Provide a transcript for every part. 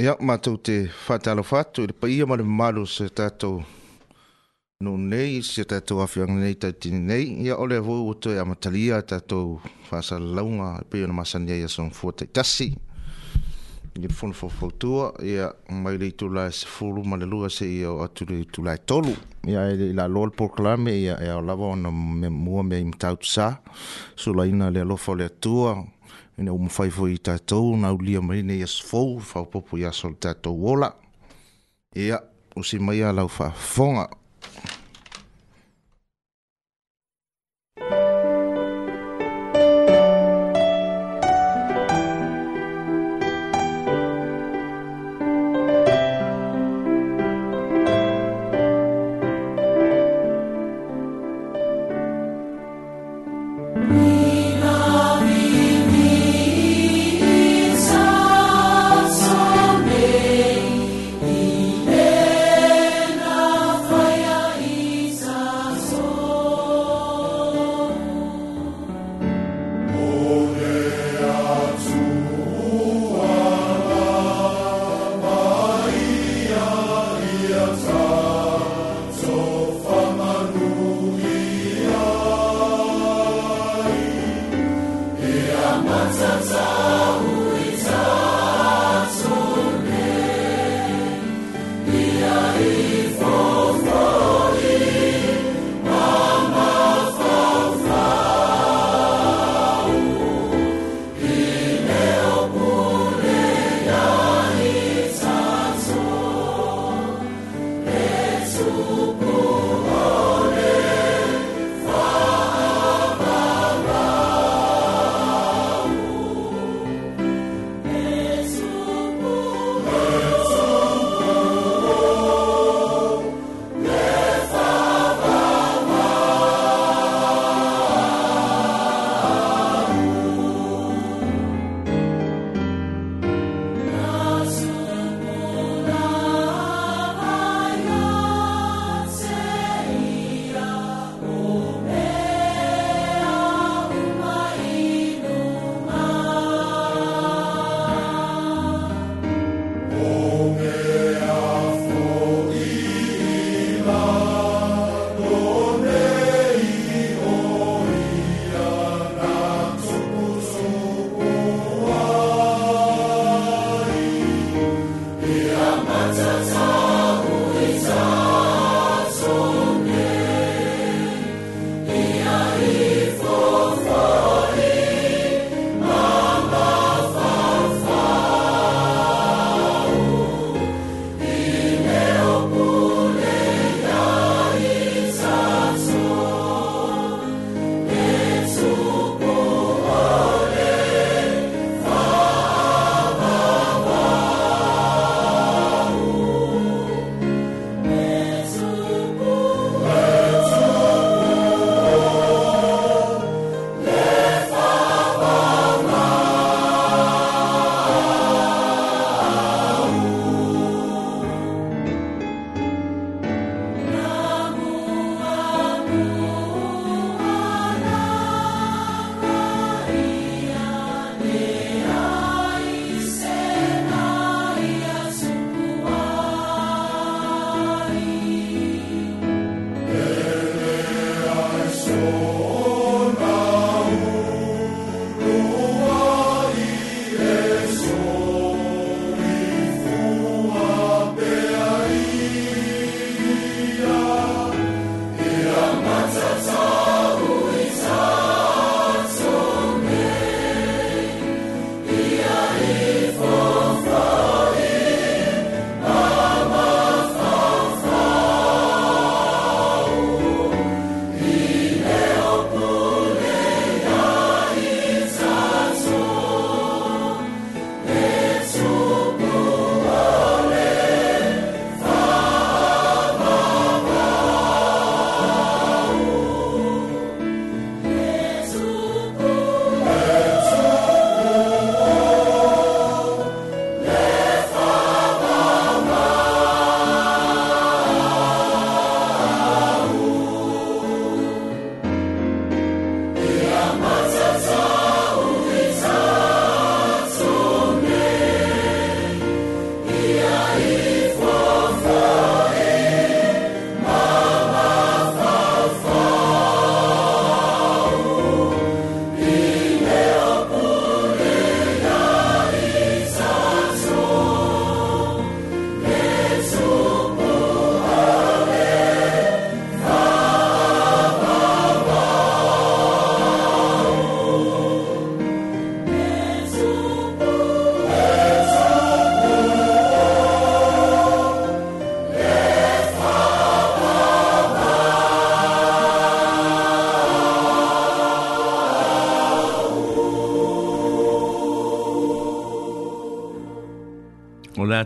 Ia, mātou te whātalo whātou, le paia mara maru se tātou no nei, se tātou awhianga nei tautini nei. Ia, ole a vau o toi a matalia, tātou whāsa launga, pia na masani ai asong fuatai tasi. Ia, whono whawhautua, ia, mai rei tu lai se fulu mara lua se ia o atu rei tu lai tolu. Ia, e la lol proklame, ia, e o lava ona me mua me im tautu sā, sulaina le alofa le atua, ia, ina uma fai foi tatou na ulia mai nei as fou fa popo tatou ola ia usi maia lau faafofoga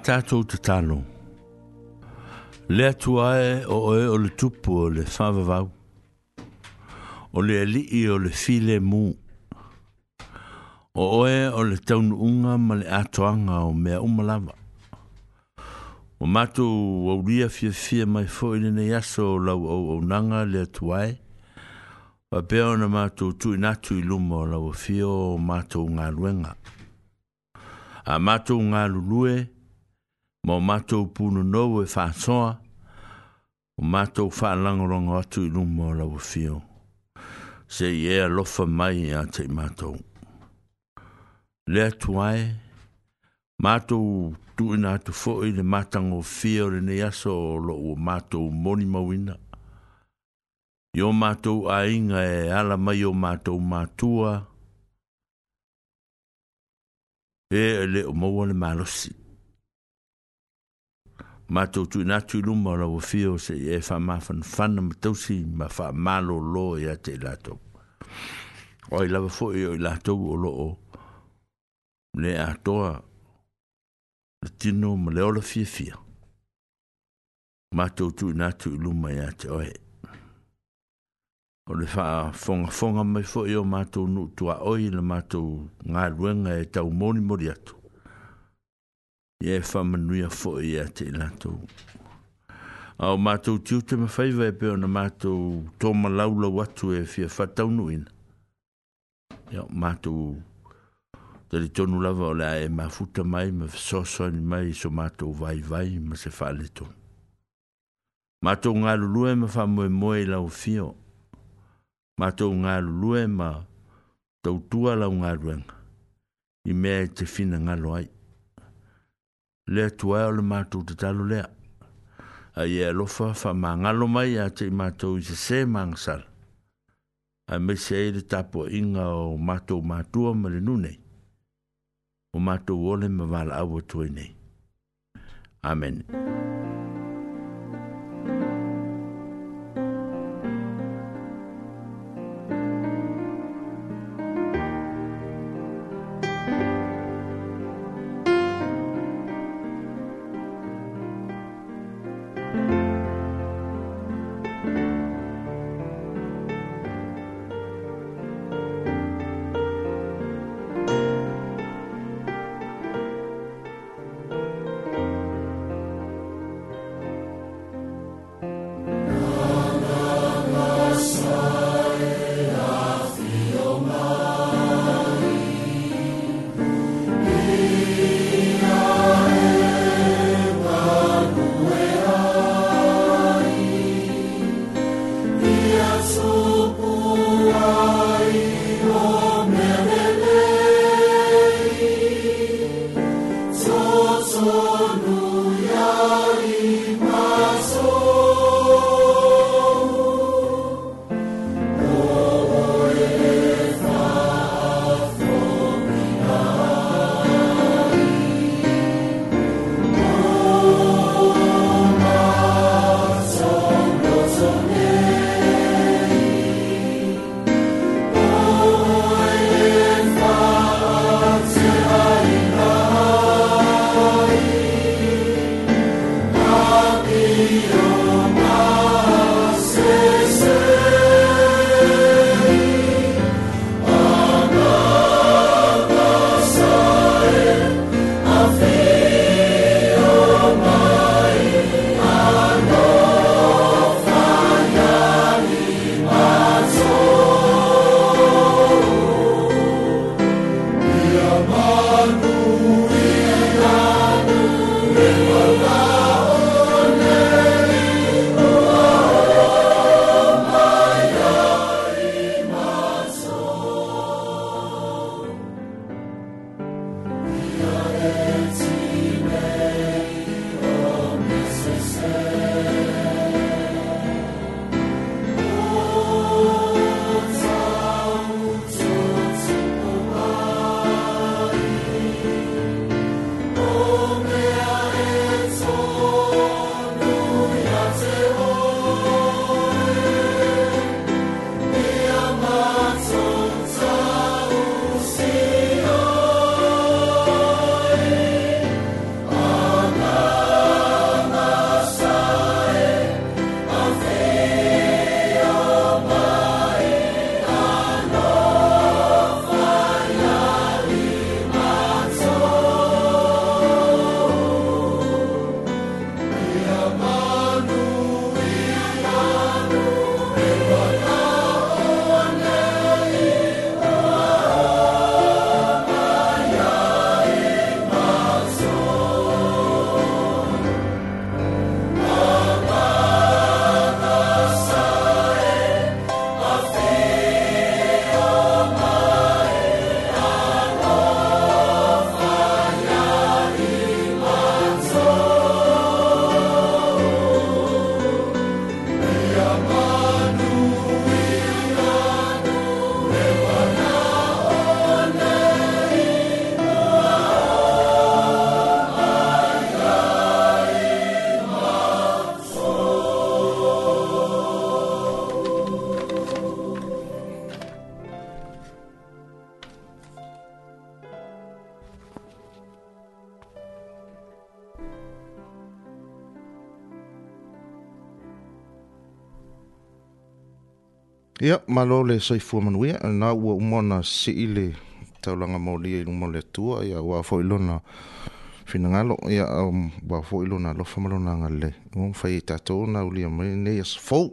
tātou te tālo. Lea tu ae o oe o le tupu o le whāwawau. O le alii o le file mū. O oe o le taunuunga ma le atoanga o mea umalawa. O mātou au ria fia fia mai fō i nene yaso o lau au au nanga lea tu ae. Wa pēo na mātou tu inatu i luma o lau fio o mātou ngā luenga. A mātou ngā lulue. Mātou ngā lulue ma o matou puno nou e whātoa, o matou whālangorongo atu i rumo la wafio. Se i ea lofa mai a te matou. Lea tuai, matou tu ina atu fo le matango fio re ne aso o lo o matou moni mawina. Yo matou a inga e ala mai o matou matua, e le o mawale malosit ma Mātou tu nā tū luma o lawa fio se e wha mā fan fan ma si ma fa ma lo lo e ya a te lātou. E o i la fo i la to lātou o lo o le a toa le tino ma le ola fia ma to tu na tu luma ma e ya te oe. O le fa fonga fonga ma fo i o mātou nu tua oi le ma mātou ngā ruenga e tau moni mori atu ia e whamanuia fo i a te lato. Au mātou tiu te mawhaiva e peo na mātou tō malaula watu e fia whataunu ina. Ia mātou tari tonu lava o lea e mafuta mai, ma fisosoni mai, so mātou vai vai, ma se whale tonu. Mātou ngā lulue ma wha moe moe lau fio. Mātou ngā lulue ma tautua lau ngā ruenga. I mea e te fina ngā loai le tua e o le mātou te talo lea. A i e lofa wha mā ngalo mai a te i mātou i se se māngsar. A me se eire tapo inga o mātou mātua ma le nunei. O mātou ole ma wala awa tuenei. Amen. Amen. Ia, yeah, malo le soi fua manuia, nā ua umona si ile taulanga mauri e luma le tua, ia ua fo ilona fina ngalo, ia um, ua fo ilona lofa malona ngale. Ngom fai i tatou na uli a mai, nei as fau.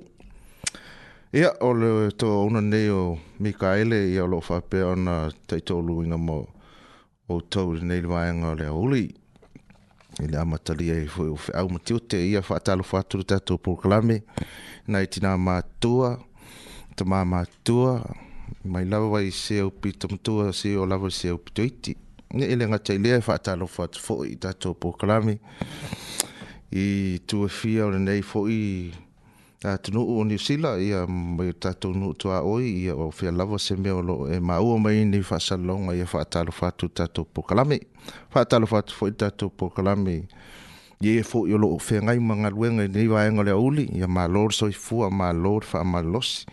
Ia, yeah, o le to una nei o Mikaele, ia lo whapea ona taitolu inga mo o tau le nei lwaenga le auli. I le amatalia i fwe au matiute, ia whaatalo fwaturu tatou proklame, nai tina mātua. Ia, ta mama tua mai lava wai se o pito tua se o love se o pito iti ne ele nga tai lea fa ta lo fa fo i ta to po i tu fia o nei fo i a tu nu o ni sila i a mai ta to nu tu a i o fia love se me o lo e ma o mai ni fa sa longa i fa ta lo fa tu ta to po klami fa ta lo fa fo i ta to po ye fo yo lo fe ngai manga luenga nei vai ngale uli ya ma lord so fu ma lord fa ma los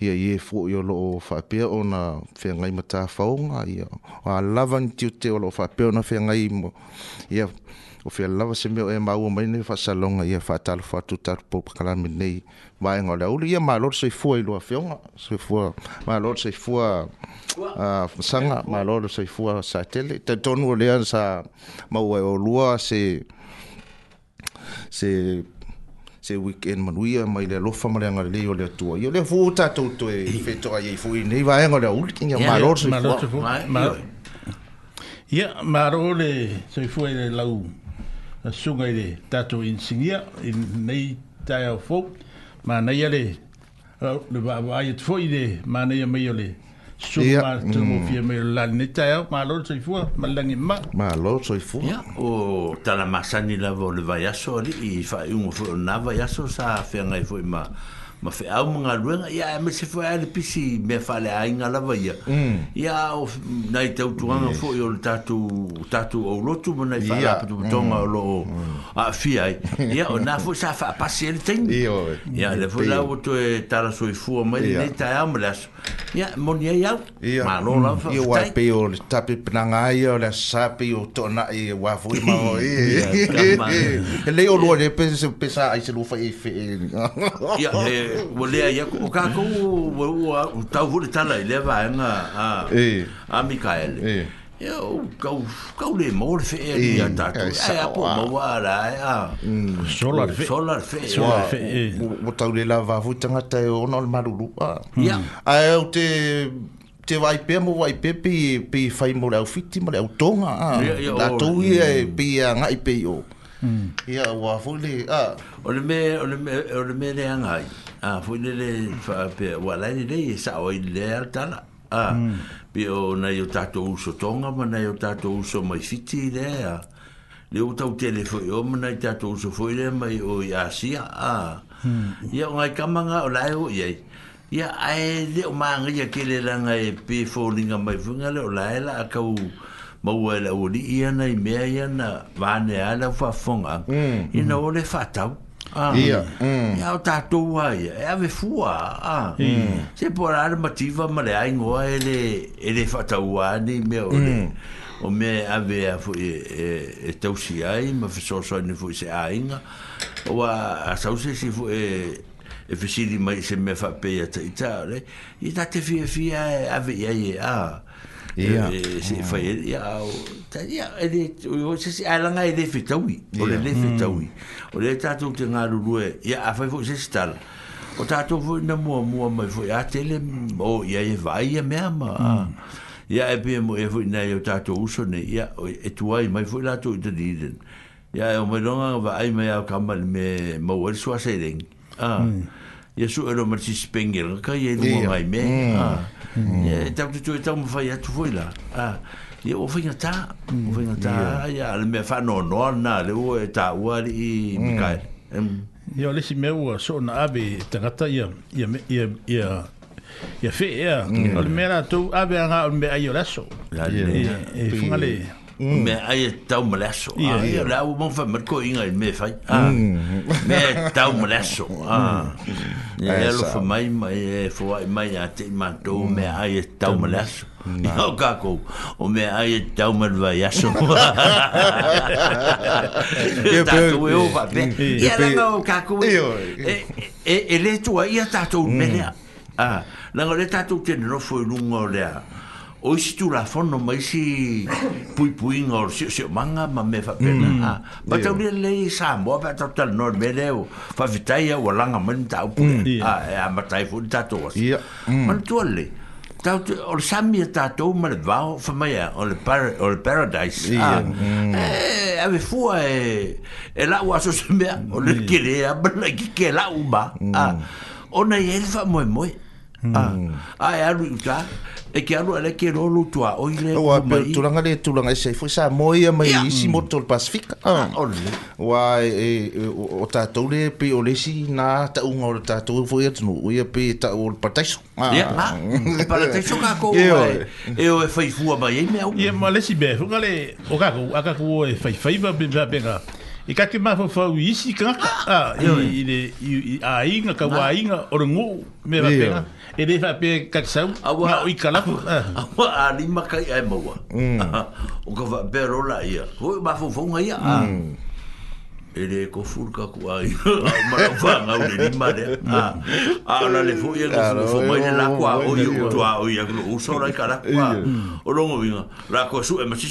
ia ye fo yo lo fa pe ona fe ngai mata faunga ia a lava tiu te lo fa pe ona fe ngai mo ia o fe lava se me ma mau mai nei fa salonga ia fa tal fa tu tar po kala me nei vai ya uli ia ma lord so fu i lo feonga so fu ma lord so fu a sanga ma lord so fu sa tele te tonu le sa ma o lua se se se weekend manuia mai le lo fa malanga le yo le tua yo le vota to to e feto ai fu i nei vaenga le ulkin ya maror se maror se fu ya maror le se fu e la u la sunga le tato in singia in nei tai o fu ma nei le le va va ai fu i le ma nei mai yo le sua tu fia me la ni tau ma lo so fu fua ma langi ma ma lo so fu fua o tala masani la vo le vai aso li i fa un fo na vai aso sa fia ngai fo ma ma fe au mga luenga ya e me se foi al pisi me fale a inga la vaia ya mm. o nai te utuanga fo yo le tatu tatu o lotu mo nai fala pa tu tonga mm. o lo a fia ya o na fo sa fa pasi el ten ya le fo la o tu e tara soi fuo ma le nei ta amblas ya mo ni ya ma lo la fa ya wa pe o le tapi pnanga ya le sa pe o to na e wa fo ma o e le o lo le pe se pe sa ai se lo fa e fe ya wo e. e. le ya o ko wo wo ta ho le tala le va nga a eh a mikael eh ya o ka ka le mor fe ya ta to sa ya po mo wa ra ya solar solar fe solar fe wo ta le la va vu tanga ta o no le maru ya a o te te vai pe mo vai pe pe pe fai mo le fitti mo le tonga a la to ye pe ya ngai pe yo Mm. ia ua foi le a o le me o le me o le me le anga a foi le le fa pe wa la e le i sa o le tala a mm. pe o na yo tato uso tonga ma na yo tato uso mai fiti le a le o tau tele foi o ma na tato uso foi le mai o ia sia a mm. ia o ngai kamanga o lai o ia ia ai le o manga ia ke le langa e pe fo linga mai funga le o lai la a kau ma ua la uri iana i mea iana vane ala ufa fonga mm, mm. ina ole fatau ah, ia mm. mm. ia o tatou e ave fua ah. se por ala mativa ma e le aingoa e ele, ele fatau ane i mea ole mm. o me ave a fu e, e, e ai ma fesoso ane fu se ainga o a, a sause si fu e e di mai se pe fapea ta ita ole i te fia fia e ave iai e a ah. Ia. E se fai e, e se se alanga e defi taui. O le defi taui. Mm. O le tatou te ngā rurue. Ia, a fai fai se se tala. O tatou fai na mua mua mai fai a tele. O ia e vai a mea ma. Mm. Ia e pia mo e fai na e o tatou uso ne. Ia e tuai mai fai la tu i te diren. Ia e o mai longa va ai mai au kamal me mau el suasei rengi. Ah. Mm ia su ero ma si spengel ka ye lu mai me ya ta tu tu ta mo fa ya tu foi la ah ye o fa ya ta o fa ya ta ya le me fa no no na le o ta wa i mi ka ya le si me o so na abi ta ta ya ya ya ya ya fe ya o le me la tu abi nga o me ayo la so ya ya e fa le Mm. me ai e tau malaso ai la mo fa merco inga me fai ah. mm. me e tau malaso mm. ah ne lo fa mai mai fo e mai ate ma do me ai tau malaso Nah. Nau kako, o me ai e tau marwa yaso. Tātou e ova, pe. Ia langa o kako e. E le tua ia tātou mm. melea. Ah, langa le tātou tene rofo i lunga o lea o isi tu la fono mai si pui pui ngor si si manga ma me fa pena mm. ha ah, ba yeah. tauri le sa mo ba ta tal nor me le o fa vitai o la nga men ta o pui a mm. ah, eh, a ma tai fu ta to yeah. mm. man tu le ta o sa mi ta to ma le va o fa mai o le par o le paradise yeah. a ah, mm. e eh, ave fu e eh, e la o so se me o le mm. kire a ba la ki ke la u ba mm. mm. a o na ye fa mo mo mm. a a ru ta e ke alu ale ke rolo tu a oile o ape tulanga le tulanga e se foi sa moia e mai yeah. si mo mm. pacifica ah, ah ole wa e, e o ta tole pe o le si na ta un o ta tole fo ye tnu o ye pe ta o patais ah ya e para te choka ko e o e o e fu ba ye me o mo le si be fu ngale o ka ku aka ku e fai fai ba be ba be ga e ka ke ma fo fo isi ka ah ye ah, ile i a inga ka wa inga me ba be e le fa pe kaksau na o ikala awa a lima kai ai maua o ka fa pe rola ia ko ma fo fo ngai a ele e ko ka ku ai ma fa nga u ni ma de ah. a a la le fu ye ko so fo mai la kwa mm. o yu to a o ya ko u so la kara kwa o longo bi nga ra ko su e ma si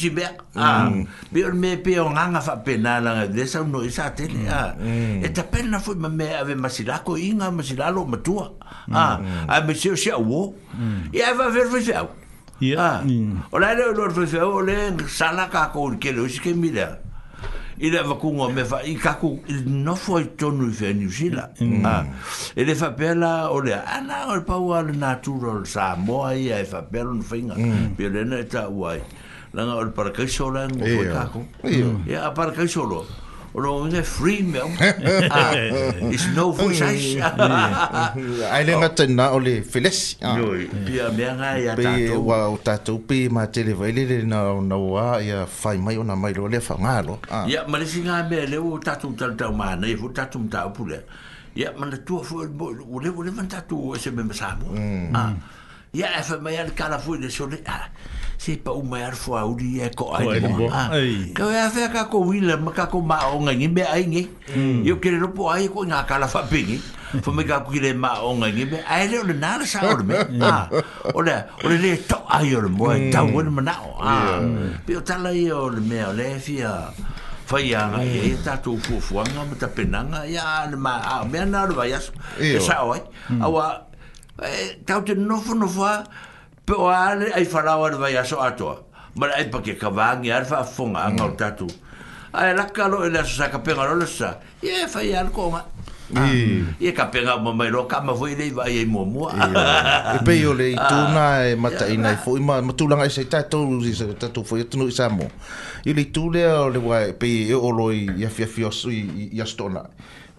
ah. mm. be a be o me pe on nga fa pe na la de sa no isa te ne a ah. mm. e ta pe na fu ma me ave ma si la ko inga ma si la lo ma tu a a me si o si a wo e va ver vi ja Ja. Och där är lo då för så och sala ka kor kilo sig mig där ele le avakuga me fa i kaku nofo ai tonu i fea niusila e le faapea la o lea ana o le ah, paua a sa moa e faapea lona faiga mm. pia lena e taua ai laga o le parakaiso o lagaa e a parakaiso loa Rong e free me. Ah, it's no for size. Mm. Mm. Ai le oh. mata na o le feles. Yo, pia me nga ya tatu. Be wa o tatu pe ma tele vai le na na wa ya fai mai ona mai le fa ngalo. Ya ah. ma le singa me le o tatu tal tal ma na e o tatu mta o pule. Ya ma le tua fo o le o le mata tu o se me sa mo. Mm. Ah. Ya fa e mai al kala fo le so le. Ah se pa u mai arfo a uri e ko ai mo a ah. ka ya fe ka ko wila ma ka ko ma o nga ngi be ai ngi mm. yo kere ro po ai ko nga ka fa pe ngi fo me ka ku kire ma o nga ngi be ai le na na sa me a mm. ah. o le o le to ai o le mo ta wo le na o a pe o ta la yo le me o le fi a fa ya nga e ta to ku fo nga ta penanga ya le ma a me na ro ba ya sa o ai mm. a wa e, tau te nofo nofo a pe o ale ai farawa de vai aso ato ma ai pa ke ka vang yar fa funga anga o mm. tatu ai la kalo ele sa ka pe ngalo sa ye fa yar ko ma i e ah. ka pe ngalo ma mai roka ma foi dei vai ai mo mo e pe yo le tu ah. na e mata ina fo i ma ma tu langa sa ta tu si sa ta tu foi tu sa mo i le tu le o le vai pe e o lo i ya fi fi o su i ya stona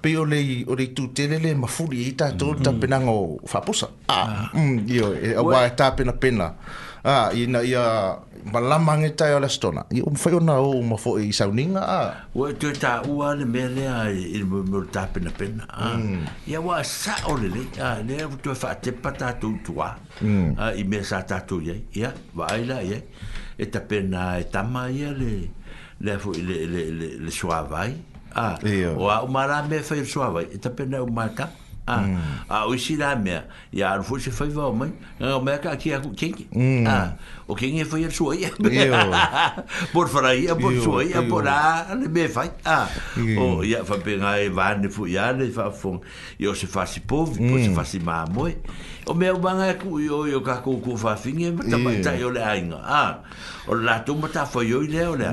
pe o le mm-hmm. o le tu tele le mafuri i tato mm. ta pena ngo fapusa ah, ah. Mm, yo e a wa e ta pena pena ah i na ia malama nge tai o la stona i um fai ona o ma fo e ah. i sauninga ah o tu ta u ale mele ai i mo mo ta pena pena ah mm. ia wa e sa o le le ah le tu fa te pata tu tua mm. ah i me sa ta tu ye ia va ai la e ta pena e ta mai le le fo le le le le, le, le, le, le, le, le, le Ah, a o a mara me fai suava e ta pena o marca. ah o sira e a fo se fai va mai nga aqui é ki a ki o que nghe foi a sua ia por fora ia por sua ia por a le me vai a o ia fa bem aí vai ne foi ale fa fun eu se faz se povo pois se faz ma o meu banga é que eu eu ca com com fa fin e tá mas tá eu le ainda a o la tu mata foi eu le olha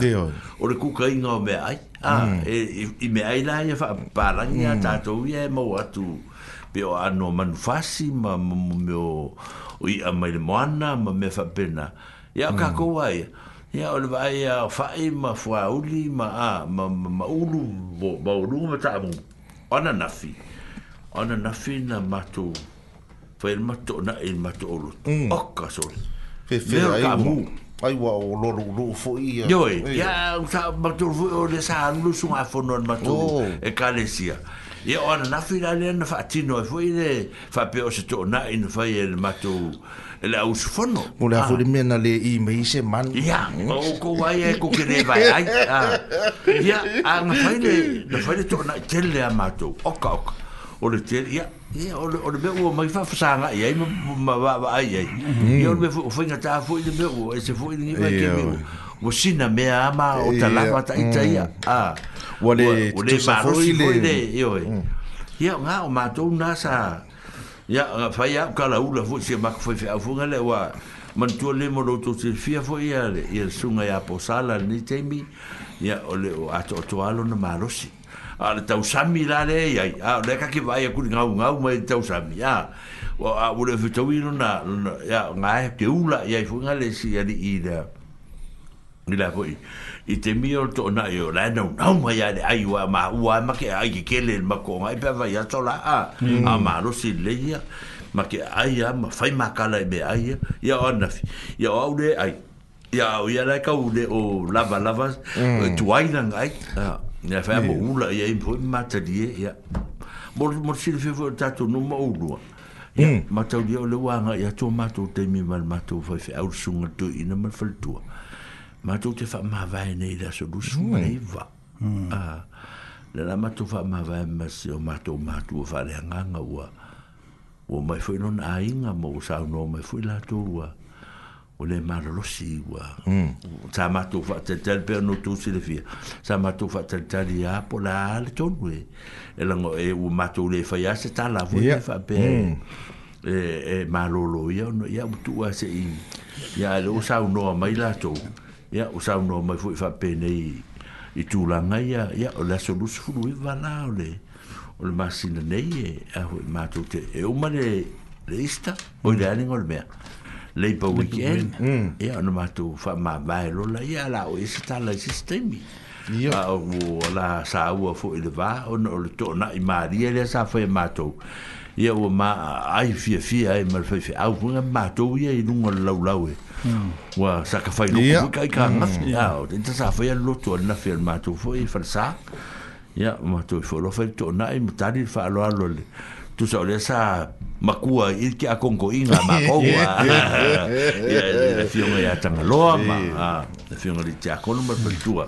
o le cuca ainda o me ai a mm. e mm. e me ai lá e fa para nha tá tu e mo atu Pio ano manufasi, ma mo meu o ia mai le moana ma me fa pena ia ka mm. ko wai ia ol le vai a fai ma uli ma a ma ma ma ulu bo ma ulu ma ta mu ona na fi ona na na ma tu fa il ma tu na il ma ulu o so fe fe ai mu ai wa o lo lo fo ia yo ia ta ma tu fu le sa lu su ma fo no ma oh. e kalesia Ia o ana nafi la lea na whaatino e fwoi le whape o se tō na i na whai e matu e le ausfono. Mo le hafuri ah. mea na le i me i se man. Ia, o ko wai e ko kere vai ai. Ia, a na whai le, na whai le tō na i tele lea matu, oka oka. O le tele, ia, ia, o le mea ua mai whafasanga i ai, ma wawa ai ai. Ia o le mea fwoi ngatā fwoi le mea ua, e se fwoi le mea ke mea mo sina me ama o ta la pata ita ia mm. ah. a mm. o le o le maro si le yo e ia nga o ma to na sa ia fa ia ka la ula fu si ma fu fa fu nga le wa man to le mo to si fia fu ia le ia sunga ia po sala ni te mi ia o le a to to alo na maro si a le tau sami la le ia a le ka ki vai ku nga nga ma tau sami ia o a ule fu to wi no na ia nga e ke ula ia fu nga le si ia di ida ni la voi i te mi o tona i o lai nau nau mai ale ai wa ma ua ma ke ai ki kele il mako ma i pewa i ato la a a mm. ma rosi leia ma ke ai a ma fai ma kala i e me ai ya a ona fi i a au le ai i a au i a lai ka ule o lava lava mm. e tu ai na ai i a mo mm. ula i a impo i ma ta die i a mo si le fefo tato no ma ulua ma ta o le wa i a to mato te mi mal mato fa fai au sunga tu i na mal fal ma tu te fa ma vai nei da so dus nei va hmm. a ah, le la ma tu fa ma vai ma se o ma tu ma tu fa le nga nga wa o mai foi non ai nga mo sa no mai foi la tu wa o le ma lo si wa hmm. sa ma tu fa te tel per no tu si le fi sa ma tu fa te tel ya po la al ton we e la o ma tu le fa ya se ta la vo fa pe e e ma lo lo ya no ya tu wa se i ya lo sa no mai la tu ya usau no mai fu fa pene i i tu la ngai ya ya o la solus fu lui va la o le o le masina nei e a ho ma tu te e o ma le lista o le ani ngol me le pa weekend ya no ma tu fa ma vai lo la ya la o sta la sistemi ya o la sa u fu le va o no le to na i ma di le sa fa ma tu ya o ma ai fi fi ai ma fi fi au ngam ma tu ye i lu ngol lau lau e ua hmm. sa ka fai loko ka ka hmm. ngaf ya o tenta sa fai lo to na fai ma to foi fa sa ya ma to fo lo fai to na i mtari fa lo lo le tu sa le sa makua i ki a kongo inga ma kongoa ya le fiona ya tanga loa ma ah, le fiona li tia kono ma fa tua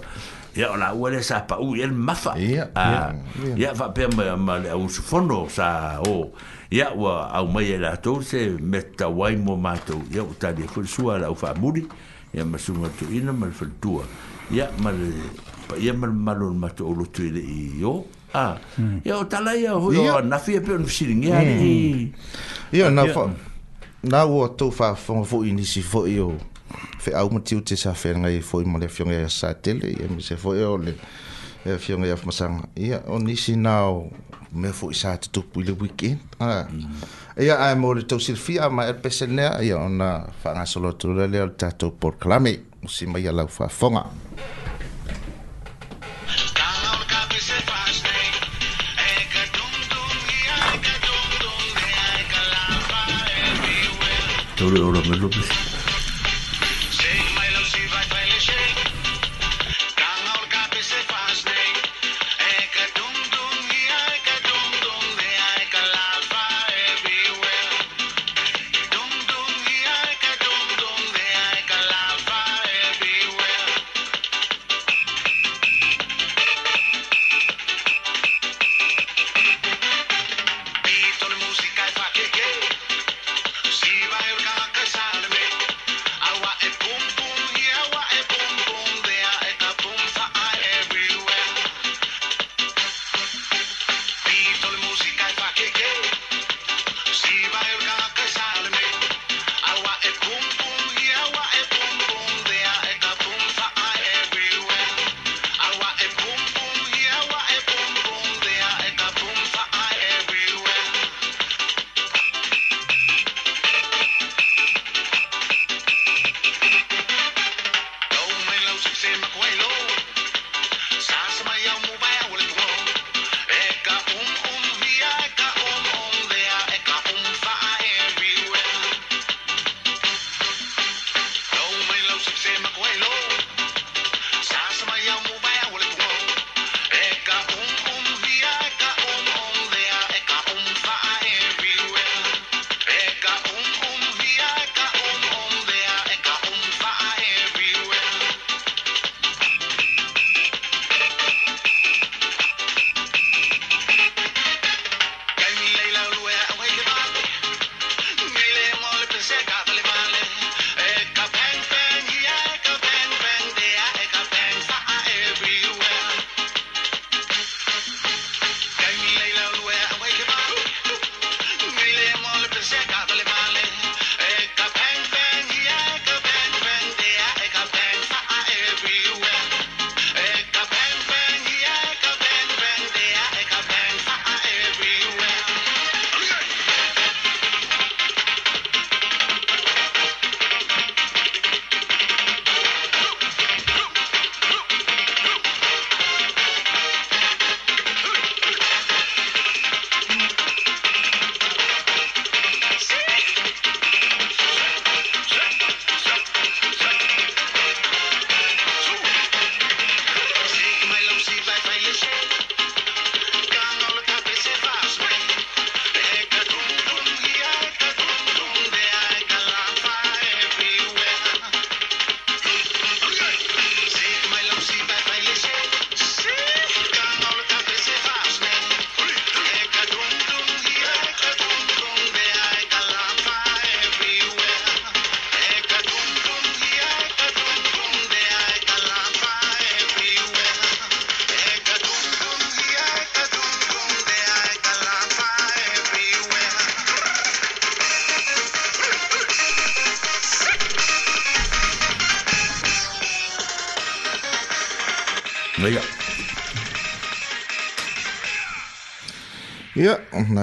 ya ona wale sa pa u yel mafa ya ya va pe ma ma le u fono sa o ya wa au mai e la to se metta wai mo ma to ya u ta di ful sua la u fa muri ya ma su ma to ina ma fal tua ya ma pa ya ma ma lo ma to lo tu le yo a ya o ta la ya ho yo na fi pe un shiling ya ni ya na fa na wo to fa fo fo inisi fo yo fe au matiu te sa fenga i foi mo le fiong ya sa tele e mi se foi o le e fionga ya masanga ia o nisi nao me foi sa te tu tupu le weekend ah mm. ia ai mo le tau silfia ma el pesenea ia ona fanga solo tu le le tatou por o si mai ala fa fonga Tolu ora me lo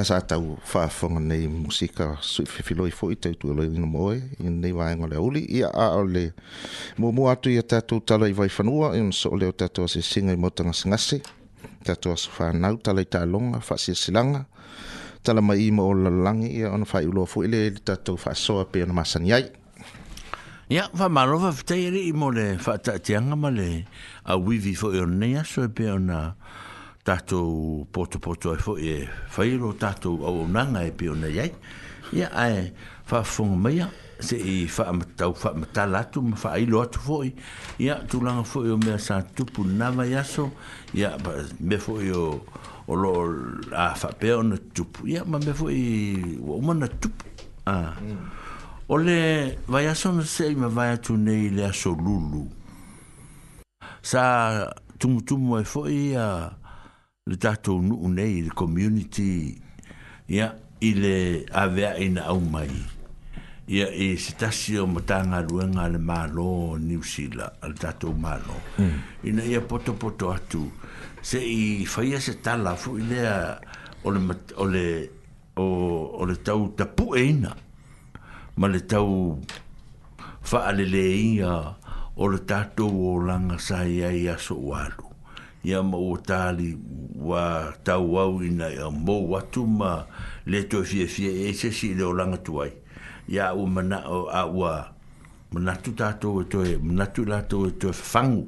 sa tau fa fonga nei musika su fifiloi fo i tau tuelo i nomo e i nei wae ngole uli i a a ole mo mu atu i a tatu tala i vai fanua i nso leo tatu a se singa i motanga sengase tatu a sofa nau tala i talonga fa si silanga tala mai i mo la langi i a ono fai uloa fu ile i tatu fa soa pe ono masani ai Ia, wha malo, wha fitei ere i mo le wha tatianga ma le a wivi fo i o nea soe pe o na tātou poto poto e fōi e whairo tātou au nanga e pio nei ai. Ia ai whafunga meia se i whaamatau whaamatala atu ma whaailo atu fōi. Ia tūlanga fōi o mea sā tupu nama yaso. Ia me fōi o o lo a whapea o na tupu. Ia ma me fōi o ma na tupu. Ah. Mm. O le vai aso na se i ma vai atu nei le aso lulu. Sa tumutumu e fōi a... Uh, le tatou nuu nei i le community ia i le aveaʻina aumai ia i se tasi o matagaluega a le malo niusila a le tatou malo hmm. ina ia potopoto atu seʻi faia se tala foʻi lea o le tau tapuʻeina ma le tau faaleleia o le tatou olaga sa iai aso ualu ia ma ua tali ua tauau ina ia mou atu ma le toe fiafia e sesi i le olaga tuai ia ua manao a ua manatu e toe manatu i latou e toe fafagu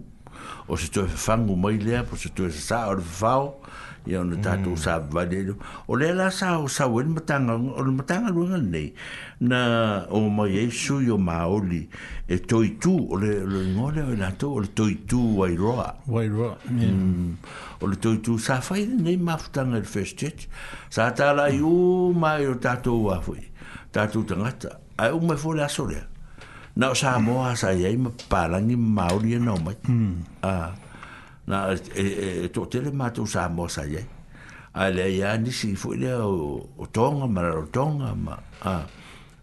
o se toe fafagu mai lea po se toe sasaa o le fafao ia ona tatou mm. savavale l o lea la sa osau ai le mataga o le matagaluega lenei na o mai ai sui o maoli e toitū o le loigoa lea oi latou o le toitū wairoa wairoa mm. o le toitū sa fai lenei mafutaga i le first church sa talai uma i o tatou a foi tatou tagata ae uma i fo le aso lea na o sa moa sa iai ma papalagi maoli ana e o mai mm. ah na e, e, e, to tele ma to sa mo sa ye ale ya ni si fu le o tonga ma o tonga ma a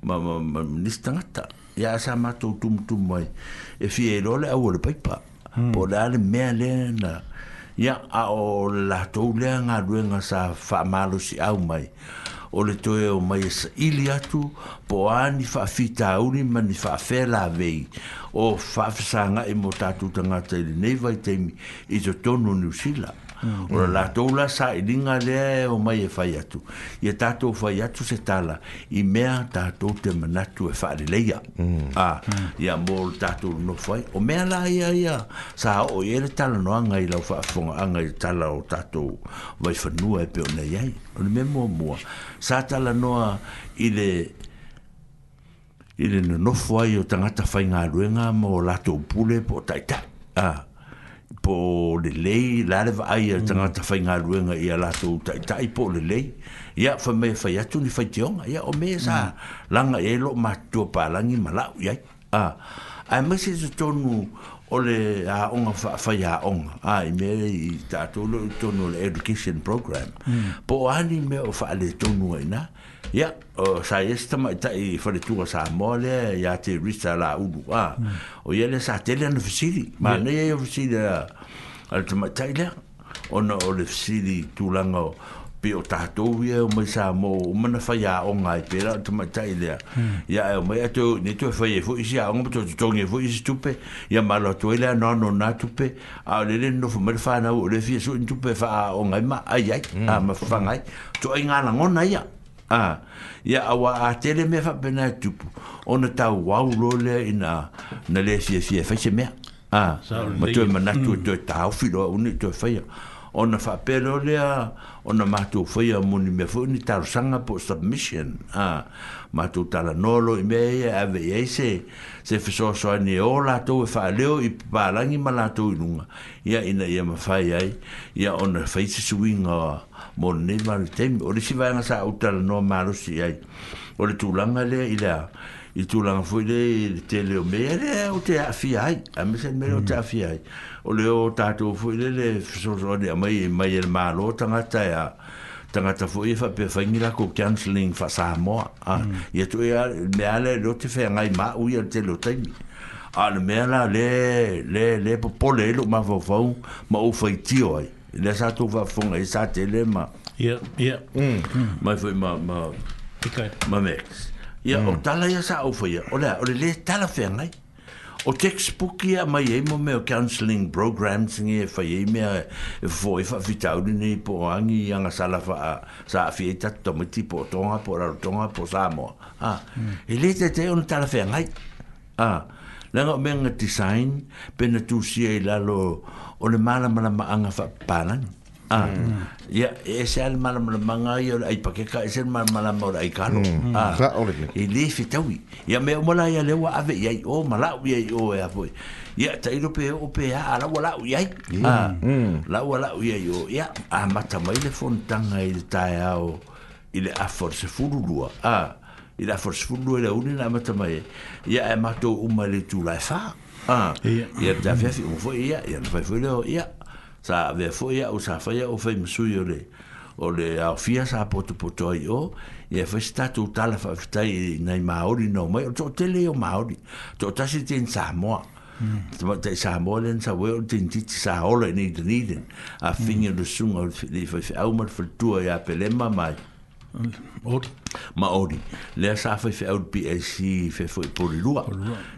ma ma ni stanga ya sa ma to tum tum mai e fi e lo le a wor pai pa hmm. po dal me ale na ya a o la to le nga du nga sa fa ma lu si au mai o le toe o mai sa ili atu po ani fa fita uni ma ni fa fe la vei o fa fsa nga e mo tatu tanga te le nei vai temi i to tonu ni usila o mm-hmm. la tola sa ilinga e le e o mai e fai atu ia tatou fai atu se tala i mea tatou te manatu e faaleleia mm. a ia mo le no fai o mea la ia ia sa o ia le tala noaga i lau faafogaaga i le tala o tatou nu e peonei ai o le mo muamua sa tala noa i le i le nonofo ai o tagata faigaluega mo latou pule po taitai ah po le lei la le va ai tanga ta fa nga ruenga ia la tu ta ta po le lei ia fa me fa ia tu ni fa tiong ia o me sa langa e lo ma tu pa langi ma la ia a a me se se tonu o le a onga fa ia onga a i me i ta tu lo tonu le education program mm. po ani me o fa le tonu ai na ya o sa yesta ma ta i fo le tu sa mole ya te risa la u bu a o ye le sa tele no fisili ma ne ye fisili al te ma ta ile o no o le fisili tu lango pe o ta to ye o ma sa mo e hmm. e o ma na fa ya o ngai pe la te ma ta ile ya o ma ya to ne to fa ye fo e isi a ngom to to ngi fo isi tupe ya ma lo to ile no no na tupe a le le no fo ma fa na o le fi so tupe fa o ngai ma ai ai hmm. a ma fa ngai to ai ngana ngona ya Ah, ya awa a tele me fa bena tupu ona ta wau in a na le sia sia fa se me a ma tu ma mm. na tu tu ta o filo un tu fa ia ona fa pelo le ona ma tu fa ia mo ni me ni ta sanga po submission Ah, ma tu tala nolo i mea ia ave e se se fiso so ni o la tu fa e leo i pa ma la tu nunga ia ina ia ma fai ai ia ona fai se suing o mo ne ma tem o le si vai na sa utala no ma lo si ai o le tu langa le i lea, i tu langa fu le te le o mea le o te a ai a me se me o te mm. a ai o le o tatu fu le le fiso so ni mai mai el ma lo tanga ta ia e tangata fo ifa pe fangira ko cancelling fa sa mo a ye mm. tu ya me ale lo te fe ngai ma u ye te lo tai al me ala le le le po po le lo ma fo fo ma u fa ti oi le sa tu va fo ngai sa te le ma ye ye mm. mm. ma fo ma ma ikai ma mex ya o tala ya sa o fo ya o le o le tala fe ngai o textbook ia mai e mo meo counselling programs ni e fai e mea e foi fa e vitauri ni po angi i anga sala fa a sa a fi e tatu tomiti po tonga po raro tonga po sa mo a e le te te ono tala fea ngai a lenga o mea nga design pena tu si e lalo o le mala mala ma anga fa panang ah mm. ya ese al mal mal manga yo ay pa que ese mal mal mal ay calo mm. ah mm. ra ole y dice tawi ya me mola ya le wa ave ya o oh, mala wi o ya pues oh, ya te ido pe o pe a la wala wi ay ah la wala wi yo ya ah. a oh, ah, mata mai le fontan ay ta ya o ile a force fulu ah ile eh, a force fulu le uni na mata mai ya e mato umale tu la fa ah ya ta fi fi o ya ya fa fulu ya sa ve foi ya usa foi ya o fe msuyo le o le a fia sa poto poto ai o e fa sta tu tal fa sta i nei maori no mai to tele o maori to ta si tin sa mo to hmm. ta sa mo len sa wo tin ti sa o ni de ni a hmm. fingi le sunga le fa au mar fa tu ya pele mai Ori. Ma ori. Lea sa fai fai aud PAC fai fai pori lua.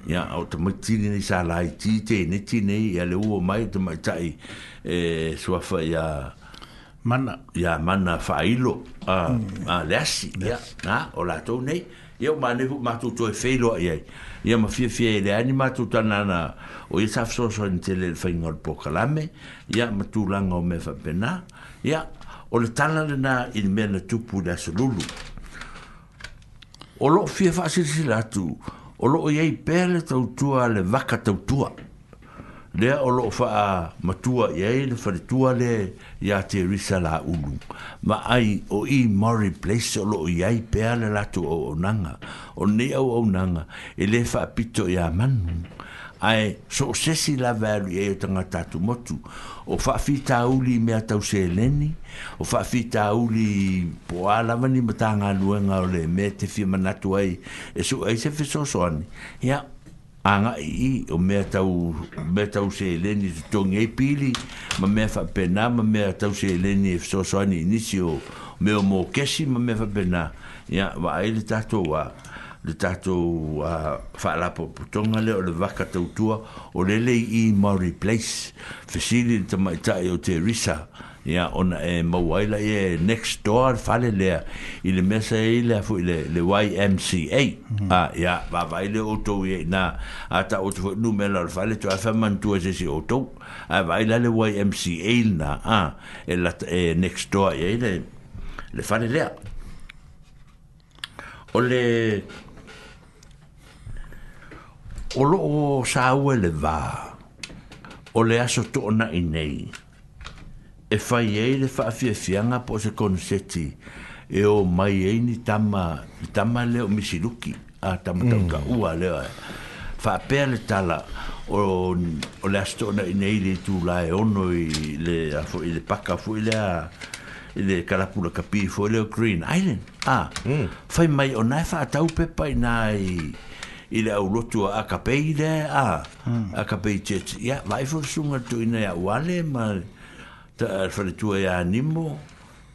Ia au ta mai tini ni sa lai ti ne ti nei ia le uo mai ta mai tai e, sua fai a... Mana. Ia mana fai A mm. lea si. Ia. Na, o la tau nei. Ia o mani hu matu tu e fai loa iai. Ia ma fia fia ele ani matu tanana o ia sa ni te le fai ngol po kalame. Ia langa o me fai pena. Ia. Ia o le tala le nā i ni mea na tupu na sa lulu. O loo fia faa sisi atu, o loo iei pēle tautua le waka tautua. Lea o loo faa matua iei le faritua le ya te risa la ulu. Ma ai o i Murray Place o loo iei pēle latu o onanga, o ne au onanga, e le faa pito ya manu ae so o sesi lava alu iai e o tagata atumotu o faafitauli mea tauseleni o faafitauli poā lava ni matagaluega o le me te fia manatu ai e suu ai se fesoaso ani ia agaʻi i o mea tau mea tauseleni totogi ai e pili ma mea faapena ma mea tauseleni e fesoaso ani inisi o mea o mokesi ma mea faapena ia waai le tatou a le tatou a uh, faalapo putoga lea o le vaka tautua o lelei i maori place fesili le tamaitaʻi o te risa ia on e maua e next door fa le fale i le mea sa le lea foʻi le ymca a mhm. ah, ia vavai le outou na ata e, nā a taʻuoto foʻi numela o e le fale toe afa manatua sesi auto a vai la le ymca na a e lata e next door i ai e, le le fale lea o le o lo o sa le va o le aso to i nei e fai ei le fa afia fianga po se konseti e o mai ei ni tama ni tama le o misiluki a tama mm. tauka ua le o le tala o, o le aso to i nei le tu la e ono i le, a, fo, i le paka fo i le i le kalapula kapi fo i le Green Island a ah. mm. mai o nai fa atau pepa i nai i le au lotu a akapei le a mm. akapei tete ia yeah, vai fosunga tu ina ya wale ma ta fale tua ya nimo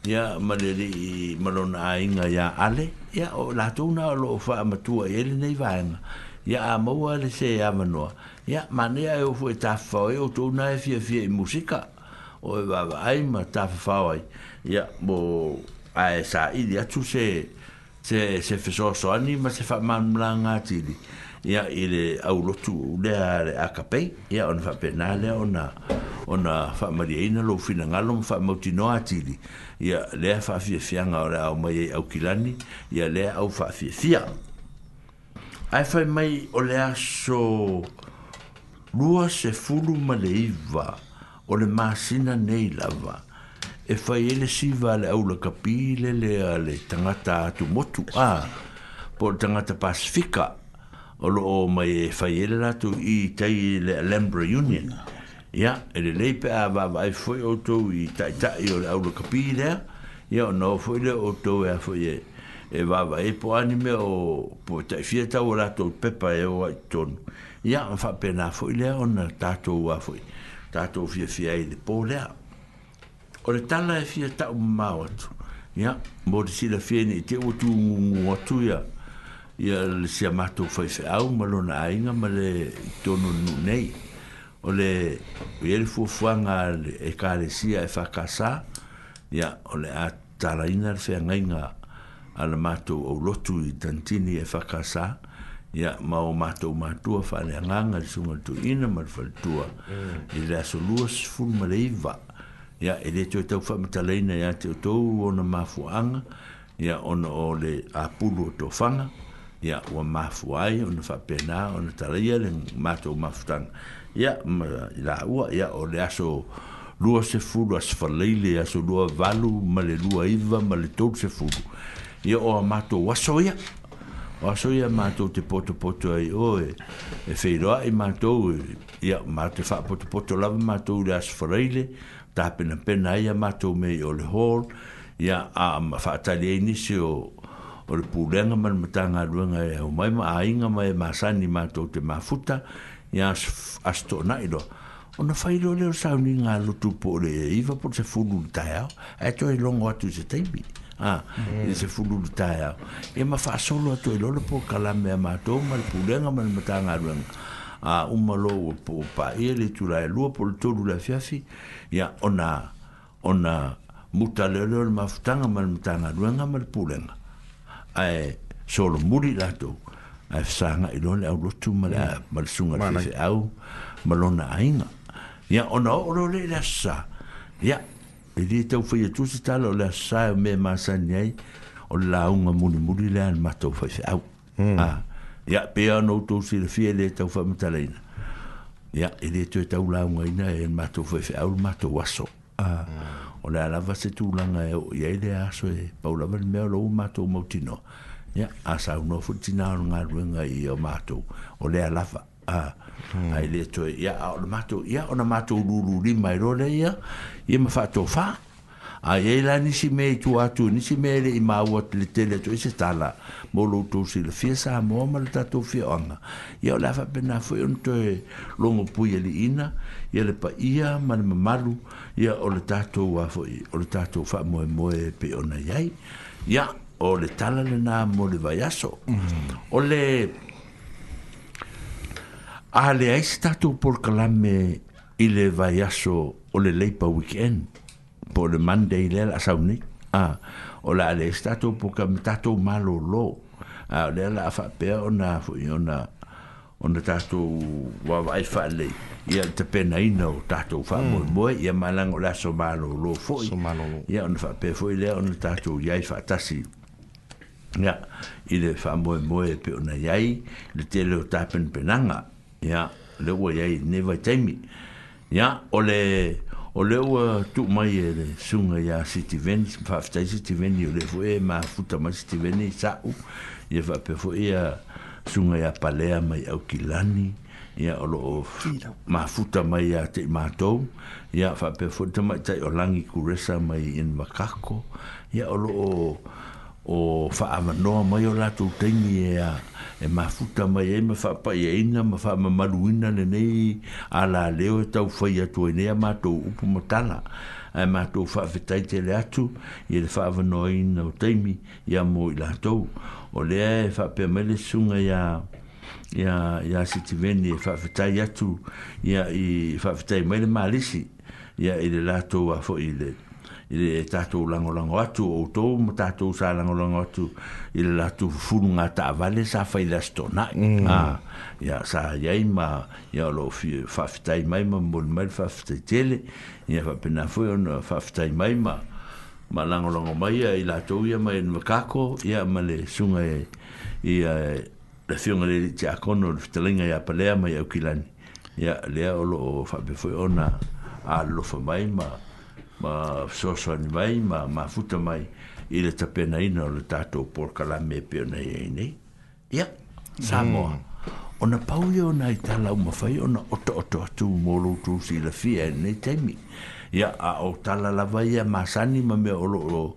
ia yeah, ma le le i malona a inga ya ale ia yeah, o la tuna o lo fa ma tua i ele nei vaenga ia a maua le se ya manua ia yeah, ma nea e ufu e tafao e o tuna e fia fia i musika o e vava ai ma tafao ai ia mo a e sa i atu se se se fiso so ani ma se fa man mlanga tili ya ile au lotu de ale akape ya on fa penale ona ona fa maria ina lo fina ngalom fa motino atili ya le fa fi fianga ora au mai au kilani ya le au fa fi fia ai fa mai ole aso lua se fulu maleiva ole masina nei lava va e fai ele si vale au la kapile le le ale tangata atu motu a po tangata pasifika o lo o mai e fai ele lato i tai le Alembra Union ia ele le leipe a vava e foi o tou i tai tai o le au la kapi le ia o nao foi le o tou e a foi e e vava e po anime o po tai fia tau o lato pepa e o ai tonu ia o fa pena foi le o na tatou a foi tatou fia fia e le po lea o le tala e fia tau mau atu. Ia, mō te sila fia ni te utu ngungu atu ia, ia le sia mātou fai fai au, ma lona ainga, ma le tono nu nei. O le, o ele fuafuanga e kāre sia e whakasā, ia, o le a tala ina le fia ngainga a le mātou au lotu i tantini e whakasā, ia, ma o mātou mātua whanea nganga, le sunga tu ina, ma le whanea tua, mm. i le aso luas fulma le iwa, ia, ya ele to to fa mitalaina ya to to ona mafuanga ya ona ole apulu to fanga ya wa mafuai ona fa pena ona talaia le mato mafutang ya la wa ya ole aso lua se fulu as falele aso lua valu male lua iva male to se fulu ya o mato wasoya wasoya mato te poto poto ai oe e feiroa e mato ya mato fa poto poto lava mato le as falele ya ta pena pena ia mato me o le hor ia a ma fa tali inisi o o le pulenga man matanga ruanga e o mai ma ainga mai e ma sani mato te ma futa ia asto na ilo o na fai lo leo sau ni ngā lutu po le iwa po se fulu ni tai au e to e longo atu se teimi a ah, se fulu ni tai au e ma fa solo atu e lolo po kalame a mato ma le pulenga man matanga ruanga a uma lo po pa ele tu la e lo po to lu la fiafi ya ona ona muta le le ma ftanga ma mtanga lu nga ma pulen ai solo muri la to ai sanga i lo le lo tu ma la ma sunga fi au ma lo na ainga ya ona o lo le sa ya e di tau fai atu se tala o la sa me ma sa o la unga muri muri le an ma tau fai au ah ya pe ano to si le fie le tau fa mutalaina ya ele to tau la unga ina e mato fo fe au mato waso a ona la va se tu la nga ya e ele aso e paula ver me lo mato motino ya asa uno futina tina nga runga i o mato ole la va a ai le to ya o mato ya ona mato lulu li mai ro le ya ye ma fa to fa a e la ni si me tu a tu ni si me le ma o te tele tu se tala mo lo tu si le fie sa mo ma le ta tu fie anga ia la fa pena fo un to longo pu ye li ina ia le pa ia ma le malu ia o le ta tu wa fo o le ta tu fa mo mo e pe ona yai ia o le tala le na mo le vayaso mm. o le a le ai sta tu por kalame ile vayaso o le lei pa weekend po le Monday le la sauni. Ah, o la le stato po ka tato malo lo. Ah, le la fa pe ona fu ona ona tato wa vai fa le. Ia te pena ina o tato fa mm. moi moi ia malang o la so malo lo fo. So malo lo. Ia ona fa pe fo le ona tato yai fa tasi. Ya, i le fa moi moi pe ona yai le tele o tapen penanga. Ya, le wo yai ne vai temi. Ya, o le... Ole o le ua uh, tu mai e le sunga ya City Veni, whaftai City Veni, o le e ma futa mai City Veni, sa'u, i e whape fu e a sunga ya palea mai au kilani, ia o loo futa mai a te imatou, ia whape fu e tamai tai o langi kuresa mai in makako, ia o o whaamanoa mai o lato teini e a e mafuta mai e me whaapai e inga ma whaamamaluina le nei a la leo e tau whai atu e nea mātou upu matala e fa vitai te le atu i le whaamanoa ina o teimi e a mō i lato o lea e whaapia mele sunga i a ya ia siti veni e ya tu ya i whaafetai mele mālisi ia i le lato a fo i ile tatou lagolago atu outou ma tatou sa lagolago atu i le latu fufuluga taavale sa faile asitonaʻi mm. ah, ia sa iai ma ia o loo faafitai mai ma molimai le faafitai tele ia faapena foi ona faafitai mai ma ma lagolago mai ia i latou ia mai ona makako ia ma le suga e, ia e, le fioga lele i teakono o le fetalaiga ia palea mai aukilani ia lea o loo faapefoi ona alolofa mai ma mm ma sosan mai ma ma futa mai ile ta pena ina le tato por kala me pena ine ya samo mm. ona paulio na itala uma fai ona oto oto tu molo tu si la fie ne temi ya a o tala la vaia ma sani ma me olo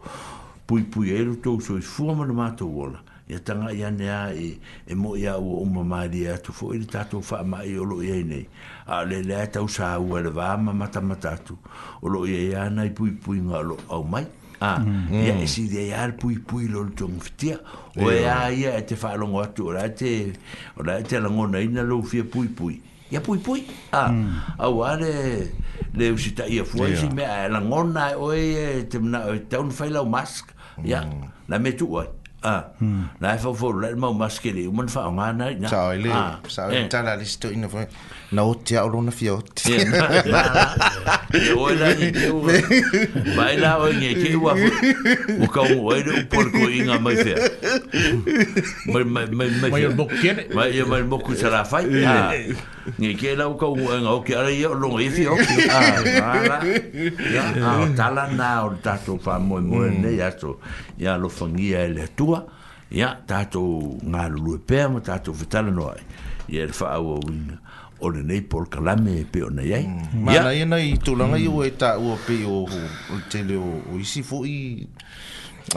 pui pui eru tu so fuma no mato wola ya tanga ya nea e e mo ya o o mama di a tu fo ile tatu fa ma e, e lo ye e e ne mm. a le le ta u sa u le va ma mata mata tu o lo ye ya na i pui pui nga lo au mai a ya e si de ya pui pui lo tong ftia o ya ya e te fa lo ngot tu la te o la te la ngo na ina lo fi pui pui ya pui pui a a wa le le u sita ia fo si me la ngona o e te na o un fa lo mask ya na me tu o Ah. Hmm. Nai er fo Så er det, så fa det, na er Sa ile. Sa ta la listo ina fo. No te au lona fiot. Vai lá, oi, ninguém quer o arroz. O cão, oi, o porco, oi, a mãe fé. Mas, mas, mas, mas, mas, mas, mas, mas, mas, mas, mas, mas, mas, mas, mas, Ni ke la ka u nga o ke ara ia lo e fi o ka ara ya a tala na o tato pa mo mo mm. ne ya to ya lo fangi e le tua ya tato nga lu pe mo tato vitala no ya fa o winga o le nei pol kalame e pe o nei ai. Mm. Yeah. nei tu langa mm. iu e ta ua pe o, o, o tele o, o isi fo i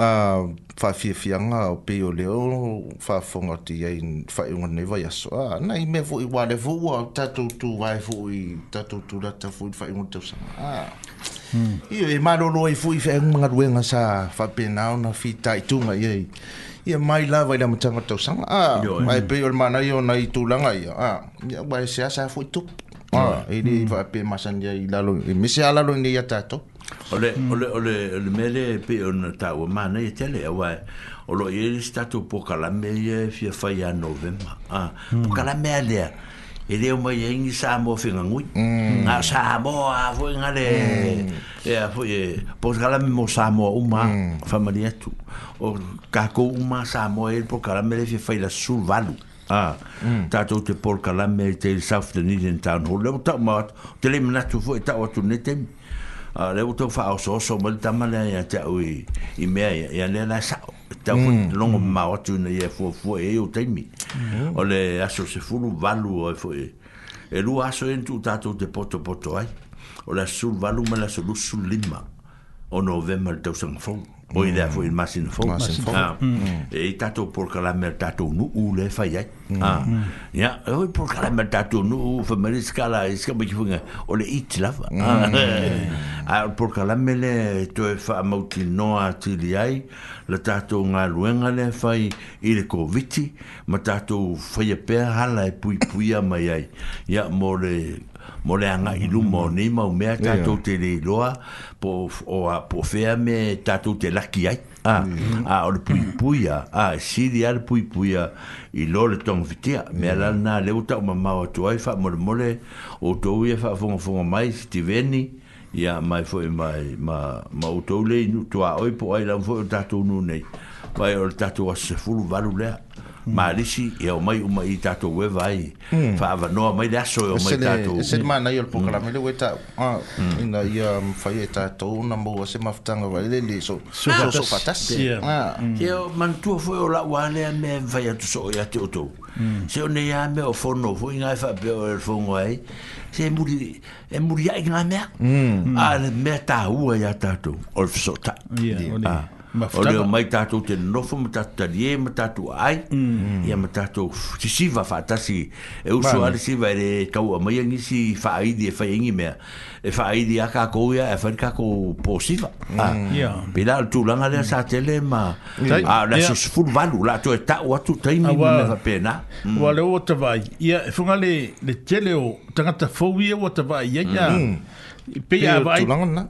a uh, fa fi fi anga o pe o le o fa fonga ti ai fa i unga nei vai aso. Ah, nei me fo i wale fo ua ta tu tu vai fo i ta tu tu la ta fo i fa i unga te usa. Ah. Mm. Iu e maro i fo i fe unga ruenga sa fa pe na fi ta i tunga i ai ia mai la vai la mutanga tau sanga. Ah, eh. mai pe o mana io nai tu langa ia. Ah, ia vai se asa e foi tu. Ah, ini eh. va mm. pe masan dia ila lo. Mi se ala lo ni ia tato. Mm. Ole, ole, ole, ole mele pe o na tau mana e ia tele ia vai. Olo ia stato po kala me ia fia fai a novema. Ah, mm. po kala me ia lea e deu mai e ingi sa mo fin angui mm. nga sa mo a foi nga le mm. e a foi e pos gala mi mo sa mo uma famali mm. etu o kako uma sa mo e por gala me le fie fai la sul valu a tato te por gala me te il saf de nidin tan ho leo tau ma te le minatu foi tau atu netem a leo tau fa o so so mal tamale a te au i mea i a le la sao ta mm. fun long mm. ma otu na ye fo fo e o temi mm. ole aso se fulu valu o e fo e e lu aso en tu tatu de poto poto ai ole su valu ma la su lima o novembre de sang fo mm o i lea foi masina fo e i tatou porokalame a tatou nuu le fai ai ia mm. ah. mm. oi porokalame a tatou nuu famali sekala i sekamakifuga o le iti lava mm. ae ah. ah, porokalame le toe faamautinoa atili ai le tatou galuega le fai i le koviti ma tatou faia pea hala e puipuia mai ai ia mo le mo le anga i lumo nei mau mea tatou te le iloa po, o, a, po fea me tatou te laki ai a, a o le pui pui a a siri a le pui pui a i lo le tong fitia me ala na le uta o mamau atua i fa mole mole o tou ia fa fonga fonga mai si te veni ia mai foi mai ma, ma o tou le inu tua oi po ai lam foi o tatou nu nei vai o le tatou a se fulu valu lea Hmm. ma risi e, hmm. e o mai uma i tato we vai fa va no mai da so o mai tato se ma na yo po kala mele weta ah hmm. ina ia fa mm, ye tato na mo se ma ftan va le le so so ah. so fatas ah yo man tu fo o la wa le me va ya tu so ya te oto se o ne ya me o fo no fo ina fa be o fo ngo ai se e muri e muri ai ngana me ah me ta hua ya tato o so ta ah o leo mai tātou te nofo ma tātou tarie ma tātou ai mm. ia ma tātou si siva whātasi e uso ale siva ere kau a mai angi si whaaidi e whaingi mea e whaaidi a kā kouia e whaari kā kou pō siva pina mm. ah, al tūlanga lea sā tele ma a la sos full valu la to e tau atu taimi mi mea pēna mm. wā leo watawai ia e whunga le tele o tangata fowia watawai ia ia pe ia vai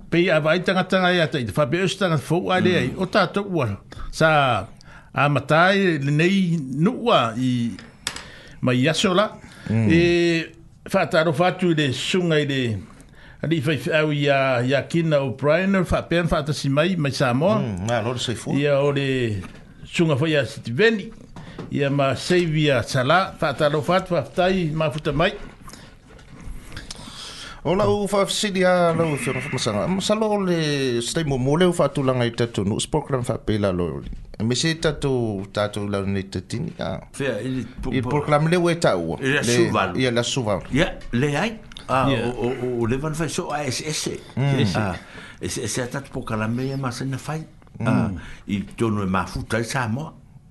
pe ia vai tanga tanga ia te fa be ustanga fo ale mm. ai o ta to wa sa a matai nei no wa i mai yasola mm. e fa ta ro fatu de sunga ile ali fa au ya ya kina o brian fa pe fa ta si mai mai sa mo na lo se fo ia ole sunga fo ya sitveni ia ma sevia sala fa ta ro fatu fa tai ma futa mai mm, Ola u fa sidi a la u fa fa masanga. Ma sa lo le stai mo mo le u fa tu langa i tatu nu program fa pe la lo. Me se tatu tatu la ni tatini a. Fe i i program e le u ta u. Le suval. Ia la suval. Ia le ai. A o o o le van fa so a mm. s s. A s s tatu po kala me ma se na fai. A mm. i tonu e ma futa sa mo.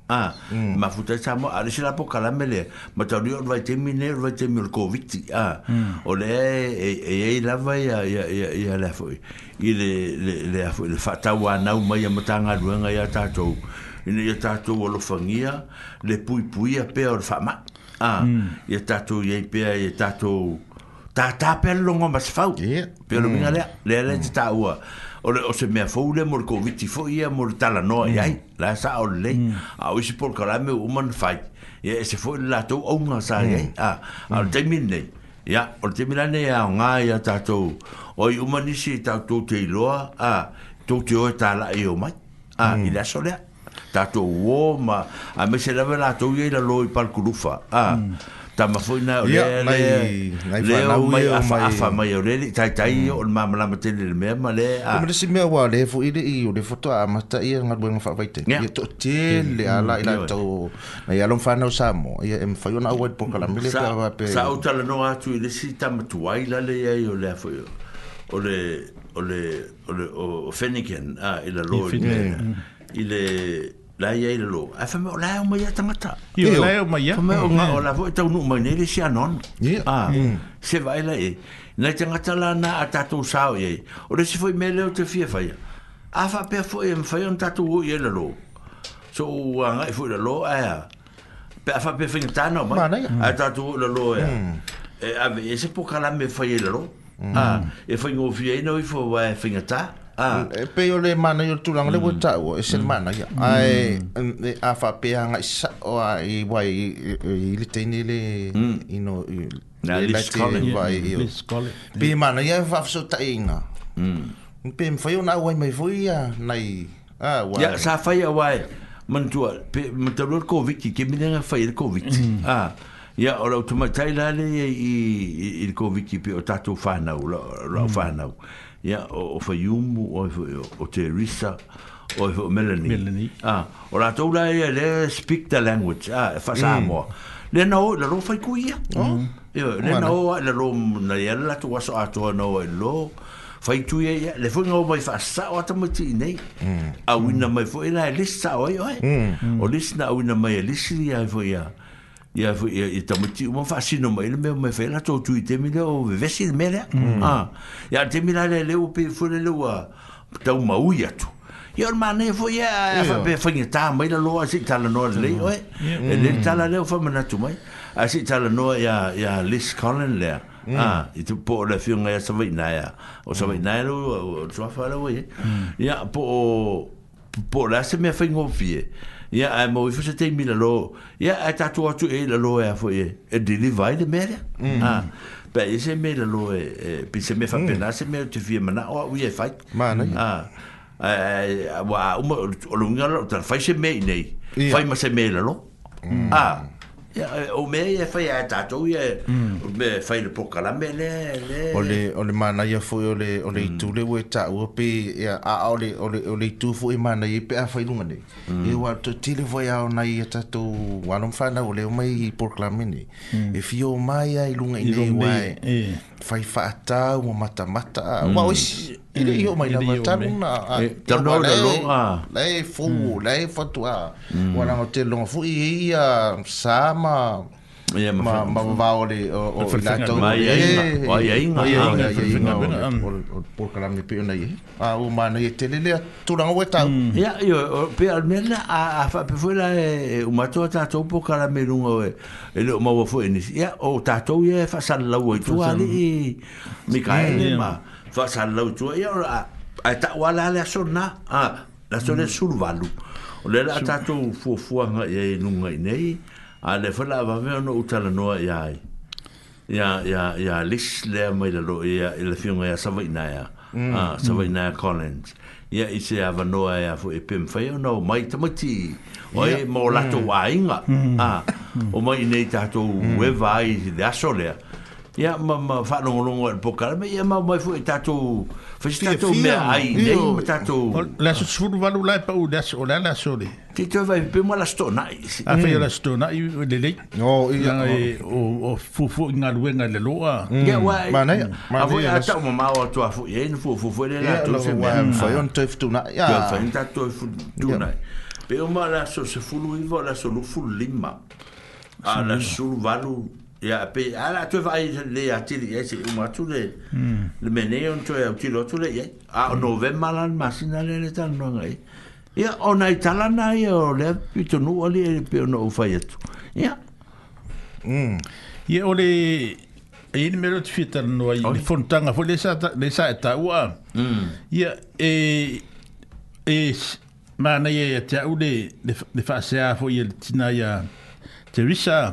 Ah, mm. e ma futa sa mo ala sila poka la mele, ma ta on vai te mine, vai te mil covid, ah. Mm. Ole e e, e, e la vai ya ya ya ya la foi. Ile le le a foi le fata wa na uma ya mata nga duanga ya ta to. Ine ya ta to wo lo fangia, le pui pui a pe or fama. Ah, ya ta to ye pe ya ta to. Ta ta pe lo ngo mas fau. Pe lo mina le mm. le le ta wa o le o se mea fou le mo le koviti fo ia mo le tala noa mm. iai la sa o le lei mm. a oisi polka la me uman fai ia e se fo le la tau au nga sa iai mm. a, a mm. le teimin nei ia o le teimin ane ia o ngā ia tātou o i uman isi tātou te iloa a tau te oe tā la o mai a mm. i laso lea tātou uo ma a me se lawe la tau ia i la loi palkulufa a mm. tamafuina o lea lea o mai afa mai o lea tai tai mm. o le mamalama tele le mea ma lea a mele si mea wā lea fu ile i o le foto a mata ia ngā duenga whaawaite ia to tele a la ila mm, mm, tau na ia lom whanau sa mo ia em whai ona awai ponga la mele va pe sa o tala no atu i le si tamatuai la lea i o lea fu o le o le o le o Fenniken a ila loa i le la ia ile lo a fa mo la o mai ta mata io la o mai fa mo nga o la vo ta no mai nere si anon a ah, mm. se vai la e na ta mata la na ata tu sao ye o le si foi mele o te fia fa ia a fa e e pe fo e fa un ta tu ie le lo so a nga fo le lo a pe fa pe fin ta no mai a ta tu le lo e e a ve e se po kala me fa ie le lo a e fa ngo fi e no i fo wa fin ta Ah, eh, pe yo le mana yo tulang le buta mm. o es el mm. mana ya. Ai, de mm. afa pe ang sa o ai wai i ili ni le you know. Na le scholar. Pe mana ya va so ina Mm. Pe mfa yo na wai mai foi ya nai. Ah, wai. Ya sa fa ya wai. Mantua, pe mantalur COVID ki kemina nga fai COVID. Ah. Ya ora tu mai tai la le i i COVID ki pe o tatu fa na o fa na ya o fa yumu o o terisa o fa melanie melanie ah o la tola e le speak the language ah fa sa mo le no la ro fa ku ya yo le no la ro na ya la tu waso a to no e lo fa tu ya le fo no mai fa sa o ta mo ti ne mm. a wina mai fo e la lisa mm. o yo o lisna wina mai e lisi ya fo ya ia fu ia ia tamu ti mo fasi no mai me me fela to tu ite mi o vesi me le mm. ah ia te mi le le o pe fu le lo ta eh? u mau mm. ia tu ia ma ne fu ia fa pe fa ni ta mai le lo a si tala no le o e le mm. tala le fa mana tu mai a si tala no ia ia lis colin le ah i tu po le fiu nga sa vai na ia o sa vai na lo o tu fa le o ia po po la se me fa ngofie eh? ia ia ai mo fa te mi lo ia ai ta tu tu e lo e fo e e de li vai de mere ah pe e se me lo e pe se me fa pena se me te vi mana o u e fai mana ah wa o lo ngalo tal fai se me nei fai ma se me lo ah o me e fai e tato e me fai le poka la me le le o le o le mana ia fo o le o mm. le tu le we ta o pe a o le o le o le tu fo mana ia pe a e fai lunga ne mm. e wa to ti le voia o nai e tato wa o le o mai i la me ne e fio mai ai lunga i ne wa fai faata wa mata mata wa mm. osi ile eh, mm. yo mai la mata na tano na longa lai fu mm. lai fatua mm. wa na te longa fu i ia sama Ia ma ma ma va ori o o lato ma ia o ia e inga ia inga o por kala me pio nei a o ma nei telele tu na o ta ia io pe almena a a fa pe foi la o ma to ta to por kala me lungo e e o ma o foi ni ia o ta to ia fa sal la o tu ali mi kai ma fa sal la o tu ia a a ta o la la sona a la sona mm. e sul valu o le la ta to fu fu nga e lungo nei a le fa va me no uta la noa ya ya ya ya lis le mai la lo ya il fi un ya sa na ya mm, a ah, sa mm. na collins ya i se ava noa ya fu e pim fa yo no mai ta mati e mo la to mm. wa inga a ah, o mai nei to we vai da so ia ma ma fa no no ngol e po kala ma ia ma mai fu ta e tu fa sta tu me ai ne ma ta tu la so su va lu la pa u da so la la so le ti tu va pe ma la sto na a fe la sto na i le le no ia e, o o fu fu nga lu nga le loa mm. ia wa ma ne ma vo ia ta ma ma o tu a fu ia ni fu fu fu le la tu se ma fa yon te fu na ia fa ni ta tu fu tu na pe ma la so se fu lu i va la so lu fu lima a la su valu ya pe ala tu va le ati le eh, se uma tu le hmm. le meneon tu ya ti lo tu le ya eh. a novembre lan masina le le tan nga ya eh. ya ona italana ya le pito no ali hmm. le pe no fa ya tu ya mm ye ole in mero tu fit tan no ali fontanga fo le sa le sa e ta wa ya hmm. e e ma na ye ya ta ule le le fa se a fo ye tina ya Teresa,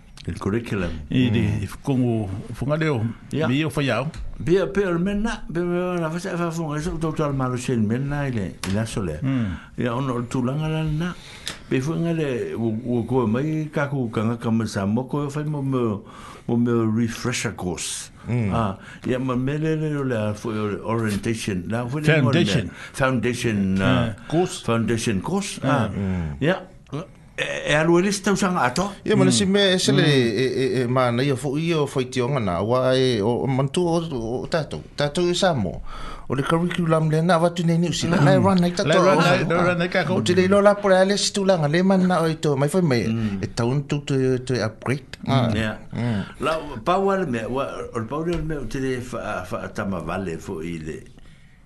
el curriculum i di i kongo funga leo mi yo fa yao be per mena be na fa fa funga so to tal malo sen mena ile la sole ya ono tu langa la na be funga u wo ko mai ka ku ka ka ma sa mo ko fa mo mo mo refresher course ah ya ma mele le la orientation la foundation foundation à, ừ. course foundation course ah à, ya ừ. dạ. E, e alu ele sta usanga ato ye mo mm. nesi me ese le mana na yo fui yo fui tionga na wa e o mantu o tato tato isa e mo o le curriculum le na watu nei ni sila na run nei tato run nei no run nei ka ko tile lo la por ele sta ulanga le man na oito mai foi me mm. e un tu tu tu upgrade ma mm. ah. la power me wa o power me tile fa fa ta vale foi ile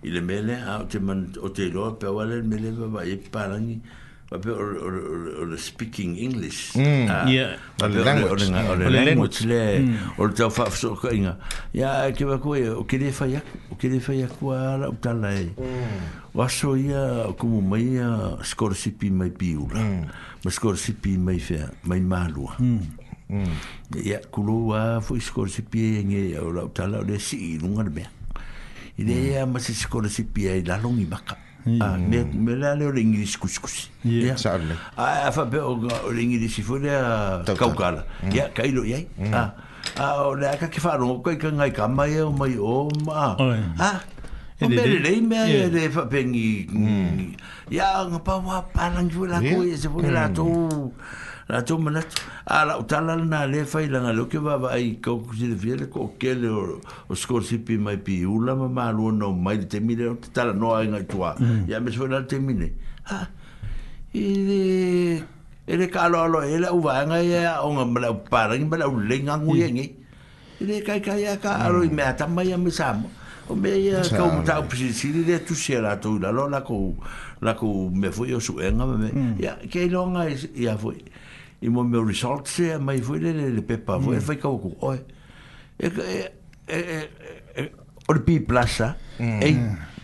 ile mele a te man o te lo power wale mele va i e parangi Or, or, or, or speaking English. Mm, uh, yeah. Or the language. Or language. Mm. Or the language. Mm. Or the language. Or the language. Or the language. Or ia, kumu mai ia, skora sipi mai pi ula. Mm. Ma skora sipi mai fea, mai mālua. Mm. Mm. Ia, kulo wā, fui skora sipi e nge, o la utala, o le si, nunga le mea. Mm. Ile ia, ma si skora sipi e lalongi maka. Mm ne hmm. ah, me la le ring dis kus kus ya sale ah, a fa be o ring dis fu le ka ka ya ka ilo ya hmm. a ah, o le ka ke fa ro ko ka ngai ka mai o mai o ma ha e o mele lei mea e le fapengi hmm. ia ngapa wa palangi wala koe se wala tō la tu mana ala utala na le fai la lo ke va ai ko kusi de fiere ko ke le o skor si pi mai pi u la ma malu no mai te mi le utala no ai ngai tua ya mm. me suena te mi ne ha e e le ka lo lo e la u va ngai ya e o nga mala parang mala u mm. le nga ngui e ngai kai kai ya ka aro i mm. me ta mai ya me samo o me ya ka u ta u pisi si le tu si la to la lo la ko la ko me fui o su enga me ya ke lo ngai ya fui i mo me result se mai foi le le pepa mm. foi foi kau oi e e e or pi plaza e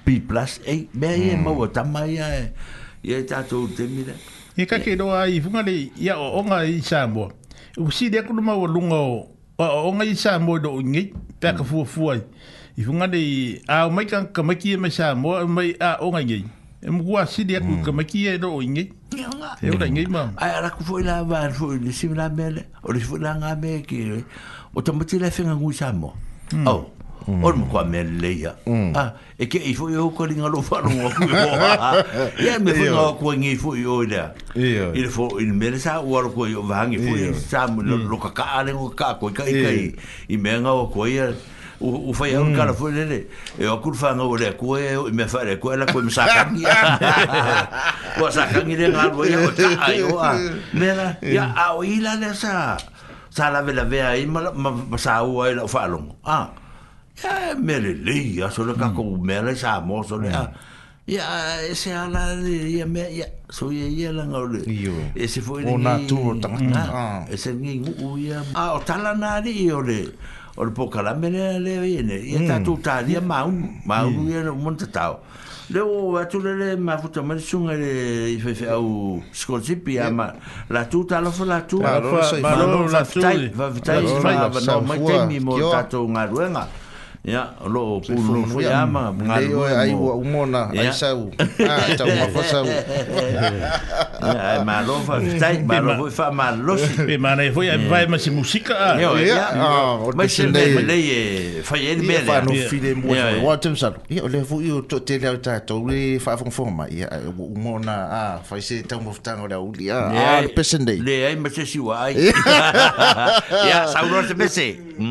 pi plus e me mm. e mo ta mai e e ta ah. mm. e mm. to e, e te mira e ka ke do ai funga le ia o nga i chambo u si de ku ma lunga o o nga i sambo do ngi ta ka fu mm. fu ai i funga le a mai ka ka mai ki me sambo mai a o nga ngi e mua si dia ku hmm. ka maki e do ingi e ora ingi ma ai ara ku foi la va foi le si la mele o le foi la nga me ki o ta mati la fenga ngui sa mo oh hmm. Mm. Ormu kwa meleia. Mm. Ah, e ke ifo yo ko linga lo faru o ku. Ya me fu no ku ngi fu yo ile. Ile fu il mele sa u ar ku yo vangi fu yo sa mu hmm. lo ka ka ale ka ko kai kai. I menga o ko ia u fai au kala fo lele e o kur fanga o le kue e me fai le kue la kue me sakangi o sakangi le ngal bo ia o ta ai o a me la ia a o ila le sa sa la vela vea i ma sa u a ila o fai longo a ia e me le le ia so le kako u mm. me le sa mo so le a mm. ia e se ala le ia me ia so ia ia la ngau le e se fo i le ngi o na tu o ta e se ngi u ia a o tala na le i o le o le pokala me le le ene ia ta mm. tu ta dia ma un ma un mm. ia no monta ta le o atu le le ma futa ma sunga le i fe fe au scolzi pi ama la mm. tu ta lo la tu ma lo la tu va vitai va no ma te mi mo ta tu nga ruenga ya lo pulo fo ya ma ngal o ai o umona ai sau ah ta ma fa sau ya ma lo fa stai ma lo fa ma lo si pe ma nei fo ya vai ma si musica ya ya ma si le le ye fa ye me le fa no file mo wa tem sa ya le fo yo to te le ta to le fa fo fo ma ya umona ah fa se ta mo fa ngora u ah, ya ah le pe pesende le ai ma se si wa ya sa lo te mese mm.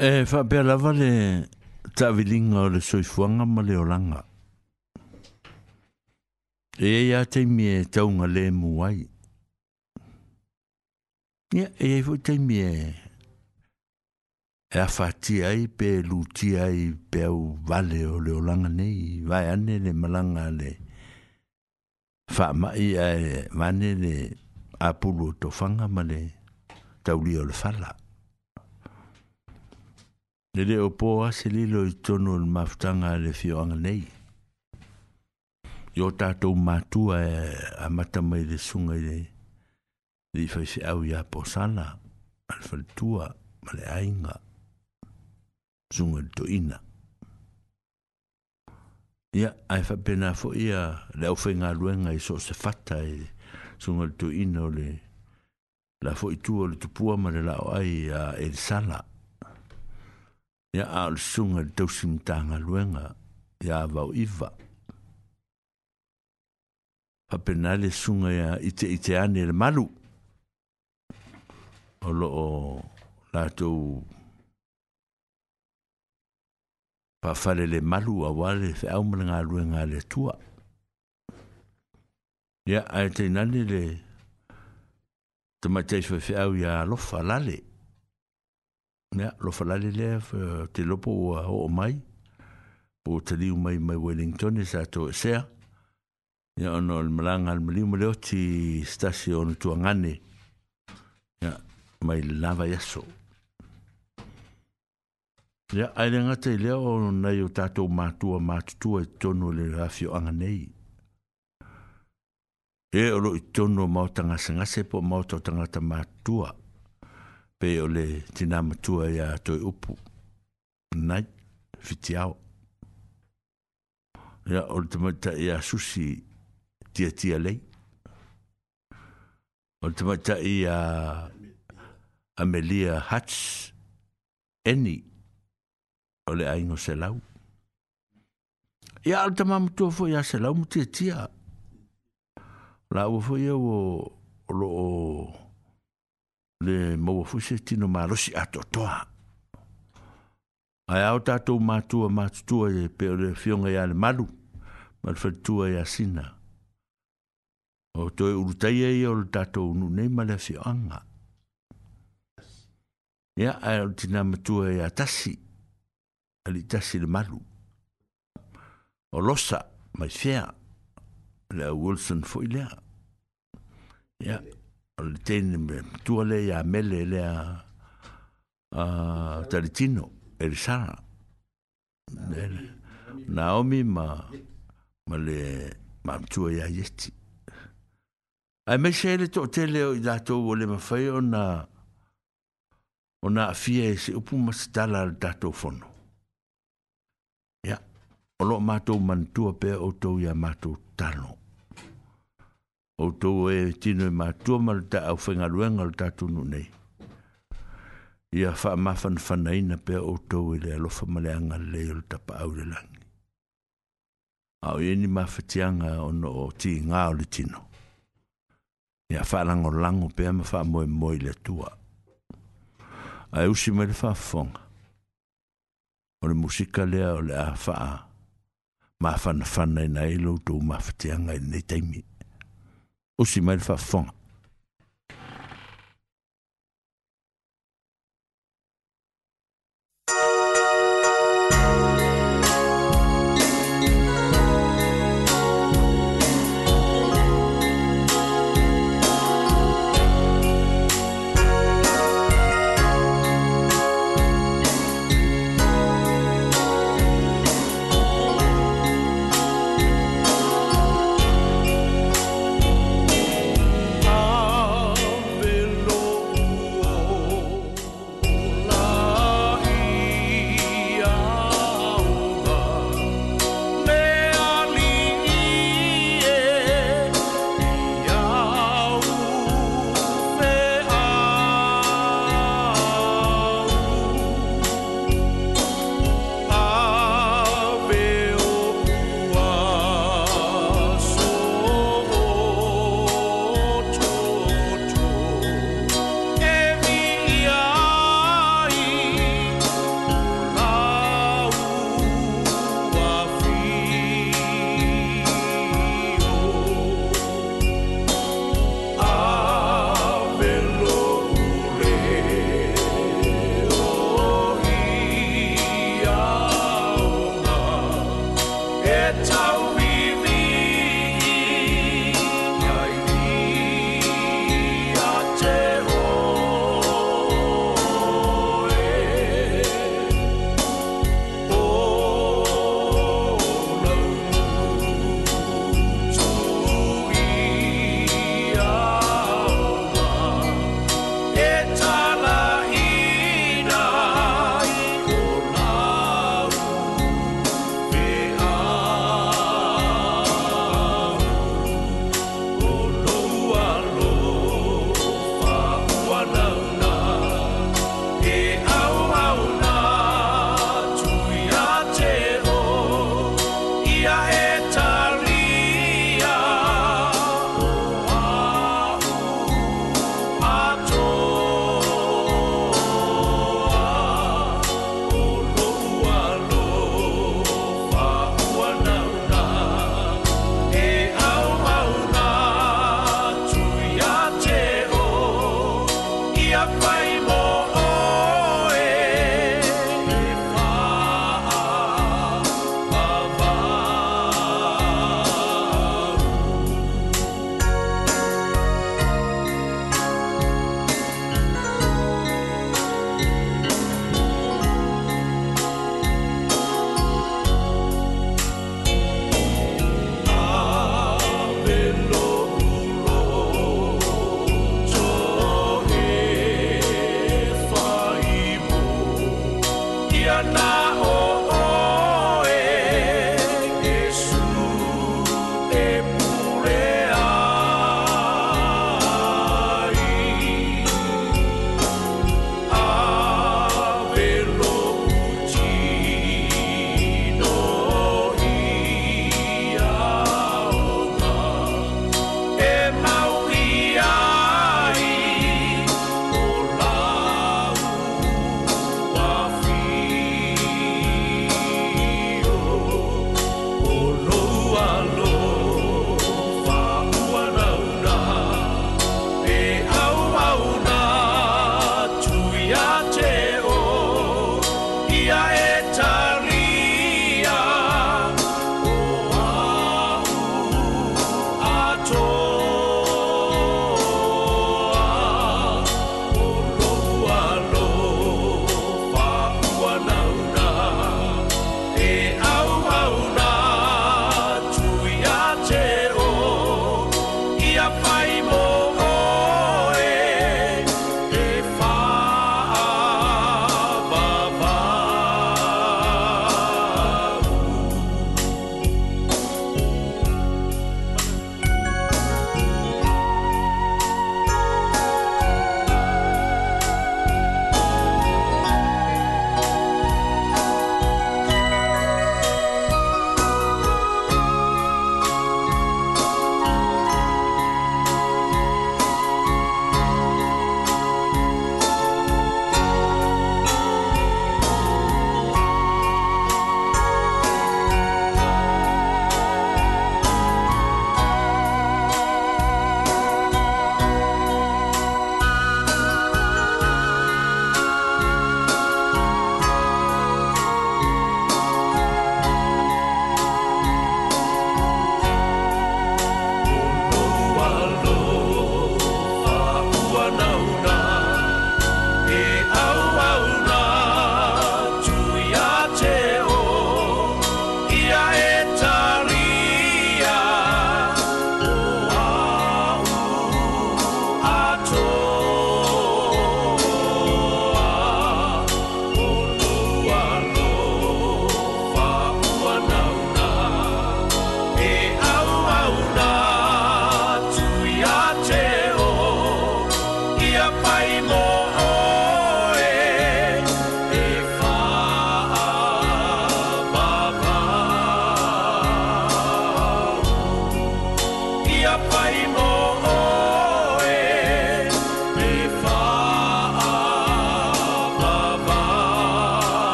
E fa per la vale ta vilinga o le soifuanga ma le olanga. E e a te mi e taunga le muai. Ia, e e fo te mi e e a ai pe luti ai pe au vale o le olanga nei vai ane le malanga le fa mai ai vane le apulu to fanga ma le tauli o le fala le le o po ase li lo i tono ni mafutanga le fio anga nei. Yo tato matua e a mata mai le sunga i le li fai se au ya po sana al faltua ma le ainga sunga to ina. Ia, ai fa pena fo ia le au fai ngā luenga i so se fata e sunga to ina o le la fo i tua le tupua ma le lao ai a el sana. Ia, ya al sunga dosim tanga luenga ya vau iva. Pa penale sunga ya ite ite ane le malu. O lo o la tu pa fale le malu a wale fe au mlinga luenga le tua. Ya a ite nane le tamatei fe fe au ya lofa lale. Ya ne lo falale le te lo po o mai po te liu mai mai Wellington e sa to e se ya ono al malang al mali mo le ti station tu ngane ya mai lava yaso ya ai nga te le e, o na yo tato ma tu ma tu e tonu le rafio angane e o lo tonu ma tanga sanga se po ma tanga ta ma tua pe o le tina matua ia toi upu nai fitiao ia o le tamaita ia susi tia tia lei o le tamaita ia amelia hats eni o le aino se lau ia o le tamamatua foi ia se lau mu tia tia la ua foi ia o loo le maua fuise tino malosi atoatoa ae au tatou matua matutua e pe o le fioga iā le malu ma le faletua iā sina o toe ulutaia ia o le tatou nuunei ma le afioaga ia ae o le tinā matua iā tasi a lii tasi le malu o losa mai fea le au wilson foʻi lea ia yeah. le tēne me tua le ia mele e le a talitino e le Naomi ma ma le ma tua ia iesti ai me se le tele o i dātou o le mawhai ona na afia e se upu ma masitala le dātou whono ia o lo mātou mantua pēr o tau ia mātou tano o tō e tino e mātua mara ta au whenga o tātou nunei. Ia wha mawhan whana ina pia o tō e le alofa male anga le o tapa au le langi. Au e ni mawhatianga o no o ti ngā o le tino. Ia wha lango lango pia ma wha moe moe le tua. Ai usi mele wha whonga. O le musika lea o le a wha mawhan whana ina e lo tō mawhatianga i nei taimi. aussi mal that time.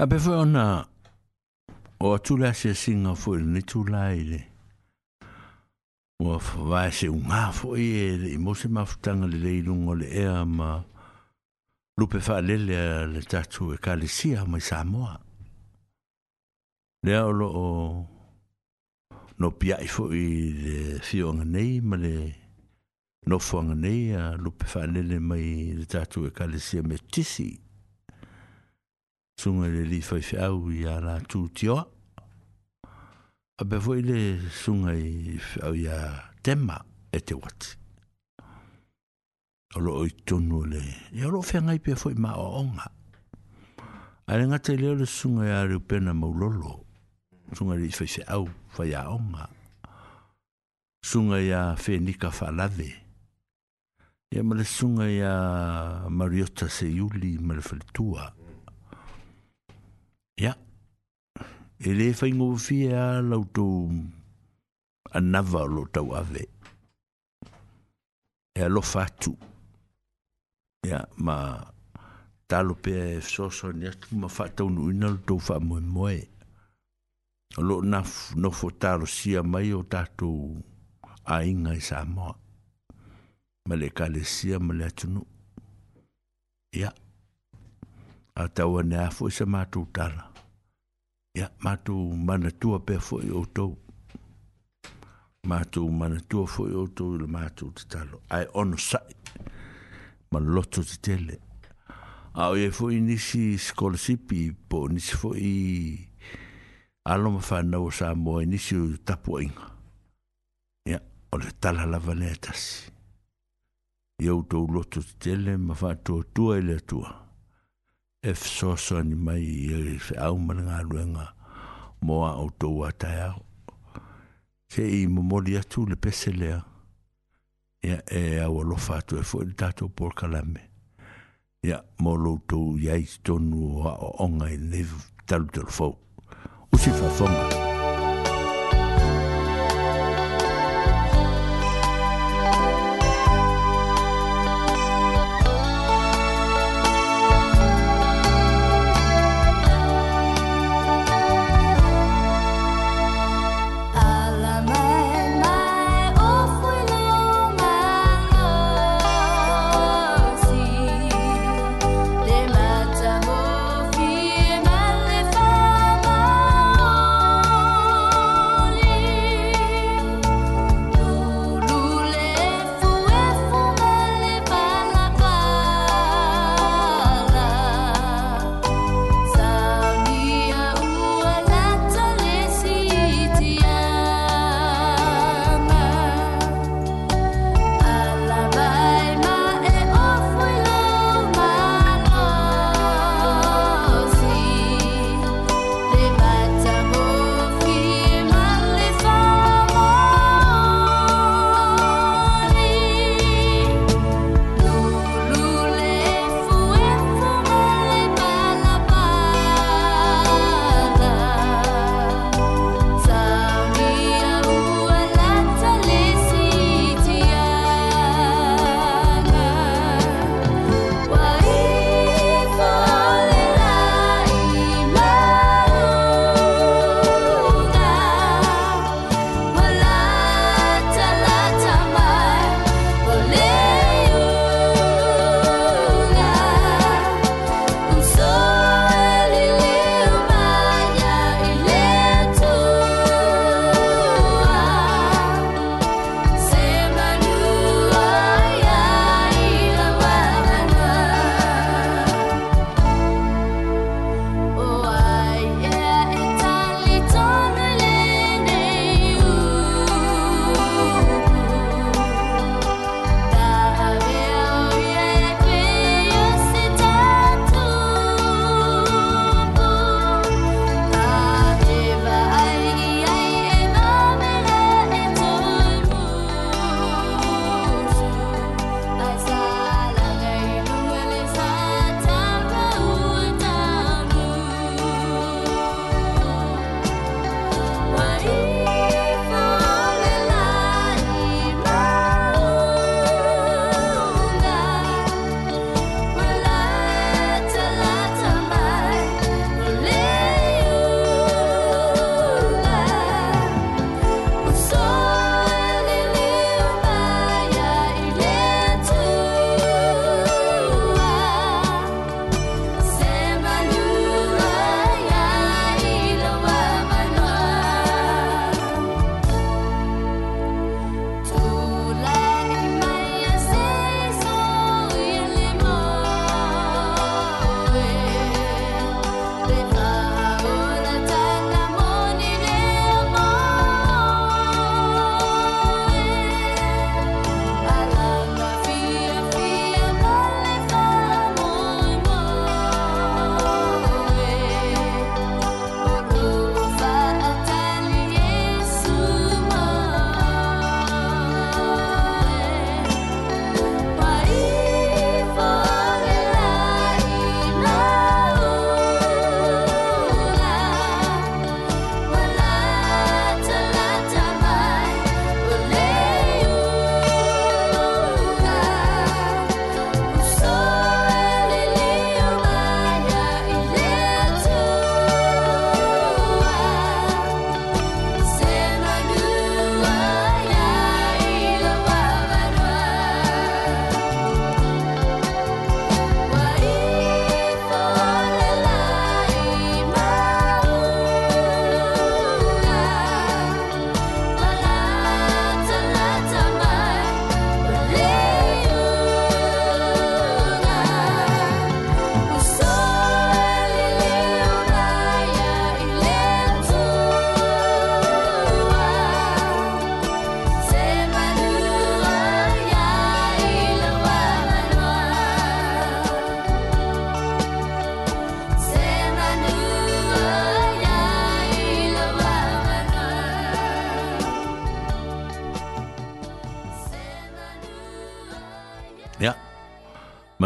Ape fue ona o atula se singa foi ni tula ile. Ua vai se un hafo i e i mose mafutanga le leilungo le ea ma lupe fa lele le tatu e calisia ma i Samoa. Lea olo o no pia i fo i le nei ma le no fuanga nei a lupe fa lele mai le tatu e calisia me tisi. Tisi. sunga le li fai fi au i a la tū tioa. A pe fwoi le sunga i fi au i a tema e te wati. O lo oi tonu le, e o lo fia ngai pe fwoi ma o onga. A le ngata i leo le sunga i a reu pena maulolo, sunga li fai fi au fai a onga. Sunga i a fe nika fa lave. Ia ma le sunga i a mariota se iuli ma le falitua. Ia Ia. E le whaingo fia lautou anava lo tau ave. E alo fatu. Ia, ma talo pe e soso ni atu ma fatau nu ina lo tau wha moe moe. O lo na nofo talo sia mai o tatou ainga i Samoa. Ma le kalesia ma le atunu. Ia. Ia. a taua ne afo i e se tala. ya mato mana tua pe fo yo to mato mana tua fo yo to le mato te talo ai on sai ma lotto te tele a o e fo inisi scolsipi po nisi fo i alo ma fanna o sa mo inisi o tapu inga ya o le tala la valetasi yo to lotto te tele ma fa tua tua ele tua e fsoso ni mai e fe au mana ngā ruenga moa o tōa tai au. Se i mamori atu le pese e ia e au alofa atu e fuori tato por kalame. ya mo lou tōu iai tonu o a o onga i nevu talu fo fau. Usi fa fonga. Usi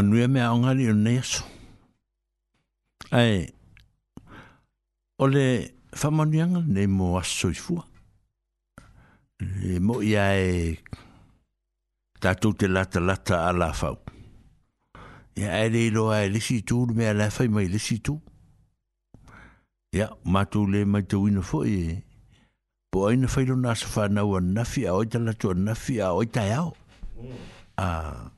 manuia mea o ngari o nei aso. Ai, o le whamanianga nei mo aso i fua. Le mo i ae tātou te lata lata a la fau. Ia ae rei roa e lisi tū ni mea la fai mai lisi tū. Ia, mātou le mai tau ina fo e. Po aina whailo nāsa whanau a nafi a oita latu a nafi a oita e Ah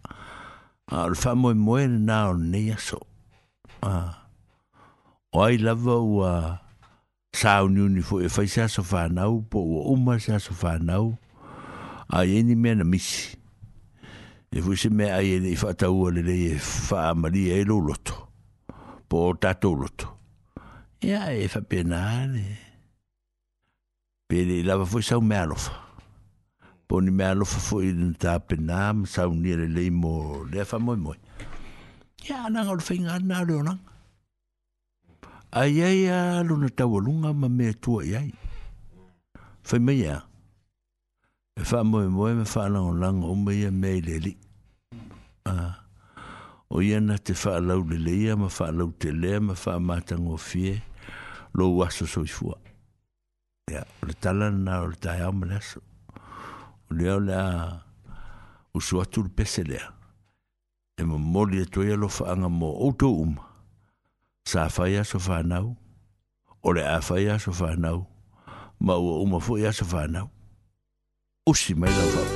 al ah, fa mo mo na ne so a ah. o ai lava o a sa un ni fo e fai sa so fa na e e u e po o ma sa so fa na u a ye ni me na mis e fu se me a ye ni fa ta u le le e fa ma li e lo lo to po ta to lo to e a e fa pe na le pe le lava fo sa u me alofa poni me alo fa fo ilin ta pe na ma sa un nire le imo le fa moi moi ya anang al fin an na leo nang ai ai a lo na ma me tua iai fa me ya e fa moi moi me fa anang on lang ome ia me le li o ia na te fa alau le le ia ma fa alau te le ma fa matang o fie lo waso so i fua ya le talan na o le tai au leo lea usu atu pese lea. E mo moli e toia lo faanga mo outo uma. Sa faia so whanau. Ole a faia so whanau. Ma ua uma fo ia so whanau. Usi mai la whanau.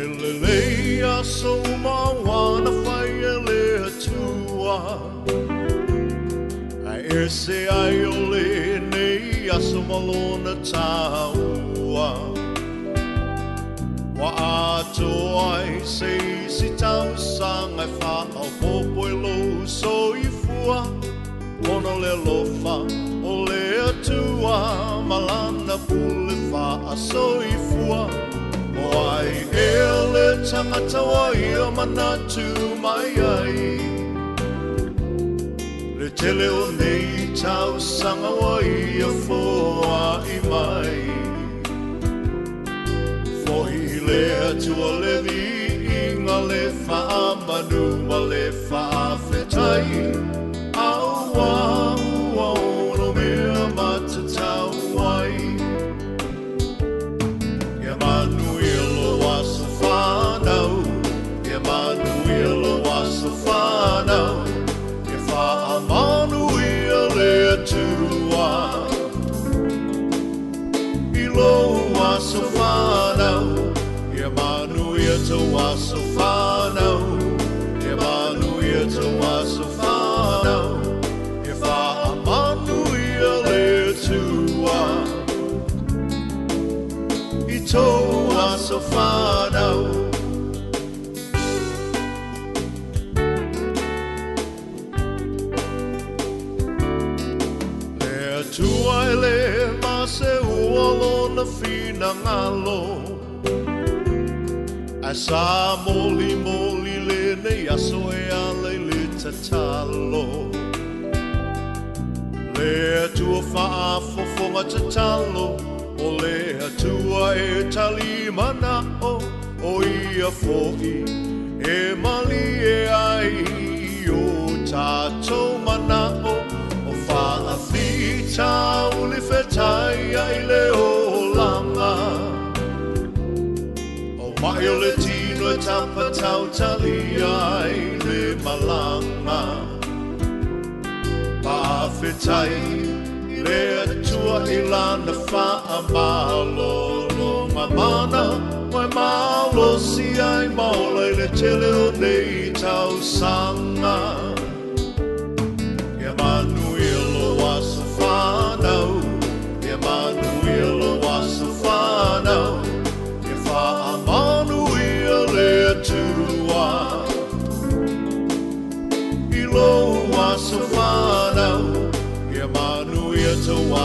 Ele leia so ma wana whai ele atua. Ele leia so ma wana whai ele atua. E se ai o le nei a somalona tāua Wa a to ai se si tau sang ai e wha au pōpo i e lo so i fua Ono le lofa o le atua malana pule wha a so i fua O ai e le tangata wa i o manatu mai ai ai Le tele o nei tau sanga wa i a fōa i mai Fōhi lea tua levi inga le wha amanu ma le wha awhetai Fōhi lea tua levi inga le wha amanu ma le wha awhetai so far now. tu ai le ma se ua lona fina ngalo A sa moli moli le nei aso e ale le tatalo Le tua faa fofonga tatalo Le tua O le atua e tali mana o O ia fohi e mali e ai O tato mana o O whaha fita uli fetai ai le o langa O mai o le tino e tapa tau tali ai le malanga Pa fetai ai le malanga Lea te tua i lana wha a Mai mana, mai maulo si ai maulai Le te leo nei tau sanga Mai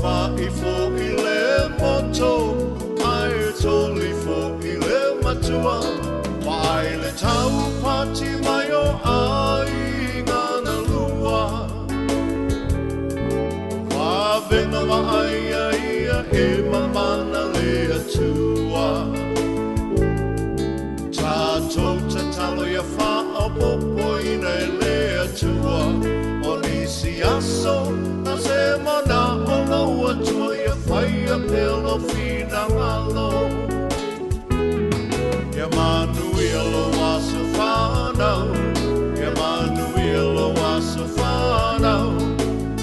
fa'i fo i le moto Ai e toli fo i le matua Pai le tau pati mai o ai ngana lua Wa vena wa ai ai a e mamana le atua Ta to ta talo ia fa a popo i nei le atua O nisi aso na se mana lo finangalo Emmanuel o asafana Emmanuel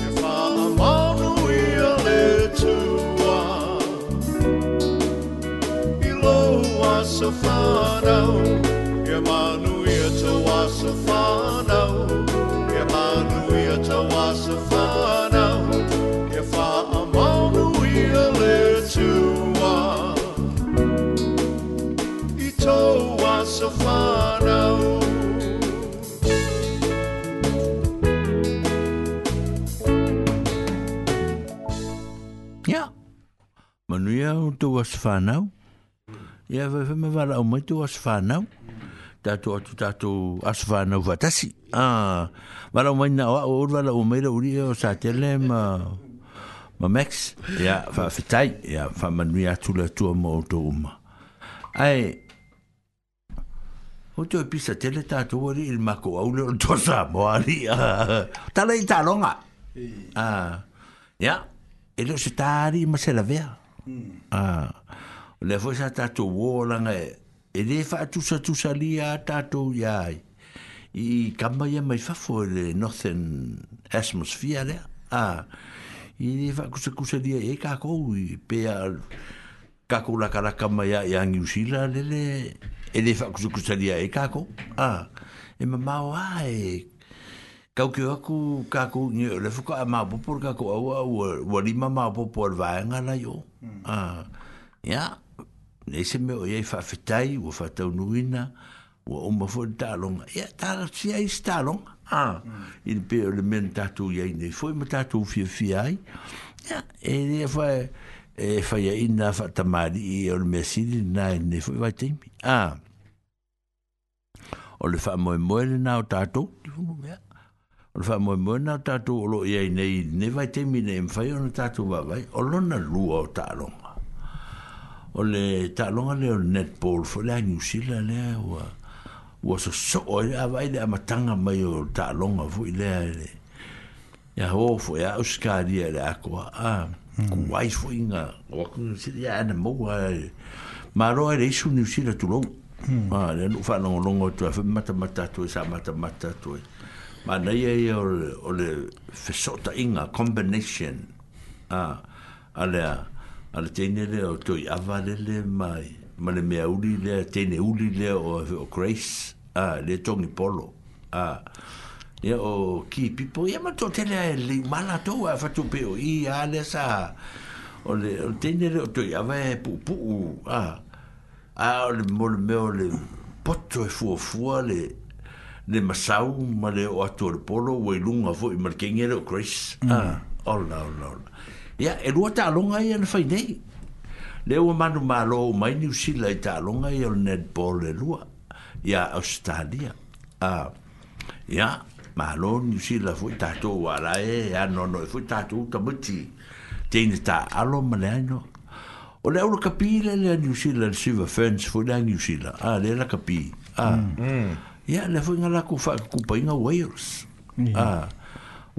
Efa Emmanuel e tua Ilo ia o tu as whanau. Ia wha wha me wala o mai tu as whanau. Tato atu tato as whanau watasi. Ah, wala o mai na oa o ur wala o meira uri e o sa tele ma... Ma Max, ia wha whetai, ia wha manui atu le tua mo o tu uma. Ai, o tu e pisa tele tato wari il mako au le o tosa mo ari. Tala i talonga. Ah, ia, ele o se tari ma se la vea. Ia. Ah. Le fo sa ta to wola nga e, e le fa tu sa tu sa li ta to ya. I kamba ye mai fa fo e le northern atmosphere. Ah. I le fa ku sa ku sa li e ka ko i pe a ka ko la kala kamba ya ya ngi usila le le e le fa ku sa ku sa li e ka ko. Ah. E ma ma wa e kau ki aku ka ku ni le fuka ma bo por ka ko wa wa wa ni ma bo por va nga na yo hmm. a ah, ya ne se me o ye fa fitai wo fa ta nu ina wo o ma fo ta long ya ta si ai sta long a ah, hmm. il pe le men ta tu ye ne fo ma ta tu fi fi ai ya e ne fa e fa ye ina fa ta ma di o le mesi di na ne fo va te a ah, o le fa mo mo le na o ta tu o fa mo mo na ta tu lo ye nei ne vai te mi nei fa yo na ta tu va vai o lo na lu o ta lo o le ta lo nga le netball fo la new zealand le wa wa so so o ya e vai le ma tanga mai o ta lo nga fo i le ya ho fo ya o ska di le ko a hmm. ku wai fo inga o ku si ya na mo wa ma ro le isu new zealand tu lo hmm. Ah, le no fa no longo tu fa mata mata tu sa mata mata tu ma nei e o le o le fesota inga combination a a le a le tene le o toi ava le le mai ma le mea uli le tene uli le o, o grace a le tongi polo a ia o ki pipo ia ma to tele le mala to a to pe o i a le sa o le o tene le o toi ava pu e pu a a o le mol me o le poto e fo fuo le le masau ma le o atu le polo o i lunga fo i markengi o Chris. Mm. Ah, ola, ola, ola. Ia, e lua ta alonga i ana whainei. Le o manu malo o mai ni usila i ta alonga i ala net polo le lua. Ia, Australia. Ah, ia, malo ni usila fo i tato o ala e, ia, no, no, e fo i tato o tamuti. Teine ta alo ma le aino. O le aura kapi le le a ni usila le siva fans fo i le a ni usila. Ah, le la kapi. Ah, mm. Mm ya le foi ngala ku fa ku pa inga wires ah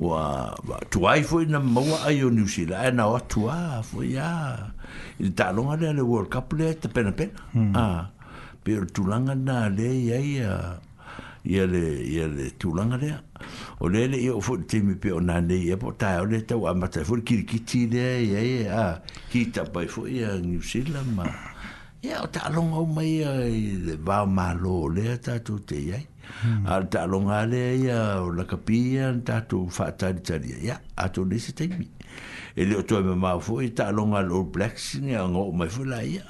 wa wa tu ai foi na mo ai o new zealand na o tu a ya il ta longa le le world cup le te pena pen hmm. ah per tu langa na le ya ya ya le ya le tu langa le o le le io fo te mi pe ona ne ya po ta e o e le ta wa ma ta fo kiri le ya ya ah, kita pai foi ya new zealand ma ia o taaloga aumai ia i le vaomālō lea tatou te iai hmm. a le taaloga a lea ia o lakapi ia na tatou faatalitalia ia atou lei se taimi e le o toe mamao foʻi taaloga a le old blacks ni agoo mai foʻi laia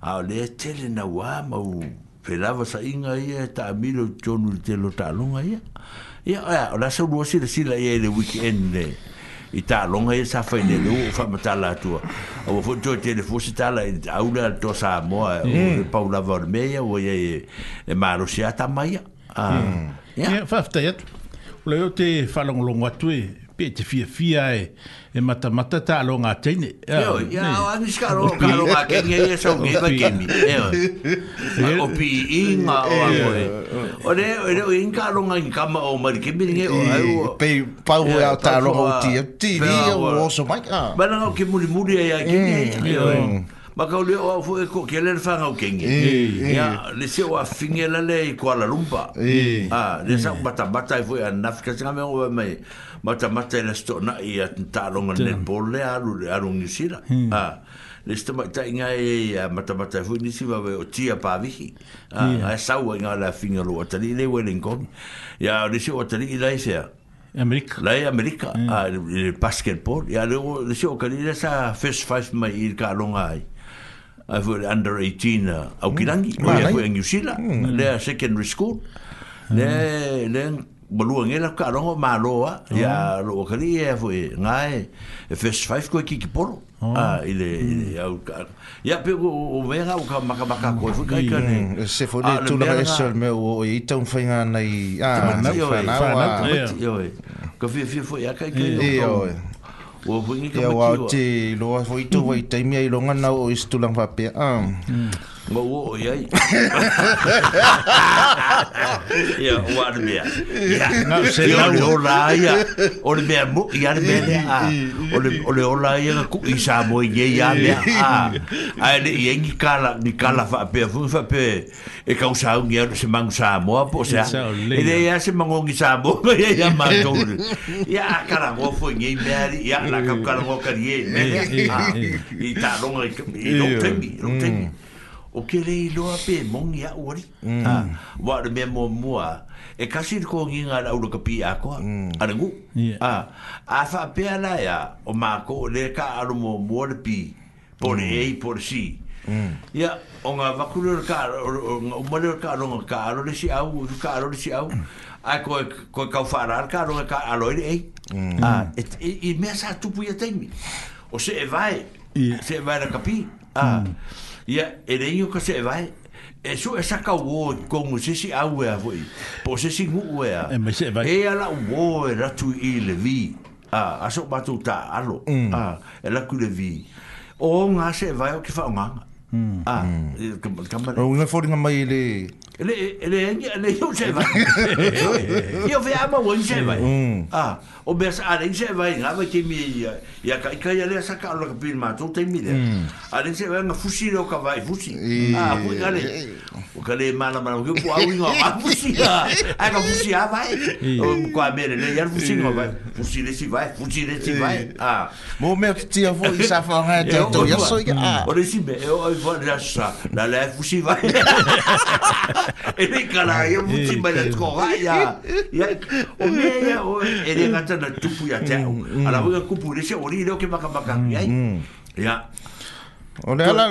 ao lea tele nauā mau felava saʻiga ia e taamile tonu le telo taaloga ia ia ola saulua silasila ia i le weekend i ta longa hmm. e sa fai ne lu fa ma ta la tua o fo to te le fosi ta la au la to sa mo e pa u la vor me ya o ye e ma ro sia ta mai a ya fa ta ya le te fa long long wa tu pe te fia fia e e mata mata ta lo nga te ne ya ya an ska lo ka lo ka ke ye so ke ke mi e o o pi in ma o a moe o ne o ne in ka lo in ka ma o ma ke mi ne o a o pe pa o ya ta lo o ti ti o so ba ka ba na ke mu mu ya ke ne ma ka ole o fu e ko kele fa ngau kenge ya le se o afinge la le ko la lumpa Ah, le sa bata bata e fu ya e na ka tsanga me o me mata mata e la sto na ia ta longa le bolle a lu a lu a le sto ma ta inga e mata mata fu ni si va ve o tia pa vi ah, a sa o la finge lo tali le welen kon ya le se o tali la se Amerika. La e Amerika, mm. a, ah, il basketball. Ya, le, le, le, le, le, le, le, le, le, le, le, le, ai fu under 18 a uh, au mm. kirangi mm. ia fu en New Zealand mm. le a uh, secondary school mm. le le ngela ka rongo ma loa mm. ia lo ka ri ia e fu ngai e first five ko ki ki polo oh. a ah, ile mm. ia au ka ia pe o vera o ka maka maka mm. ko fu ka ka ne mm. se fu le tu na esso me o i tong fa nga nei a na fa na ko ti oi ko fi fi fu ia ka ka Ia wau te loa hoi tu wai taimi ai longa nau o istu lang fapea. Mm. Mo wo o yai. Ya war me. Ya na se la o la ya. O le mo ya le me le a. O le o le o la ya ku i sa mo ye ya me a. A le ye ni kala ni kala fa pe fu fa pe. E ka usa un ya se mang sa mo po se. E le ya e se mang un sa mo ya e ya ma to. Ya kala mo fo ye me ya la ka kala mo ka ye me. I ta longa i no te mi, no mm. te mi o ke rei loa pe mongi a uari mm. ah, wa me mo mua e kasi ko ngi nga la uro kapi a koa mm. arangu ah, a fa pe ala ya o mako le ka aru mo mua le pi por mm. ei por si mm. ya yeah, o nga vakulio le ka aru o mole le ka aru nga ka aru le si au u ka aru le si au a ko ko ka fara ka aru nga ka aru le ei mm. ah, et, e, e mea sa tupu ya teimi o se e vai se e vai la kapi ah ia e rei o kase e vai e su e saka uo kongu e se si au e avoi po se si ngu e a e ala uo e ratu i le vi a aso batu ta alo mm. a e la ku le vi o ngase e vai o ki fa o nganga mm. a o ngafori nga mai le 이 왜아마 원제발 아 오베스 아렌제발 라마 팀이 야 카이카야레 사카로 카필 마토 팀이네 아렌제발 나 후시로 카바이 후시 아 후이가레 오카레 마나 마나 그 보아우잉 아 후시야 아가 후시야 바이 오 과메레 레 야르 후시노 바이 후시레 시 바이 후시레 시 바이 아 모메르 티아 포 이사 파하 또 야소이가 아 오레시 베 에오 아이 포 라샤 라레 후시 바이 ele cara aí é muito mais de coraia o meia o ele gata e na tupu ya tá ela vai com por esse orilho que vai acabar com aí ya Olha lá,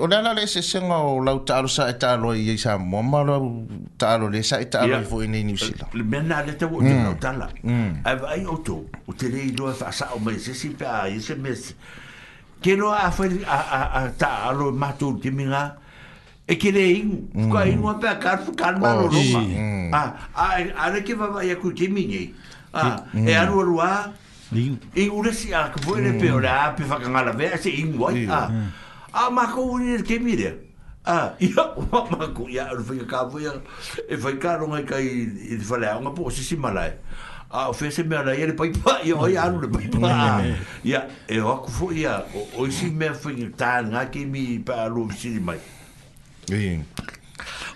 olha lá, esse senhor o Lautaro sai tá lo e isso, mamma lo tá lo, ele sai tá lo foi nem nisso. Ele menna ele tá o Lautaro. Aí vai outro, o tele do faça o mês esse pá, esse mês. Que não a foi a a a tá lo matou de mim lá e ke le ingu kua mm. ingu a pia kar fu kan malo oh, roma mm. ah, a a re ke vava ya ku ke minge a ah, e aru aru a e ure si a ke voire mm. pe ora a pe faka ngala vea se ingu ah, a a ma ko uri e ke mire a ia ua ma ko ia aru fika ka voia e fai karo ngai ka i te falea o ngapu o sisi malai a o fese mea la ele pai pa yo ya no le pai pa ya e o ku fo ya o si me fo ta nga ke mi pa lo si mai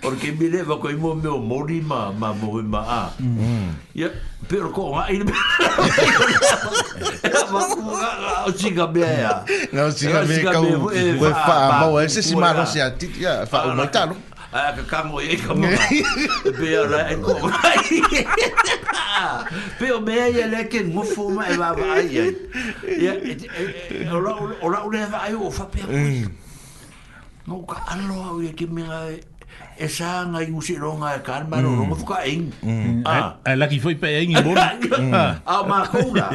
Ora ke mire va ko imo meo mori ma ma mo ma a. Mm. Ya per ko ma i. Ma ku ga o chiga be ya. Na o chiga be ka u. Ve fa ma o ese si ma ro si a ti ya fa o ma talo. Ah ka ka mo e ka mo. Be ya la e ko. Pe o be ya le ke mo fu ma e va ba ya. Ya ora ora ora va e ai o fa pe. Mm no ka alo au e ki mea e e sa nga i usi ronga e ka anma no ma mm. fuka eng mm. a ah. e eh, eh, laki foi pe eng i bora a ma koura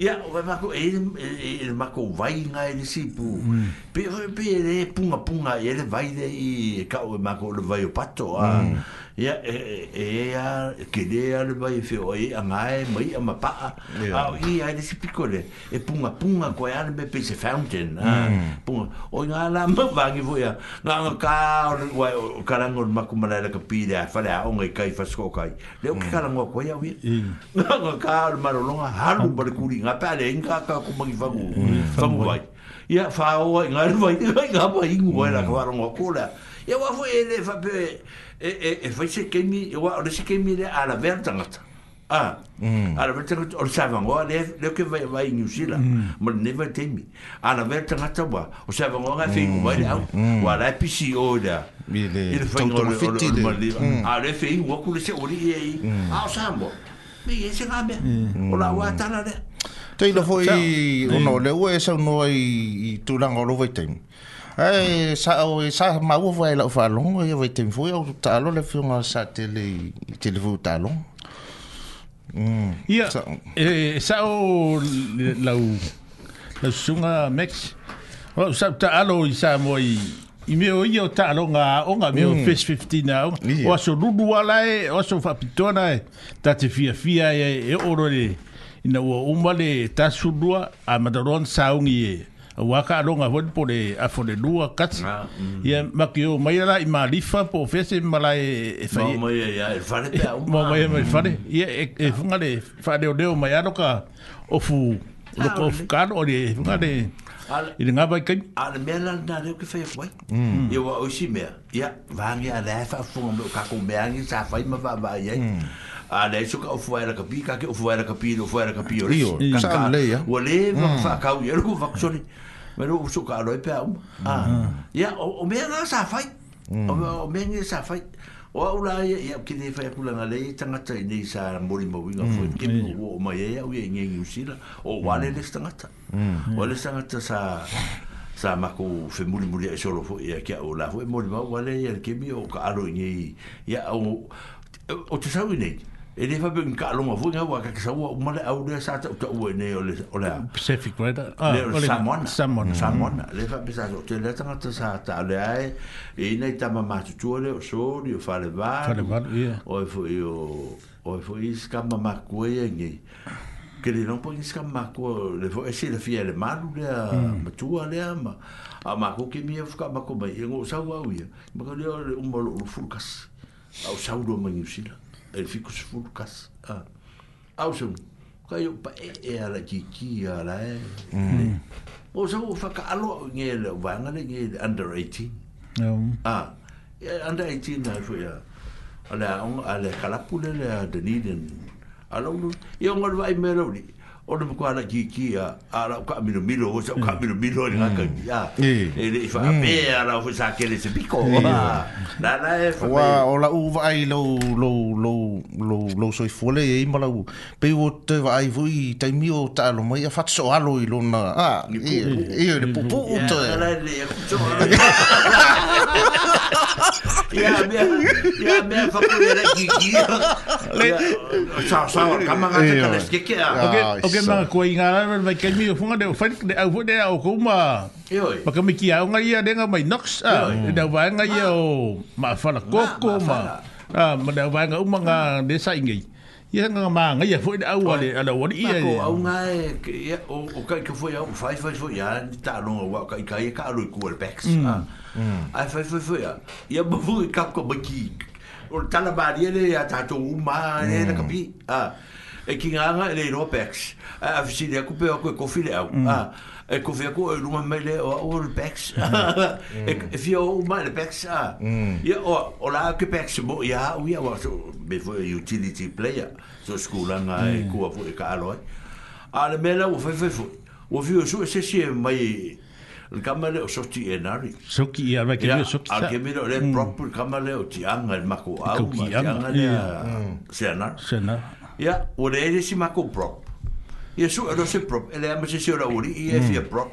ia o ma ko e e, e ma ko vai nga e si pu mm. pe pe e punga punga e le vai de i ka o ma vai o pato a ah ya e e ya e, ke de al ba i fe o a mai e e mai a ma pa a o i a de sipicole e punga punga ko ya me pe se fountain mm. a punga o nga la ma va ki voya na nga ka o wa o karango ma ku mala ka pi de fa la o nga kai fa sko kai le o mm. karango ko ya wi na nga ka o ma lo nga ha lu ba ku ri nga le nga ka ku ma ki va ku fa mu vai ya fa o nga ri vai nga pa i ngua la ka ro nga ko la ya wa fo e le fa pe e e e foi se que mi eu ora se que mi de ala verta ah mm. ala verta o sabe ngo le le que vai vai em usila mas mm. never tem mi ala verta na tabua o sabe ngo ga fico vai lá o ala pisi ora ele foi no o mal de ala fei o cu le se ori e aí mm. ah o sabe me e se gabe mm. ola wa tala de Tei lo foi uno le ue sa uno e i tulang o lo foi tei. ai sa o sa mau vai la fa long e vai te foi o ta le fiona sa tele tele vo ta long mm ia e, e sa o la u la sunga mex o sa ta alo i sa mo i i me o ia o ta nga o nga me o fish 15 now o so lulu ala e o so fa pitona e ta te fia fia e, e o ro le ina o umale ta sulua a madaron saungi e waka alonga hoi po le afone lua kati. Ah, mm. Ia maki o mai ala i marifa po fese malai e fai. Mau mai ea e fare e pe au. Mau mai ea e fare. Ia e funga e le fare o leo mai aloka ofu loko ofu kano ori e funga le i le ngabai kai. Ale mea lana nga leo ki fai fai. Mm. Ia wa oisi mea. Ia vangi a lea e fai funga meo kako mea ngi sa fai ma vaa vaa iei. a le so ka ofu era ka pika ke ofu era ka pino ofu era ka pio rio ka ka le ya wale va ka ka u yero va ksoni Me lo uso ka lo pe. Ah. Ya o o me na mm. sa fai. O me o me sa fai. O ula ya ya ki ni fai ku la na le tanga tai ni sa mori mo wi ngafu mm. ki mo o ma ya ya u ye ngi u O wa mm. le le tanga ta. O le tanga ta sa sa ma ku fe muli muli e solo fo ya ki o la fo e mo wa le ya ki mi o ka aro ngi ya o o te sa wi ni e le fape ka lo ma vunga wa ka sa wa ma le au le sa ta ta wa ne o le o le pacific red ah, le samon samon samon le fape sa to le ta ta sa ta le ai e ne ta ma ma tu o le so ni o fa le va fa le va o e fo io o e fo i ska ma ma ku e ni ke le non po i ska ma ku le fo e si le fi le hmm. ma lu le ma tu le ma a ma ku ke mi e fuka ma ku ba e ngo sa wa wi ma ka le o mo lo fu kas au sa u do ma ni ele fica se for cas ah ao ah, seu caiu pa é era kiki era é o seu faca alô ele vai na de under 18 um. ah under 18 não foi a ala ala kala pulele a deniden alonu yongol vai melodi o le mokua ana kiki a ala o kaa milo o sa o kaa milo ni haka ni a e le ifa ape ala o fisa kele se piko na na e fa wa o la u va ai lo lo lo lo lo so i fule e ima la u pe u te va ai vui tai mi o ta alo mai a fatso alo i lona a e e le pupu u te e le e kutu ia mea ia mea whakurera ki kia sa sa kamanga te kaleskeke a oke mga kua i ngā rara vai kai mi o funga de o whanik de au de au kuma ma kami ki au ngai ia denga mai nox a de au vai ngai o ma whala koko ma ma de au vai ngai umanga de sa ingai ia nga ma nga ia foi au ale ala wali ia ko au nga e o o kai ko foi au fai fai foi ya ta no wa kai kai ka lu ku al backs a a fai fai foi ya ia bu fu ka e ko ba ki o ta na ba ia le ya ta to u ma e na ka pi a e ki nga nga le ro backs a fisi le ku pe ko ko fi au mm e ko fia ko lu e ma mele o all backs mm. e fia e o ma le backs a ya mm. o o la ke backs mo ya o ya wa so be fo e utility player so skula nga e mm. ko fo e ka lo a le mele o fe fe fo o fi o so se se mai le kamale o so ti e nari so ki ya ma ke yo so ki a ke mi le proper kamale o ti anga ma ko a ma ti anga le se na se na ya o le e si ma ko proper ia su ero se prop ele ama se se ora uri ia e mm. fia prop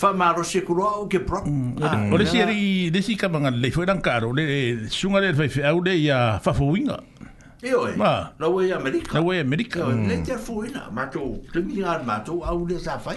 fa maro se kuroa o ke prop mm, ah, o le si eri le si kamanga le fue dan caro le sunga le fai fai au le ia fa fuinga Eo e, ma. la ue Amerika. La ue Amerika. E mm. Le te fuina, mato, te mi mato, au le sa fai.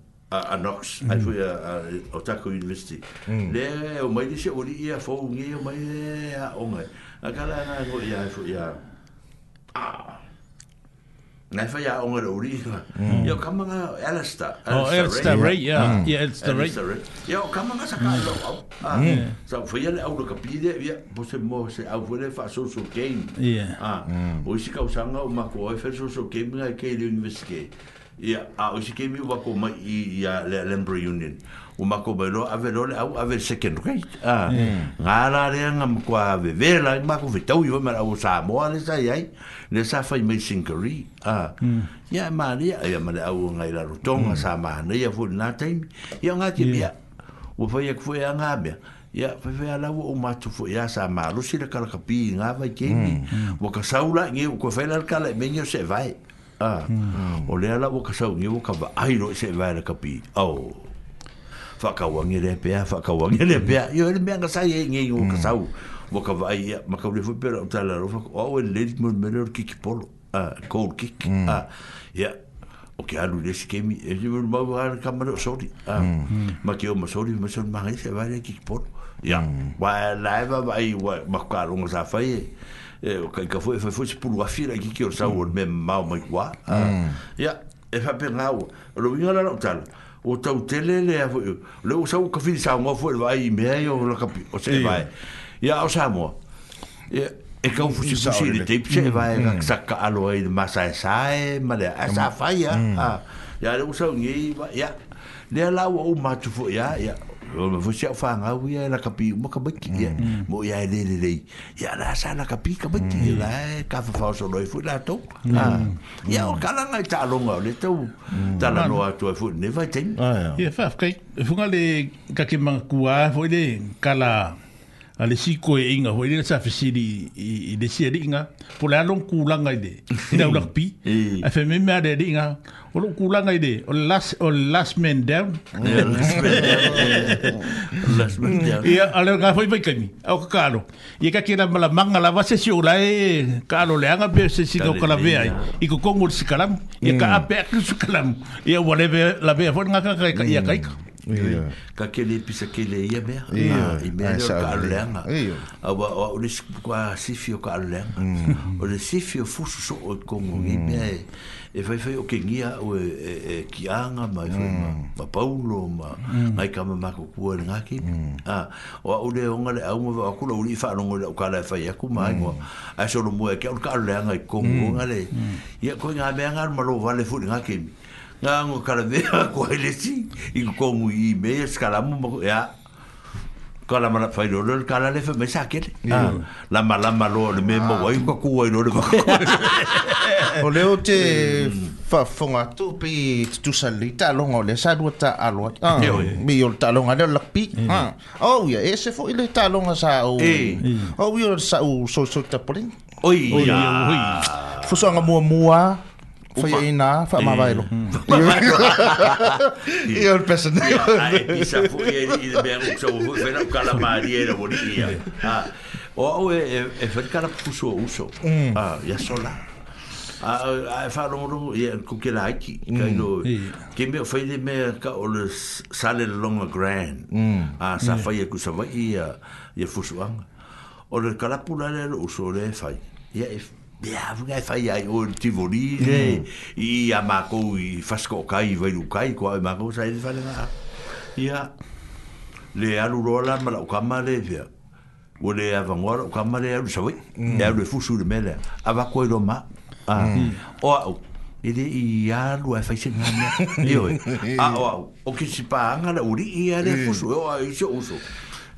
a, a Knox, mm. ai fui a, a Otaku University. Mm. Le, o mai disi, o li ia fau ngi, o mai e a ongai. A kala nga ngō ia, ai fui a... Ngai fai a ongai rau ri, ka. Ia mm. o kamanga Alistair. Oh, Alistair Ray, ya. Ia, Alistair Ray. Ia o kamanga sa kāi mm. lau au. Mm. Eh, sa fai ale au raka pide, ia, po se mō se au fuere fa so so game. Ia. O isi kausanga o mako oi fai so so game ngai kei le universitei ia a o si kemi wa ko mai ia le lembre union o ma ko belo ave lo le au ave second rate a mm. nga la re nga ma ko ave ve la ma ko vetau yo ma o sa mo ale sa yai le sa fai mai singari a mm. ia ma le ia ma le au nga ila rotong mm. sa ma ne ia fu na time ia nga ke bia o fai ek fu ia nga bia ia fai fai ala o ma tu fu ia sa ma lu si le kala kapi nga vai kemi wa ka saula nge ko fai la kala me nyo se vai a ah. hmm. o le ala o ka sau ngi o ka va ai ro e se e va le kapi o fa ka wa ngi le pe a fa ka wa ngi le pe yo le mea ka sa ye ngi o ka sau o ka va ai ma ka le fu pe ro ta la ro fa o le le mo me le ki ki polo a ah, cold kick hmm. ah, a ya o ke alu le skemi e le mo va ka ma lo sori a hmm. ma ke o ma sori ma sori ma ngi se e va le ki ki polo ya wa la va vai wa ma ka ro sa fa ye e o kai ka foi foi foi pulu a fira ki ki o sa o mem mau mai kwa ah. mm. ya e fa pe ngau lo vinga la tal o tau tele le a foi le o sa o ka fi sa mo foi vai me ai o la kapi o se vai ya o sa mo ya e ka un fusi fusi de tip che mm. vai ka mm. sa ka alo ai de masa e sa e ma le a sa fa ya ah. ya le o sa ngi ya le la o ma tu fo ya ya Ma fosi au whanga au ia la kapi Ma ka maiki ia mm. mm. Mo ia e lele lei Ia la sa la kapi ka maiki mm. ia la e Ka fa fao so noi fui la tau ah. Ia o kalanga i taalonga o le tau Tala noa tu e fui ne vai teimu Ia fa fkai Funga le kakemanga kua Fui le kalanga a le siko e inga ho ele sa fesili i le si inga po le alon kulanga ide ina ulak pi a e. fe me me ade inga o lo kulanga ide o last o last man down last man down ia ale ka foi vai kami au ka kalo ia ka kira mala manga la vase si ola e kalo le anga pe se si do kala ve ai i ko kongo sikalam ia ka mm. ape ku sikalam ia wale la ve fo nga ka ka ia ka mm. ka kele pisa kele ia mea ah, i mea leo ka alenga awa ah, o le kwa sifi o ka alenga mm. o le sifi o fusu so o kongo i mm. mea e e fai fai o ke ngia o e, e, e ki anga mm. ma e fai ma paulo ma ngai ka ma mako kua ni ngaki o a ule o ngale au mwe wa kula uli i fai nongo le o kala e fai aku ma e ngwa a e solo mwe ke au ka alenga i kongo ngale i a koi ngai mea ngaru ma lo vale fu ni ngaki nga ngo kala mea kua helesi i ko kongu i mea skala mu mo ya kala mana fai lolo kala lefe mea sakele la ma la mm. ah, ma lo le mea mawa i kua kua i lolo kua o leo te mm. fa fonga tu pi tu sa li ta longa le sa lua ta alua ah, mi yol ta longa leo lakpi o ya mm. ah, e se fo ili ta longa sa o e. o wio sa u so so ta poli oi ya fusanga mua mua Foi aí na, foi a Mavailo. E eu peço. E eu peço. E eu peço. E eu peço. E eu peço. E eu peço. E eu peço. E eu peço. E eu peço. E eu peço. E eu peço. E eu peço. E eu peço. E eu peço. E eu peço. Foi de me ca o le sale longa grand. Ah, sa fai e kusava e e fusuang. O le calapula le uso le fai. E Ya, vunga e fai ai o ti voli, e mm. a mako i fasko kai, i vairu kai, kua e mako sa e fai le maa. Ia, le alu roa la o kama le, vea. O le a vangora o kama le alu sawe, mm. le alu e fusu le mele, a vako e lo maa. Ah. Mm. O au, e de i alu e fai se ngā mea, e oi. A o au, o ki si paanga le uri, i a le fusu, e o a iso uso.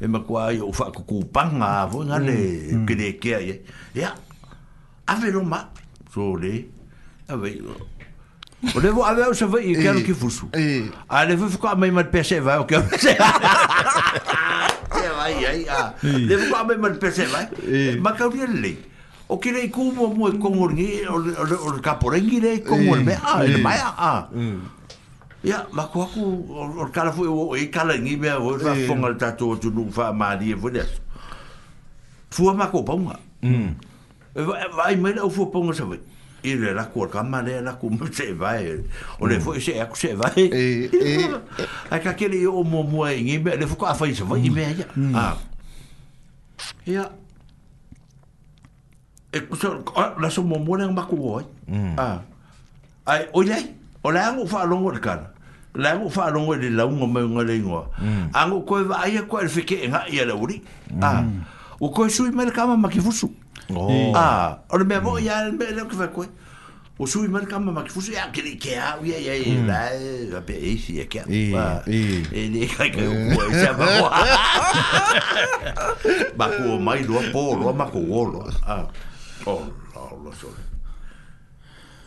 E makua i o fai kukupanga, vunga le, kere kea, e. Ia, ave lo ma so le ave o devo ave o se vai quero que eh, fusu eh. a devo ficar mai mal pese vai o que vai aí aí devo ficar mai mal pese vai eh. ma cabia e le o que lei como mo com o ngi mm. o o caporengi le como el me ah el mai ah Ya, ma ko aku or kala fu o e kala ngi me o fa e fonga tatu tu nu fa ma di e fu des. Fu ma ko pa unha. Mm vai mai lau fo pongo sa i le la cua kama le la cu mo se vai o le mm. fo se a cu se vai e e, e. a ka kele o mo mo e ngi me le fo ka fa i se vai me ya a ya e cu se la so mo mo le ma cu oi mm. a ah. ai o le o le ang o fa longo le kana le ang o fa longo le la un o me un le ngo ang o ko vai e ko e fike nga ia le uri mm. a ah. o ko su i me le kama ma ki fusu mm a ole mea mo ia me le ke va koe o sui man kama maki fusu ya kiri ke é, a ia ia ia la a pe ia si e ke a e ne kai kai o kua i se ma kua ma kua mai loa po loa ma kua o loa o la o olha sore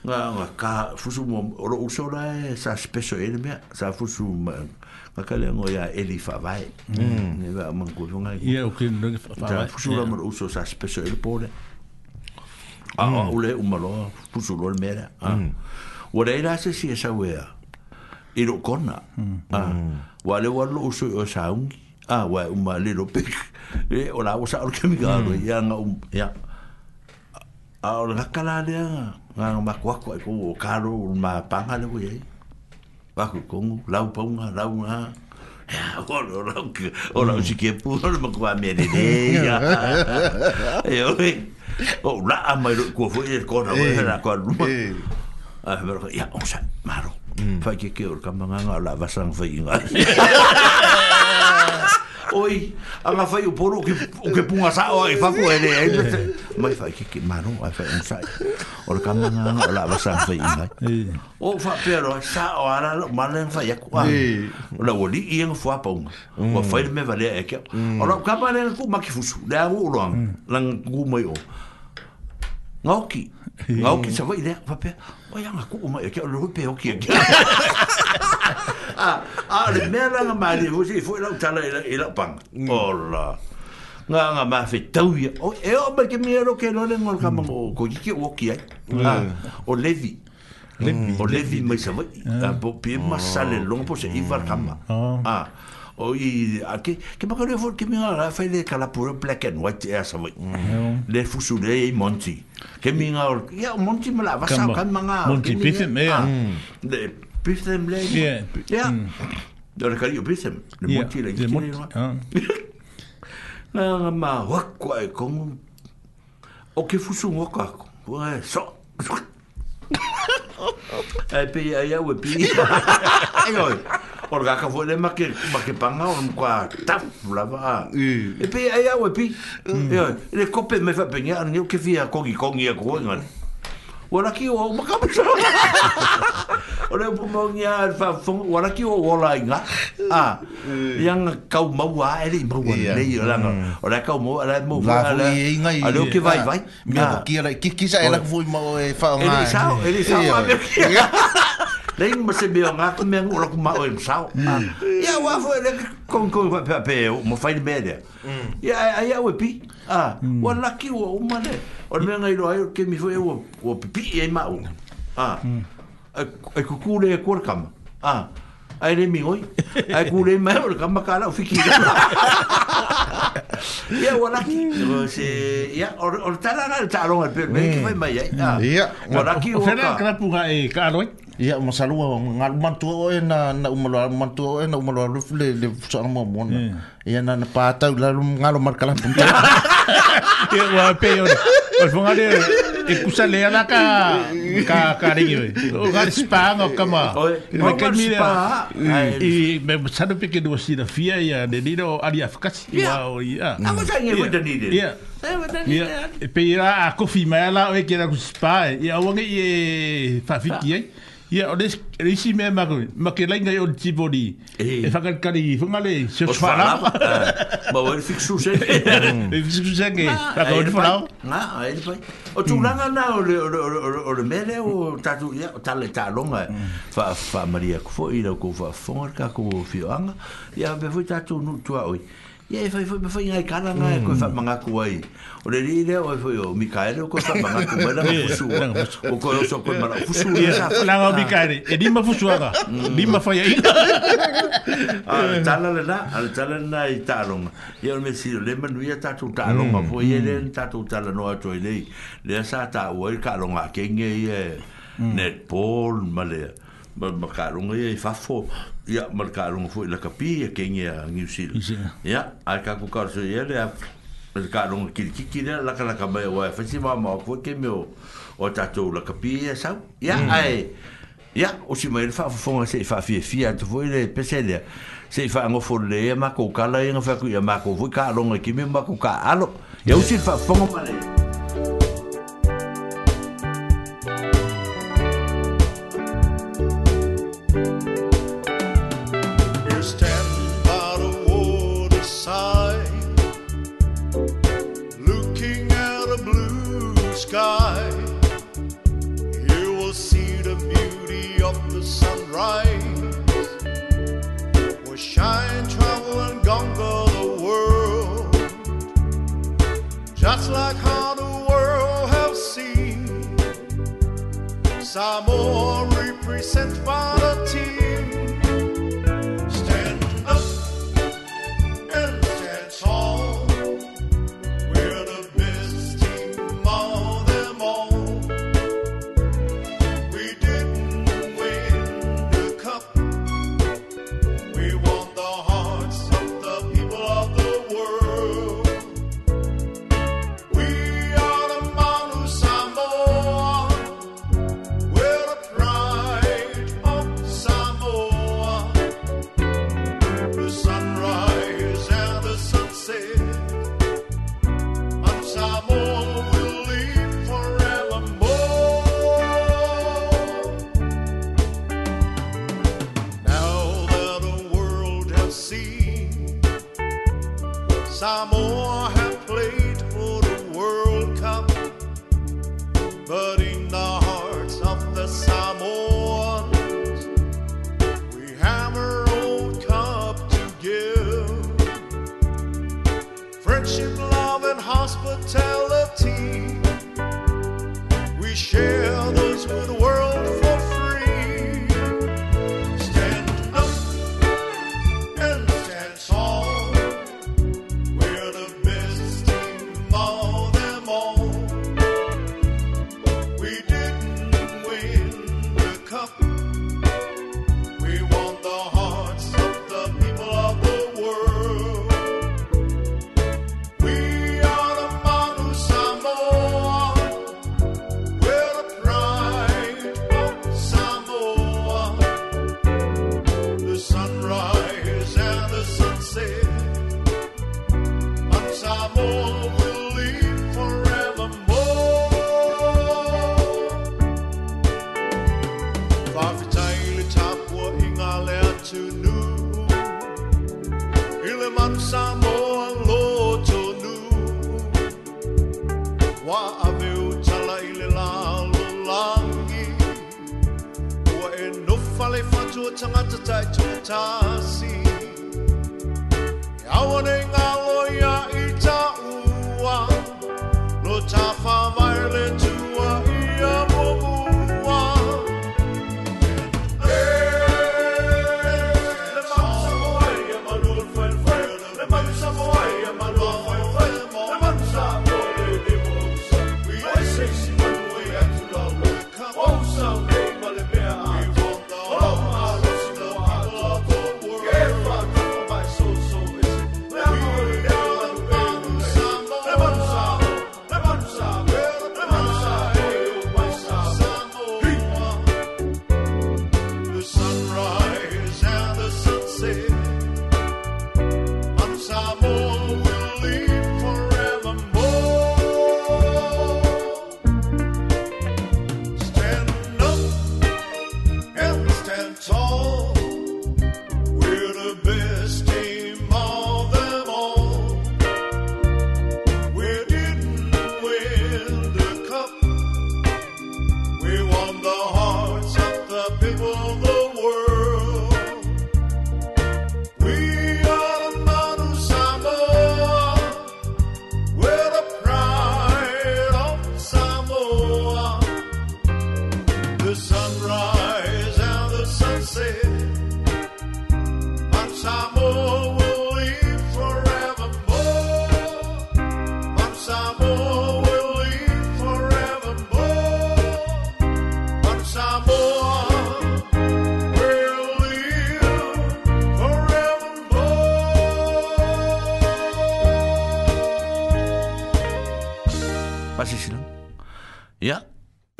nga nga ka fusu mo o lo uso la e sa speso e ne mea sa fusu ma nga akale ngo ya eli fa vai mm. ne va man ku fonga ye o ke no fa vai fusula mo uso sa speso el pole a mm. o le un malo fusulo el mera a o mm. era se si esa wea i ro kona a wa le wa lo uso o sa un a wa e un male ro pe e o la o sa o ke mi ga lo ya nga un um, ya a o la kala le nga nga ma kwa kwa ko o karo un ma pa ma le wei Waku kongu, lau paunga, lau ngā. Ora, ora, ora, ora, ora, ora, ora, ora, ora, ora, ora, ora, ora, O ra ama ko ko e ko na ko na ko ru. Ah ber ya o sa maro. Fa mm. ke ke ur kam nga la va sang fa inga. oi anga fai o poro ke o ke punga sa o fa ko ele ele eh. mai fai ke ke mano ai fai un sai o ka manga anga o la va sa fai inga eh. o fa pero sa o ara mana en fai ko ah. eh. o la woli i en fo pa un o mm. fai me vale e ke mm. o la ka pa ku ma ki fusu da o lo an mm. lang ku mai o ngoki ngoki sa vai da fa pe o ya ngaku mai ke o lo pe o ki ke Ah, a ah, le mea langa mai ni hosi, fwoi lau tala i la pang. Mm. Ola. Nga nga ma fe tau ia. O e o mai ke mea roke no le ngol kama mm. ngō ko jike mm. ah, o ki ai. O levi. O levi mai sa vai. Po ah, pie ma sale longa po se iwar kama. Oh. A. O i a ke ke makare e fo ke mea la fe le kala pura black and white ia e sa vai. Le fusu le e monti. Ke mea or. Ia monti mala vasa o kama ngā. Monti pifit me. Le Bitham Lane. Yeah. Yeah. Mm. Dar kali o Bitham. Le yeah. moti la ikine mot... no. Na ah. nga ma wakwa e kongo. O ke fusu ngoka ako. Wae, so. Ai pe ai au e pe. Ai oi. Por ga ka vole ma ke ma ke panga on kwa taf la va. Mm. E pe ai au e pe. Mm. Ai oi. Le kope me fa peña ni ke via kongi kongi a kongi wala ki o maka mo o le pomo nga fa fong wala ki o wala nga a yang ka mo wa e le mo wa le yo la nga o le ka mo la mo wa la a le ki vai vai mi ki ki sa e la fu mo e fa nga e le sa e le sa Dei me se be nga ku me ngura ku ma o im sao. Ya wa fo le kon kon pa pa mo fai de bede. Ya ai ai pi. Ah, wa la ki o ma le. O me nga roi ke mi fo e o wo pi e ma o. Ah. Ai ku ku le kor kam. Ah. Ai le mi oi. Ai ku le ma o kam ka la o fiki. Ya wa la ki. Se ya o o ta la ta lo al pe. Ya. Wa la ki o ka. Se la ka pu ga e ka ia ma salua nga matua oe na na umalo matua oe na umalo alu le le soanga mo mo na hmm. ia na na pata lalu ngalo mar kala pum ia wa pe yo o fonga le e kusa le ana ka ka ka ringi o ga spa no kama e me ka mira e me sanu pe ke do sina fia ia de nido ali afkas ia o ia a mo sa ngi mo ia Ia, pe ira a kofi mai ala oe kera kuspa, ia wangi e fafiki e, e e ai. Ia, o des, e isi mea maku, ma ke lainga i o tibori, e whakar kari i whunga le, se o whara. Ma o e fiksu se. E fiksu se ke, whaka o te whanau. Nga, a e te pai. O tu langa na o le mele o tatu, ia, o tale tā longa, eh. wha maria kufo, i rau kou wha whongar ka kou fioanga, ia, be fwi tatu nu tua oi. Ia, ia e faifoi ma faiga i kala ga e hmm. koe faamagaku ai o le lii lea oe foi o mikaele o koe faamagaku mai lagafusuao koe oso koe mala fusu laga o mikaele e lima fusuaga lima hmm. faiaina ale ah, tala lenā ale tala lenā i taaloga ia ole mesio le manuia tatou taaloga hmm. foi ia lea na tatou talanoa atu ai lei lea sa taua i le kaaloga akeige ia net paul ma lea ma makaronga ia i fafo ia ma makaronga foi la kapi ia ken ia New Zealand ia ai ka ku karso ia le makaronga kiri kiki le la lá ka mai wa fa si ma ma ke meu o tatou la kapi ia sa ia ai ia o si mai fa fo se fa fi fi a to foi le pesele se fa ngo fo le ma ko kala ia fa ku ia ma ko foi ka longa ki me ma ko ka alo ia o si fa fo ma sky, you will see the beauty of the sunrise. Will shine, travel, and conquer the world, just like how the world has seen. Samoa represents vanity.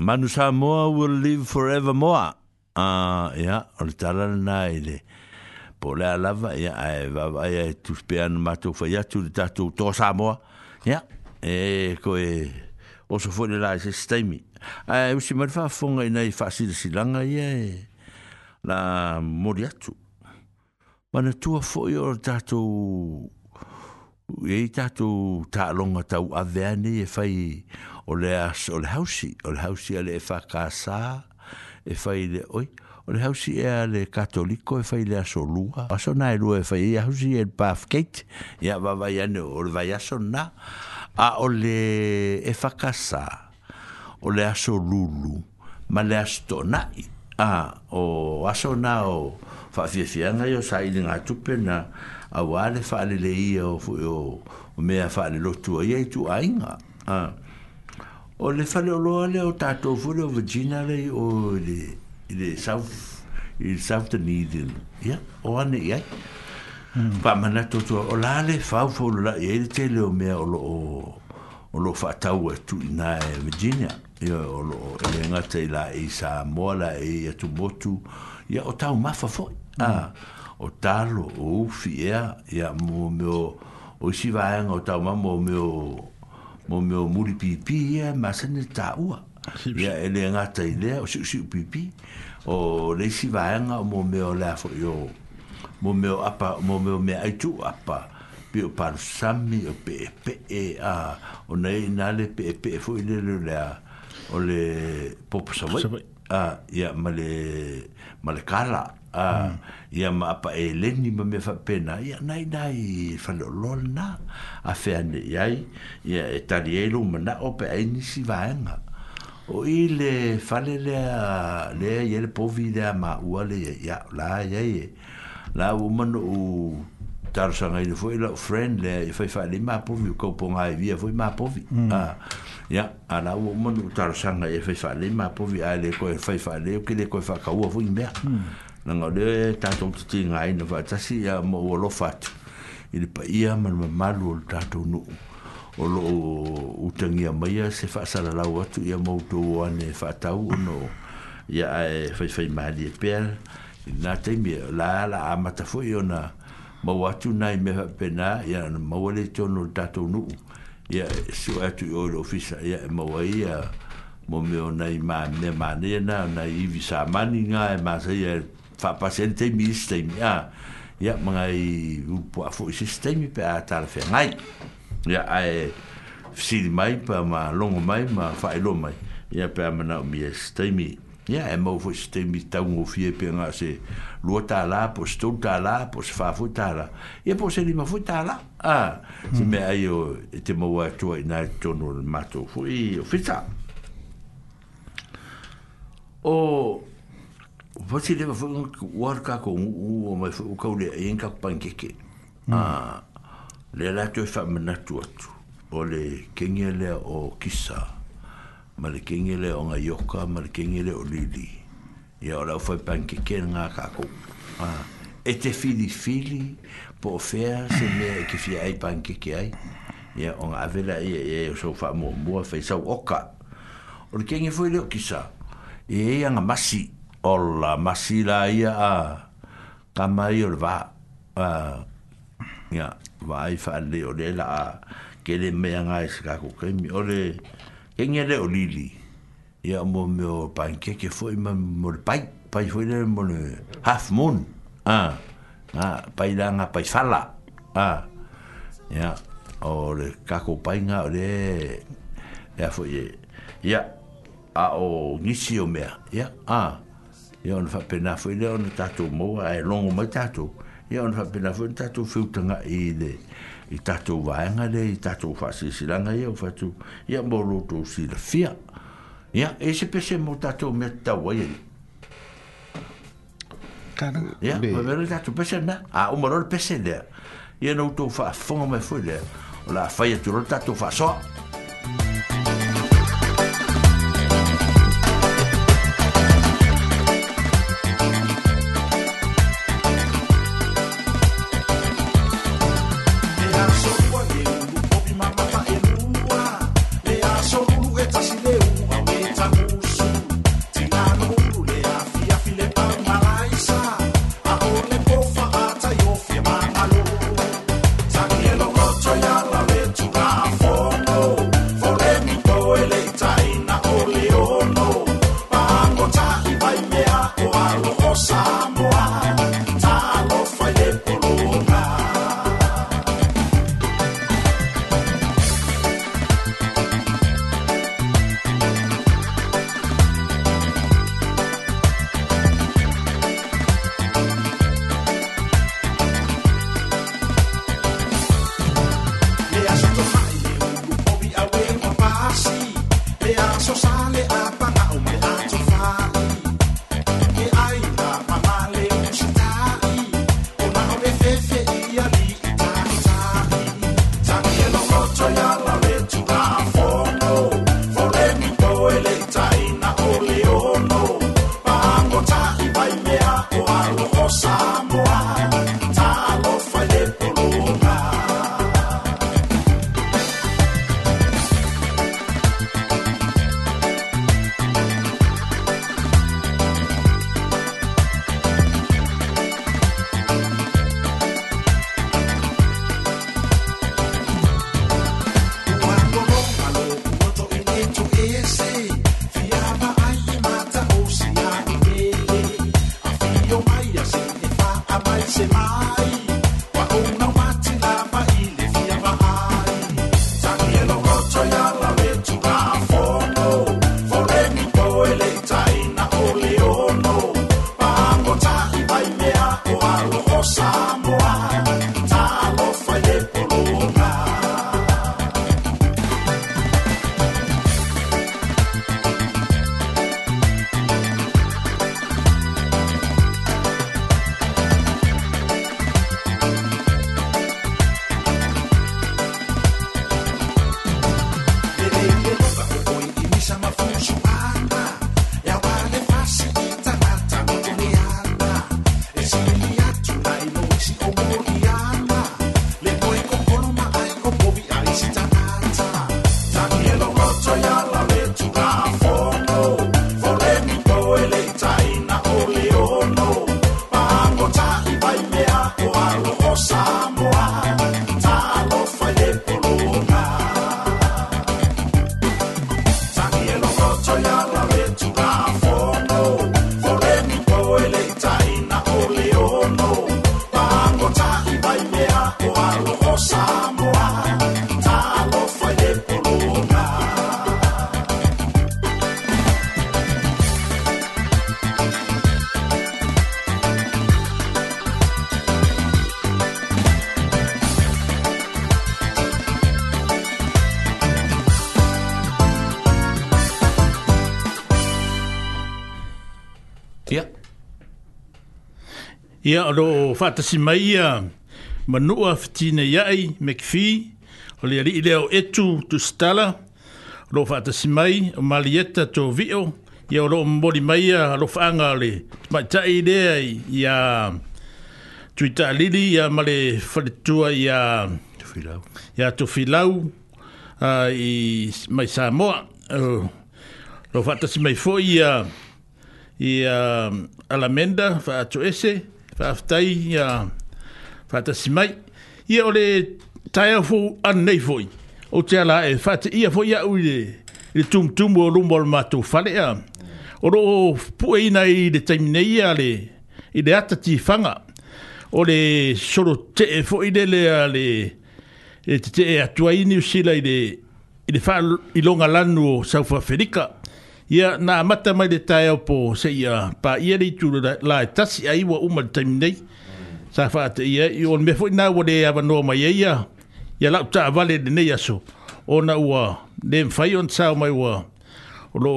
manu Samoa will live forever more. Ah, uh, ya, yeah, or tala na ile. Pole a lava, ya, ae vava, ya, e tu spean matu fa, ya, tu tatu to Samoa. Ya, e koe, oso fo le la, se staimi. Ae, usi marifa fonga ina i fasida silanga, ya, e, la mori atu. Mana tua fo i or tatu, e i tatu ta longa tau avea ne, e fai, e, o le as o le hausi o le hausi a le e whakasā e whai le oi o le hausi e a le katoliko e whai le aso lua aso nā e lua e whai e a hausi e paf keit e a wawai ane o le vai aso nā a o le e whakasā o le aso lulu ma le aso tō a o aso nā o whawhiawhianga i o sa i ngā tupe na a wale whaale le ia o, o, o mea whaale lotu a iei tu ainga a o le fale o loa le o tato fule o vagina le o le le south le south the needle ya o ane ya pa hmm. mana to to o la le fa o fo la e te le o me o lo o lo fa tau e tu ina e vagina ya o lo e le ngata i la e sa mola e ya tu botu ya o tau mafa fo a hmm. o talo o ufi ya ya mo me o o si vaenga o tau mamo me o mo meo muri pipi ia ma sene ta ua ia ele ngata i lea o siu siu pipi o leisi vaenga o mo meo lea fo yo mo meo apa mo meo mea aitu apa pi o paru sami o pe e pe e a o nei nale pe e pe e fo i lele lea o le popo savoi a ia ma le ma le kala a ia ma pa e le ni ma me fa pena ia nai nai fa lo lol na a fe an ye ai ia e tali e lu ma na o pe ai ni si va nga o ile fa le le e. le ye e mm. e le po vi le ma u ale ia la ye ye la u ma no u tar sa ngai fo ile friend le fa fa le ma po mi ko po ngai via fo ma po vi a ya ala u ma no tar sa ngai fa fa le ma po vi ale ko fa fa le ko le ko fa ka u fo i me mm na ngā leo e eh, tātou tuti ngā ina whātasi a mō o lo whātu i ripa ia manu ma malu o tātou nuu o lo o utangi a maia se whāsara lau atu ia mō tō o ane whātau o no ia e whai whai maali e pēr i nā teimi e la ala a matafo i ona mō atu nai me whapena ia na mō ale tono tātou nuu ia su atu i oi lofisa ia e mō ia mō meo nei mā ne mā ne na na i visa mani ngā e mā sa fa pasente mi sistemi ya ya mga i upo afu sistemi pe atar fe ngai ya ai si mai pa ma long mai ma fa lo mai ya pe mana mi e sistemi ya e mo fu sistemi ta un fi pe nga se lo ta la po sto ta la po fa fu ta la e po se li ma fu ta la a si me ai o e te mo wa to na to no mato fu i o fita o Fati lewa fwa unu wara kako unu unu mai fwa ukau le ayen kako pangeke. Mm. Ah, le la toi e fwa menatu atu. O le kenge le o kisa. Ma le kenge le o nga yoka. Ma le kenge le o lili. Ia o lau fwa pangeke nga kako. Ah, e te fili fili po fea se mea e ke fia ai pangeke ai. Ia o nga avela ia ia ia so fwa mua mua fwa isau oka. O le kenge fwa le o kisa. Ia e, ia nga masi. Ia ola masila ia a kamai o va a ia va i fa le le la a ke le mea nga i sika kemi o le le o lili ia mo me o panke ke fo mo le pai pai fo ina mo le half moon a a pai la nga pai fala a ia o le kako pai nga o le ia fo e, ia a o nisi mea ia a e ona faapena foi lea ona tatou mo ae logo mo tatou e ona faapena foi na tatou nga le e tatou vaega le i tatou faasilasilaga ia ua faatu ia mo si silafia ia e se pese mo tatou mea tatau ai ai aaea tatou pese na auma lole pese lea ia noutou faafoga fa foi lea o la afai atulo tatou so Ia o loo whātasi mai ia, manua whitina iai, McPhee, o lea li leo etu tu stala, o loo whātasi mai, o malieta tō vio, ia o loo mai ia, o whaanga le, mai tai lea ia, tuita lili ia male whalitua ia, tufilau, ia tufilau, uh, i mai Samoa, uh, loo whātasi mai fo ia, ia um, alamenda, whaato ese, whaftai ia whaftasi mai. Ia ole taia an anei foi. O te ala e whaftai ia foi ia ui le e tumtumu o rumbol mātou whale ia. O roo pua ina i le taimine ia le i le ata ti whanga. O le soro te e foi le le le e te te e atua ini usila i le i le wha i lanu o Saufa Ferika. Ia ia na mata mai le tai o po se ia pa ia le tu la tasi ai wa uma le nei sa fata ia i on me fwina wa le ava noa mai e ia ia la uta avale de nei aso o na ua le mfai on sao mai ua o lo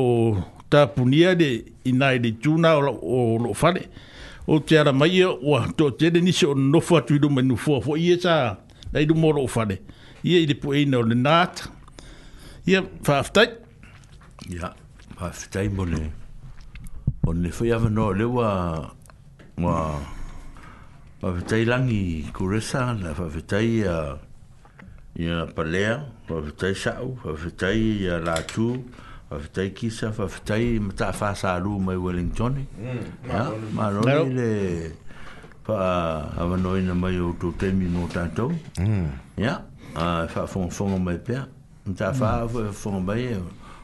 ta punia de inai de tuna o lo fale o te ara mai ia ua to te de nisi o nofu atu idu menu fua fo ia sa na idu moro o fale ia i le pu eina o le nata ia faftai ia yeah pa fitai mo le o le fai ava no le wa wa pa fitai langi kuresa na pa fitai ya ya palea pa fitai sau pa fitai ya latu pa fitai kisa pa fitai mata fa salu mai wellington mm, ya ma no le pa ava no ina mai o to temi no tanto mm. ya a fa fon fon mai pe mata fa fon mai e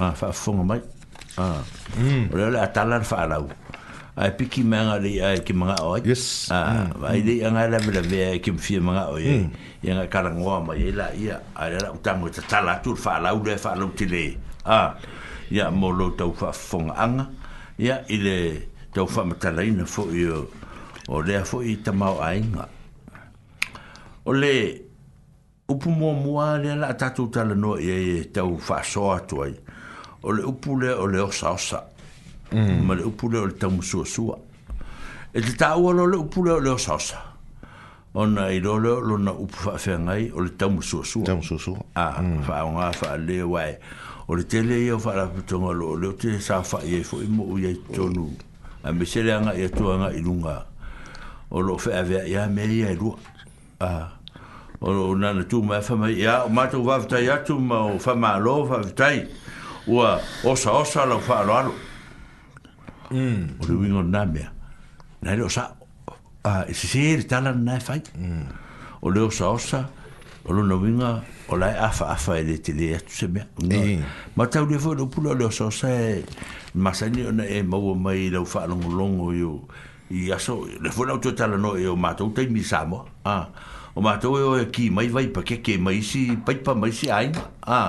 ah fa fonga mai ah mm le la talar fa lau ai piki manga le ai ki manga o yes ah mm. vai le anga le le ve ki mfi manga o ye mm. ye nga kala ngoa mai la ia ai la utango ta tala tur fa lau le fa lau ti le ah ya mo lo tau fa fonga anga ya ile tau fa mata la ina fo yo o le fo i ta mau ai nga o le upu mo mo le la tatu tala no ye tau fa so atoi ai o le upu lea o le osaosa mm. ma le upu lea o le taumasuasua e tatāua lo le upu lea o le osaosa ona i lo leo lona upu faafeagai o le taumasuasua faaoga mm. faale ae o le tele ia o faalapatoga loo leo te sa faai ai foʻi mo uiai tonu a me sele agaʻi atu agaʻi luga o loo feaveaʻi a mea ia e lua o lo nana tumae famai ia o matou faafetai atu ma o famālō faafetai ua osa osa lau wha alo alo. Mm. O le wingo nā mea. Nā ele osa, a e se se ele tala nā e fai. Mm. O le osa osa, o luna winga, o lai afa afa ele te le atu se mea. Mm. Eh. Ma tau le fwoi lupula o le osa osa e masani o na e maua mai lau wha alo ngulongo i aso, le fwoi lau tu tala no e o mātou, tei mi sāmo. Ah o ma tau e ki mai vai pa ke ke mai si pai pa mai si ai a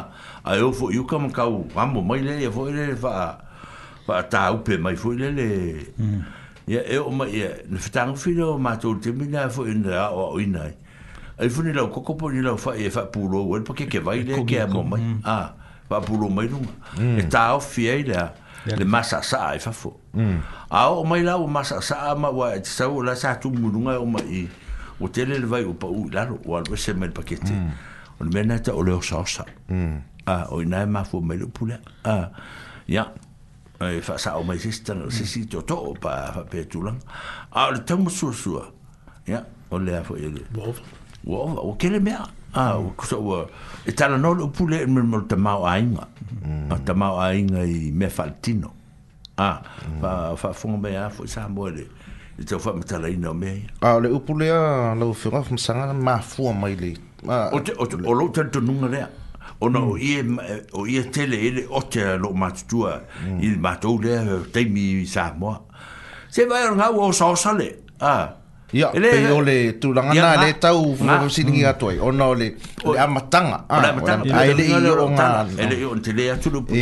a eu fo iu kam kau amo mai le e fo le fa fa ta upe mai fo le le ya mm. e o mai ya ne fitang fi lo ma tau te mina fo in la o o in ai ai fo ni lo koko ni lo fa e fa pulo o e pa ke ke vai e le ke amo mai mm. a fa pulo mai lo mm. e ta o fi ai le le masa sa ai fa fo a o mai la o masa sa ma wa e sa o la sa tu mulunga o mai o te le vai o pau lalo o alo se mai pakete mm. o le mena ta o le osa osa mm. a o ina e mafu mai lo pula a ya e fa sa o mai sistan o se si to to pa fa pe tulan a le tamu su su ya o le afo e le wo wo o ke le mea a o ko so o e tala no lo pula e mai mo tamau ainga mm. a tamau ainga i me faltino a fa fa fo mai afo sa mo le a i te whaama tala ina o mea. A le upu lea lau whiunga whum sanga ma fua mai le. O te o te o lo tan tununga lea. O na mm. o ie o ie tele ele o te lo matutua mm. i le matou lea teimi i sa moa. Se vai ngā o o sale. A. Ia, pe o tu tūranga nā le tau whakamsiningi mm. ato ai. O na o le amatanga. O le amatanga. A ele i o ngā. Ele i o ntelea tulupu.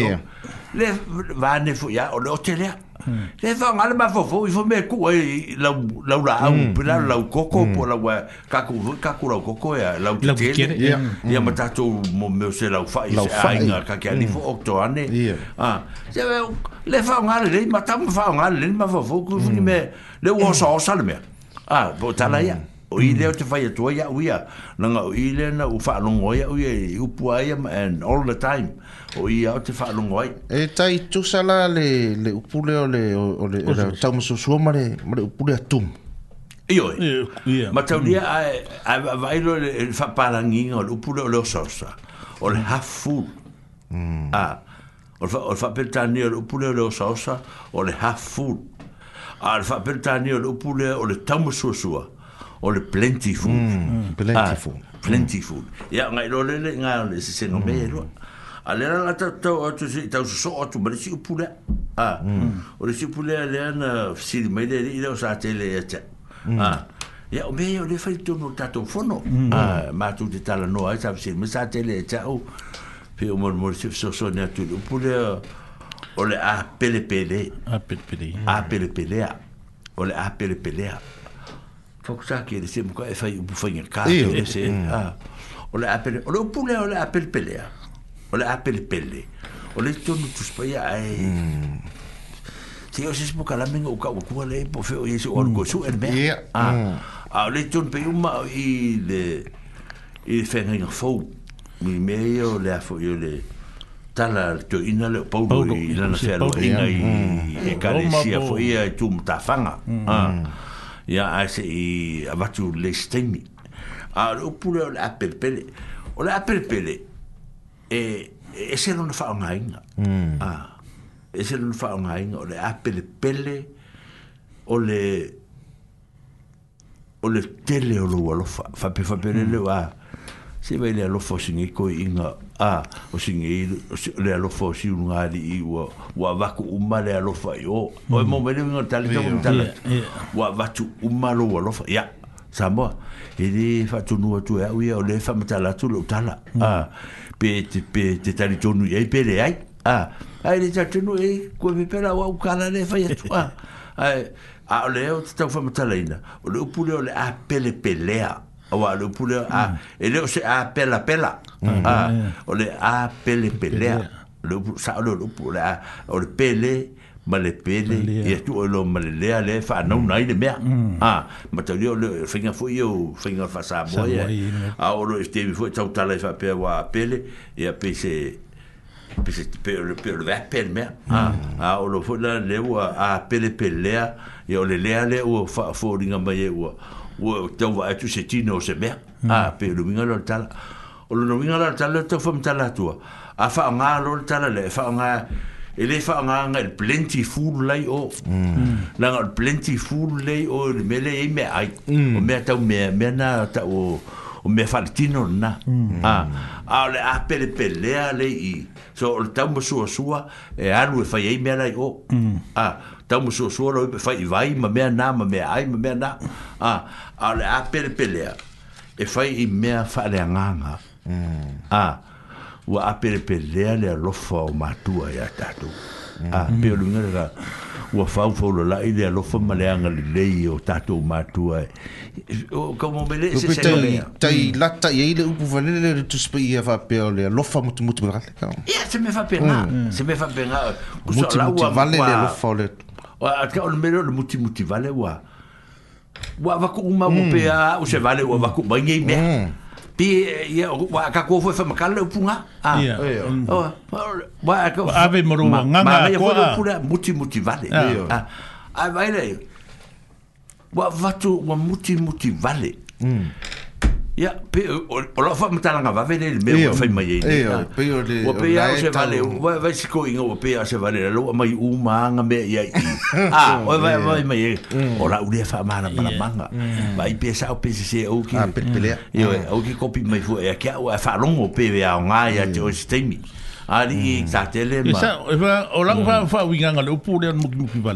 Le vane fu ya o le o te Se fa ngale ma fo fo i fo me ku e la la la au pila la koko po la wa kaku kaku la koko ya la tele ya ma tato mo me se la fa i se ainga ka ke mm. ali fo okto ane. Ah. Se le fa ngale le ma tam fa ngale le ma fo fo ku fo me le wo sa o sa le me. Ah, bo tala ya. Mm o i leo te whai atua ia uia nanga o i leo na ufaalongo ia uia i upu aia and all the time o i leo te whaalongo ai e tai tusala le, le upu leo le, o le tau masusua ma le, ma le upu leo atum Iyo, ma tau ni a vailo le whaparangi o le upu leo leo sosa o le hafu a o le whapertani o le upu leo leo sosa o le hafu a le whapertani o le upu leo le tamu susua o o le plenty food. Mm, plenty ah, food. Plenty mm. food. Ia, ngai lo lele, ngai lo lese se no mea mm. lo. A lera la tau tau atu se, tau su so atu, ma le si upule. Ah, mm. o le si upule a lea na siri mai lele, ila o sa te le e te. Mm. Ah, ia, o mea, o le fai tono tatou fono. Ah, ma tu te tala noa, sa e siri mai sa te le e te. Pe o mor mor se fso so ne atu le upule a... O le a pele pele. A pele pele. A pele pele. A pele pele. A pele pele fokusa ki e se mukai e fai upu fai ngel kato e se mm. ah. o le apele o le upule o le apele pele a o le apele pele o le tonu tuspai a mm. e se o se se mukala menga uka wakua le po feo e se o anu gosu e me a o le tonu pe yuma i le i le fenga inga fau mi me e o le afo yo le tala to ina le paulo i lana fea lo inga i mm. e kare si afo ia e tu mtafanga a ah ya ase i avatu le stemi a lo pulo la pelpele o la pelpele e e se non fa un ainga mm. a e se non fa un ainga o le pelpele o le o le tele o lo fa fa pe fa pelele mm. va se vai le lo fosse ni coi inga a o singe i le alofa o siu nga ali i wa wa vaku umma le alofa i o o e mome le vingo tali tamo mtala wa vatu umma lo wa alofa ya samoa e le fatu tu e au o le fa mtala tu le utala mm. a pe te pe te tali tonu i ei pe le ai a ai le tatu nu e kua me pela wa kana le fa tu a a le o te tau fa mtala ina o le upule o le a pele pelea a Awa lo pule a e le se a pela pela. Mm. A mm. Mm. o le a pele pele. Lo sa lo lo pule a o le pele ma le pele e tu o lo ma le le le fa no nai le mea. A ma te le finga fo yo finga fa sa boy. Eh. A o lo este fo ta ta le fa pe wa pele e a pe se pe se pe le pe le pe le mea. A o lo fo le le wa a pele pele e o le le le o fa fo ringa ma ye wa wo te wa tu se tino se mer a hmm. pe lo winga lo tal o lo winga lo tal lo fo mta la tua a fa nga lo tal le fa nga Ele fa nga nga plenty full lay o la hmm. hmm. nga plenty full lay o le mele e me ai o me ta me me na ta o o me fartino na a a le a pele pele a le i so o tambo sua sua e aru e fa ye me lay o a tau mo so so lo pe fai vai ma me na ma me ai ma me na a ah, a le a pele e mm. ah, pele e fai i me mm. ah, fa le nganga mm. a o a pele pele le lo fa o ma tua ya tatu mm. a pe lu ngere ga o fa o fo la ide lo fa ma le nganga e. e mm. le le o tatu ma tua o como me le se se ma le tai la ta ye le upu vale le tu spi ya fa pe le lo fa mo tu mo tu ga le ka se me fa pe na se me fa pe na o so la o vale le lo fa le o atka on mero le muti muti vale wa wa va ku uma mo hmm. pe a o se vale wa va ku ba ngi me pi hmm. ya wa ka ko fo fa ma kala punga ah. hmm. a o wa ka wa ave mo ma nga nga ko ma ku le muti muti vale a a ah. vale wa va tu wa muti muti vale mm. Ya, pe o la fam tala nga vavele le me e o fai mai. Ya, pe le vale, va va si ko ingo pe a se vale, lo mai u ma nga me ya. Ah, e, mm. o va va mai. O la ulia fa ma na pala manga. Va mm. i pesa o pe se o ki. Yo, ah, o ki kopi mai fu ya ki o fa long o pe ya nga ya jo stemi. Ari, mm. sa tele ma. o la fa mm. fa winga nga le upu le mo ki mo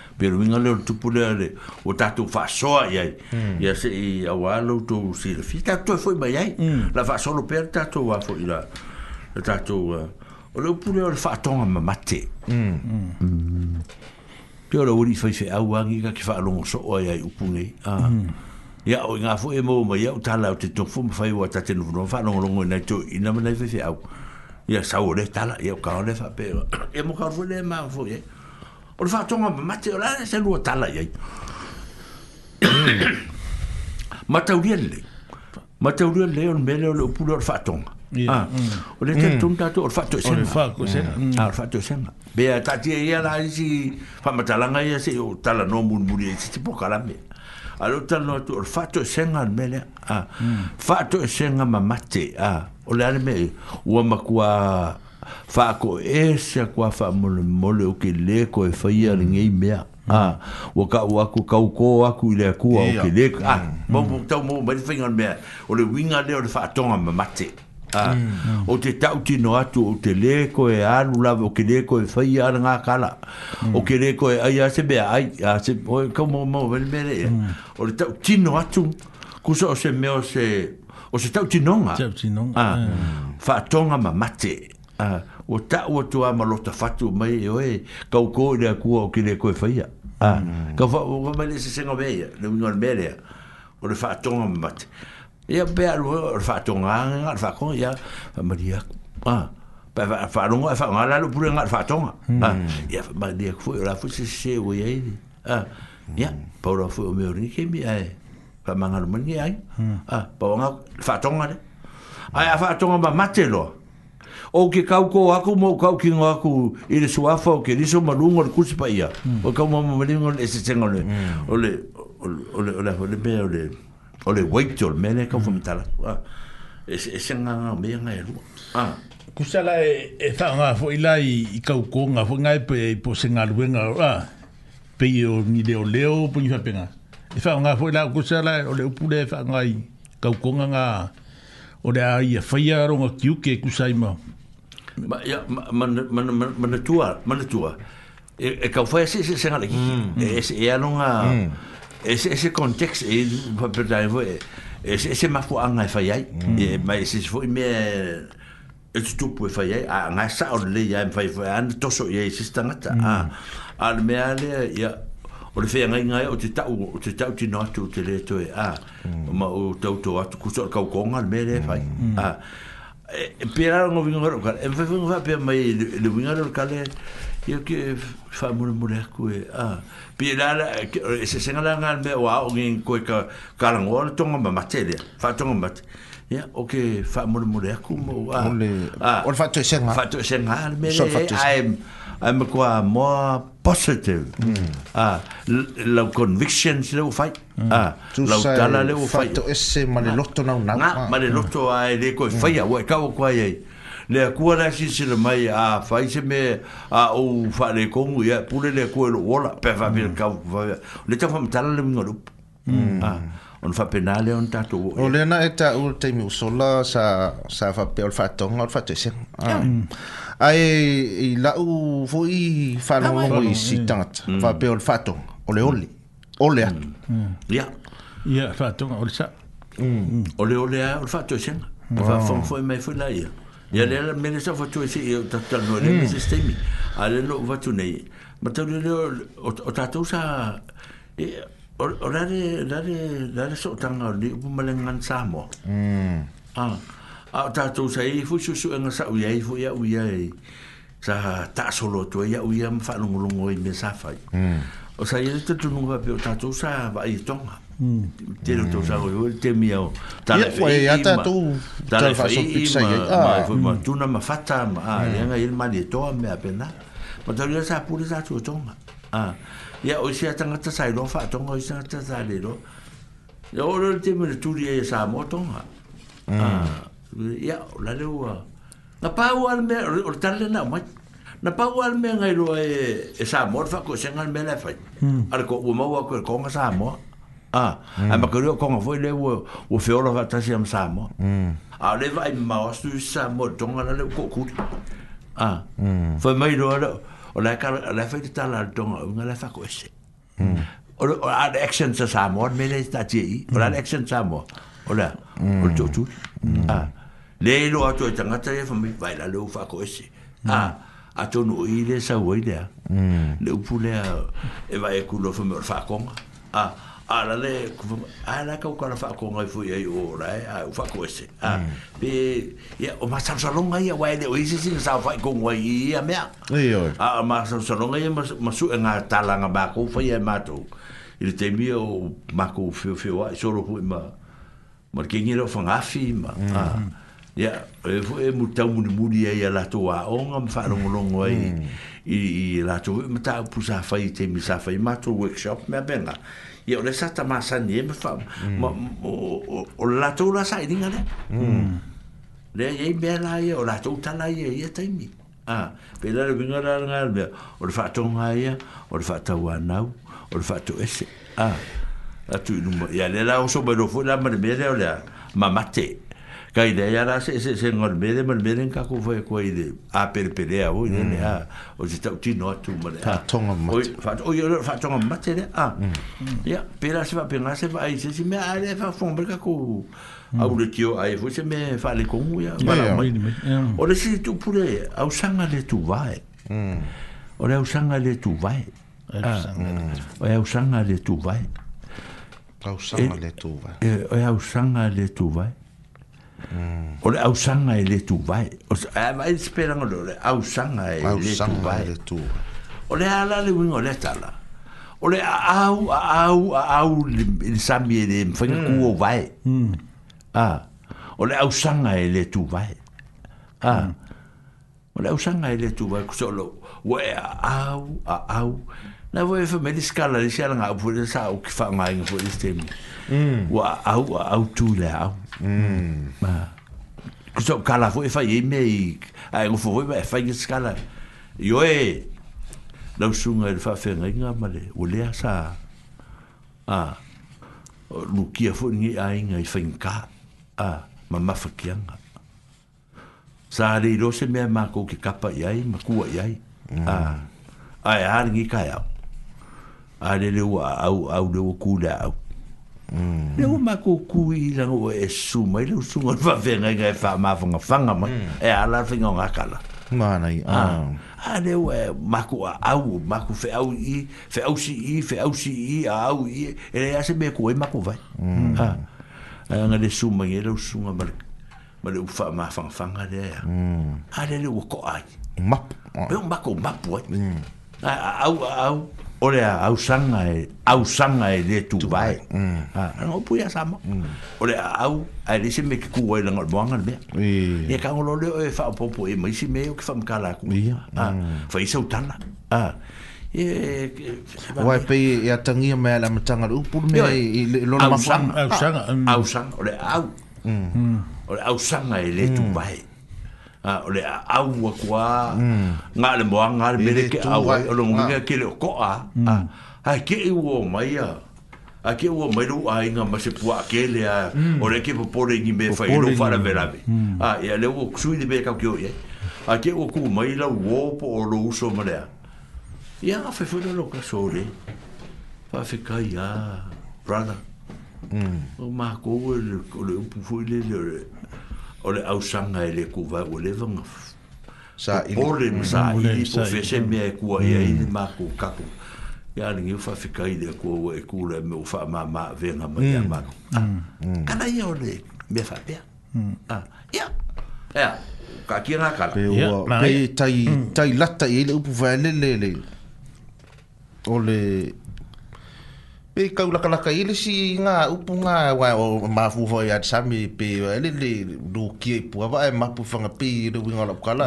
pero vinga le tu pule o ta tu fa so ai ai hmm. ya se i a walo si le tu e foi mai ai hmm. la fa solo per ta tu va foi la la ta tu uh, o le pule le fa ton ma mate pio lo uri foi fe a wangi ga ki fa lo so o ai u pune a ya o nga foi mo ma ya ta la te tu fu fa wa ta te no fa lo lo na tu ina ma na fe fe au ya sa o le ta la ya ka o le fa pe e mo ka fo le eh? ma fo o le faatoga mamate o lae se lua tala i ai mataulia lelei mataulia lelei ona mea le o le upule o le faatoga ah, mm. o le tatonu mm. tatou o le faatoʻesegaole faatoʻesega pea taatia ia la isi faamatalaga ia se o tala no mulimuli ai e sitipokalame a loo talanoa atu o le faatoʻesega ona mea lea ah, faatoʻesega mm. mamate ah, o le ale mea ua makua fa ko ese kwa fa mole mole o ke le ko e fa ia mm. mea mm. ka wa ku ka ko wa ku le ku o ke le ah hmm. mo mm. mo mm. ta mo mea o le winga le o le fa tonga ma mate ah hmm. o te tau ti atu o te le e alu la o ke le ko e fa ia nga kala hmm. o ke le e ai a se bea ai a se o e ka mo mo ba e. mm. o le tau ti no atu ku so se me o se o se tau ti tau ti no nga ah, ma mate Ah, o ta o tu ama lo ta fatu mai o e ka o ko le ku o ki le ko fa ia a ah, mm. ka fa o ma le se se no veia le un or belia o le fa ton mat e a pe o le fa ton a nga fa ko ia fa ma dia a pa fa fa lo fa nga la lo pu nga fa ton a ia ma dia ku o la fu se se ah, mm. o ia a ia pa o fu o me ri ke mi ai fa ma nga lo ai mm. a pa o nga fa ton a le Ai, a fa tonga ba matelo. Mm o ke kau ko aku mo kau ki ngo aku i le suafa o ke riso malungo le kusi pa ia hmm. o kau mo mo malungo le se tenga hmm. le o le o le o le o le me o le o le wait to me le kau fumitala hmm. ah, e se nga nga me nga e lu e ah. kusala e e fa nga fo ila i kau ko nga fo nga e po se nga lu nga a ah, pe o ni le leo po ni fa pe nga e fa nga fo ila kusala o le upule e fa nga i kau ko nga nga o le a ia faia aronga kiuke kusai mao ma ya man man tua man tua e e ka fa e, e e mm. se se sanga ki e e ya non a ese ese context e pa per dai vo e ese ese ma fu anga fa yai e ma ese fu me e tu pu fa yai a na sa o le ya fa fa an to so ye se sta mm. a al me ale ya o le fea ngai ngai o te tau o te tau tino atu o te le toe a mm. ma o tau tau atu kusor kau konga al me le fai a Eh, pera no vingo ro cal en eh, vingo va pe mai le vingo ro cal io che fa mo le mole ah pera se se ngala ngal me wa o ngin ko ka cal ngo ro tonga ma matele fa tonga mat ya o che fa mo le mole ku mo wa ah o fa to se ngal fa to se ngal me ai ai mo qua mo positive mm. uh, lau convictions leu fai mm. uh, lau tala leu fai fato esse maleloto nau nau ma, ma. maleloto mm. ae le koe mm. fai mm. ae kawa koe ae le akua la si sila mai a fai se me a o fai le kongu ia pule le akua lo ola pe fai mm. kawa fai le tau fai mtala le mingo lupu mm. uh, on fa penale on tato o lena eta ul te mi usola sa sa fa pe ol fa tonga ol fa tese ah. yeah. mm ae i la'u foi mm. mm. mm. falogo i si tagata faapea o le faatoga oleole ole atu ia ia faatoga o le sa oleole a o le faatoesega e faafogafoi mai foi la ia ia lea la mele sa fatu esei tatalanoa le sistemi a le lo'u fatu nei ma taulele o tatou sa o lale lale lale so'otaga o lii upu ma le gan samoa ah a ta to sa e fu su su nga sa uya ye fu ya uya ye sa ta solo tu to ya u ye m fa lu lu i me sa hmm. o sa ye hmm. te tu nu va pe ta to sa va ah, i to nga te lo to sa o te mi o ta le fa ya ta tu ta le fa fu ma hmm. e tu na ma fa ta ma ya nga il ma ni to me a pena ma ta le sa pu le sa to to nga a ya o sia tanga ta sa lo fa to nga sa ta sa le lo Ya, orang-orang itu menurut dia yang e sama, tau tak? ia la le ua na pa ua me o tale na mai na pa ua me ngai ro e e sa mor fa ko sengal me la fai hmm. ar ko u mo ko ko nga sa mo ah, hmm. a a ma ko ko nga foi le ua o fe ora va tasi am sa mo hmm. a le vai ma o stu sa mo tonga la le ko ku a ah, foi mai ro o la ka la fai tala tonga nga la fa ko se o la action sa sa mo me le sta ti o la action sa mo o la o tu tu a ah. le lo ato e tangata e fami vai la leu fako ese a mm. ato no i sa wai lea mm. Le pu lea e vai e kulo fami or fako a a la le a la kau kala fako ngai fui ai ora e a u fako ese a mm. pe ia o ma sa salonga ia wai le o isi si sa fai kong wai i ia mea a ma sa salonga ia masu su e ngā talanga bako fai e mātou i le teimia o mako fio fio ai soro hui ma ma kengi lo fangafi ma a ya e fu e muta muni muni e ya la toa o nga mfa longo longo e hmm. i i la to muta pu sa fa i te mi sa fa i ma to workshop me benga ya o le sa ta e, ma sa ni e mfa ma o la to la sa i dinga le hmm. le e i bela e o la to ta la e i e te mi a pe la le vinga la nga le o le fa to nga e o le fa ta wa nau o le fa to ese a atu i numo ya le la o so bero fu la ma le me le o le ma mate ka ide ya ra se se se ngol be de mal be de ka ku fo ko ide a per per ya o ide ya o ji ta ti no tu mal ta tong am mat o yo fa tong am mat de a ya mm. pe la se va pe na se va ise si me a le fa fo mbe ka ku mm. a u le tio a e fo se me fa le ko mu ya ma ma o le si tu pou le au sanga le tu va e mm. o le au sanga le tu va e o le au sanga le tu va e, e au sanga le tu va e au sanga le tu va e Mm. o le ausanga e le tuvai vai esperanga o le ausanga e le tuvai o le ala le uiga o le atala o le aau aau aau le sami e le faigaku o vae a o le ausanga e le tuvai a o le ausanga e le tuvai kusolo ua e aau aau na voe fa mele skala le sialanga apu le sa o ki faamaiga foi le stemi ua aau aau tu le au Mm. Ku so kala fo e fa ye me. Ai e go fo fo fa ye skala. Yo e. e Na sunga e fa fe nga male. O le sa. Ah. Lu ki fo ni ai nga i finka. Ah, ma ma fa Sa le ro se me ma ko ki kapa ye ai ma ku ye ai. Ah. Ai ar ni ka ya. Ai le lu au au le o ma ko ku i la o e suma ma le su va venga i fa ma fa nga fa nga ma e ala fa nga kala ma na i Ah a ah. ah, le o e ma ko au ma ko fe au i fe au si i fe au si i au i e le ase me ko e ma ko vai mm. a ah. nga le suma ma le su ma ma ma le fa ma fa nga le a mm. le le o ko ai ma pe o ma ko ma po ai mm. au au ore ausanga e ausanga e de tu vai ah no puya sama mm. ore au a dice me ku e lang bonga me e ka ngolo le e fa po po e me si me o ke fa me kala ku ah fa isa utana ah e wa pe e atangi me la matanga u pul me e lo ma ausanga ausanga mm. ore au ore ausanga e de tu vai a o le au wa kwa nga le mo nga le mere ke au o lo nga ke le ko a a ke wo mai a ke wo mai ai nga ma se pu a ke le a o le ke po le ngi me fa i lo vera ve a e le wo ksu i de be ka ke o ye a ke wo ku mai wo po o lo uso ma le a ya fa fu lo ka so le pa fe ka ya brother o ma ko le o le pu fu le le o le ausanga e le kuwa o le Sa i le sa mm, i po fese me e kua ia i le mm. maku kaku. Ia ni ngi ufa fika i le kua o e kula me ufa ma ma na ma ia maku. Kana ia o le me fa pia. Mm. Ah, ia, ia, ka kia ngā kala. Pe ua, pe tai lata i le upu vai le le le. O pe kau laka laka ile si nga upu nga wa o mafu ho ya sami pe le le do ki pu ava e mapu fanga ah, pe do nga la kala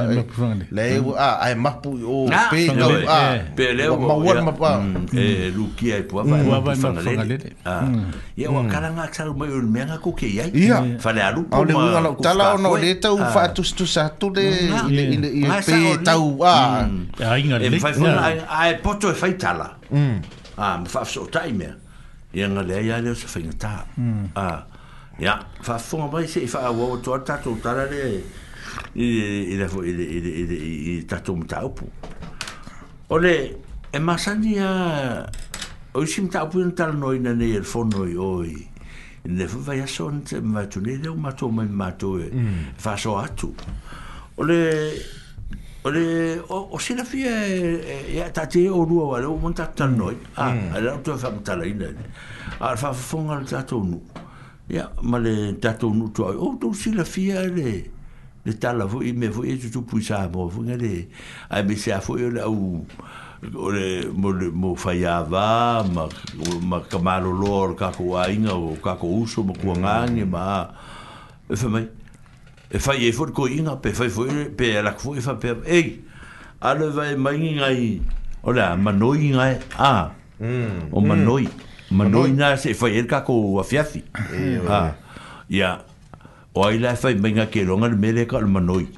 le a e eh. mapu o pe no a pe le o ma wan mapu e lu ki e pu ava e fanga le a e o kala nga xa mo yo me nga ku ke ya fa mm. le alu pu ma winga la ku tala o no le tau fa tu tu sa tu le mm. ile ile pe tau a mm. a nga le e fa fa a e poto e fa tala a me fa so time ya nga ya le so fa ngata Ah. ya fa fo ba se fa wo to ta to ta le i i da fo i i i i ta to mta opu ole e masani a o sim mta opu ntar noi na ne el fono i oi ne fo ya a son te mato ne le mato me mato e fa hmm. so atu ole Ore, o, o sina fia e, e, e tati e o rua wale o monta tannoi a mm. le fa mtala ina ne. a le fafafonga le tato unu ya ma le tato unu tua o to sina fia le le tala vo i me vo i e tutu pui sa mo vo ngale a me se a fo i o le au o le mo, le, mo fayava, ma, ma kamalo lor kako wainga o kako uso ma kuangange mm. ma e fa mai e fai e fur ko inga pe fai fu pe la fu e fa pe e a le vai mai inga i ola ma noi inga e a mm, o manoi, mm. manoi ma noi na se fai e ka ko a fiafi a ya o ai la fai mai nga ke longa mele ka o manoi,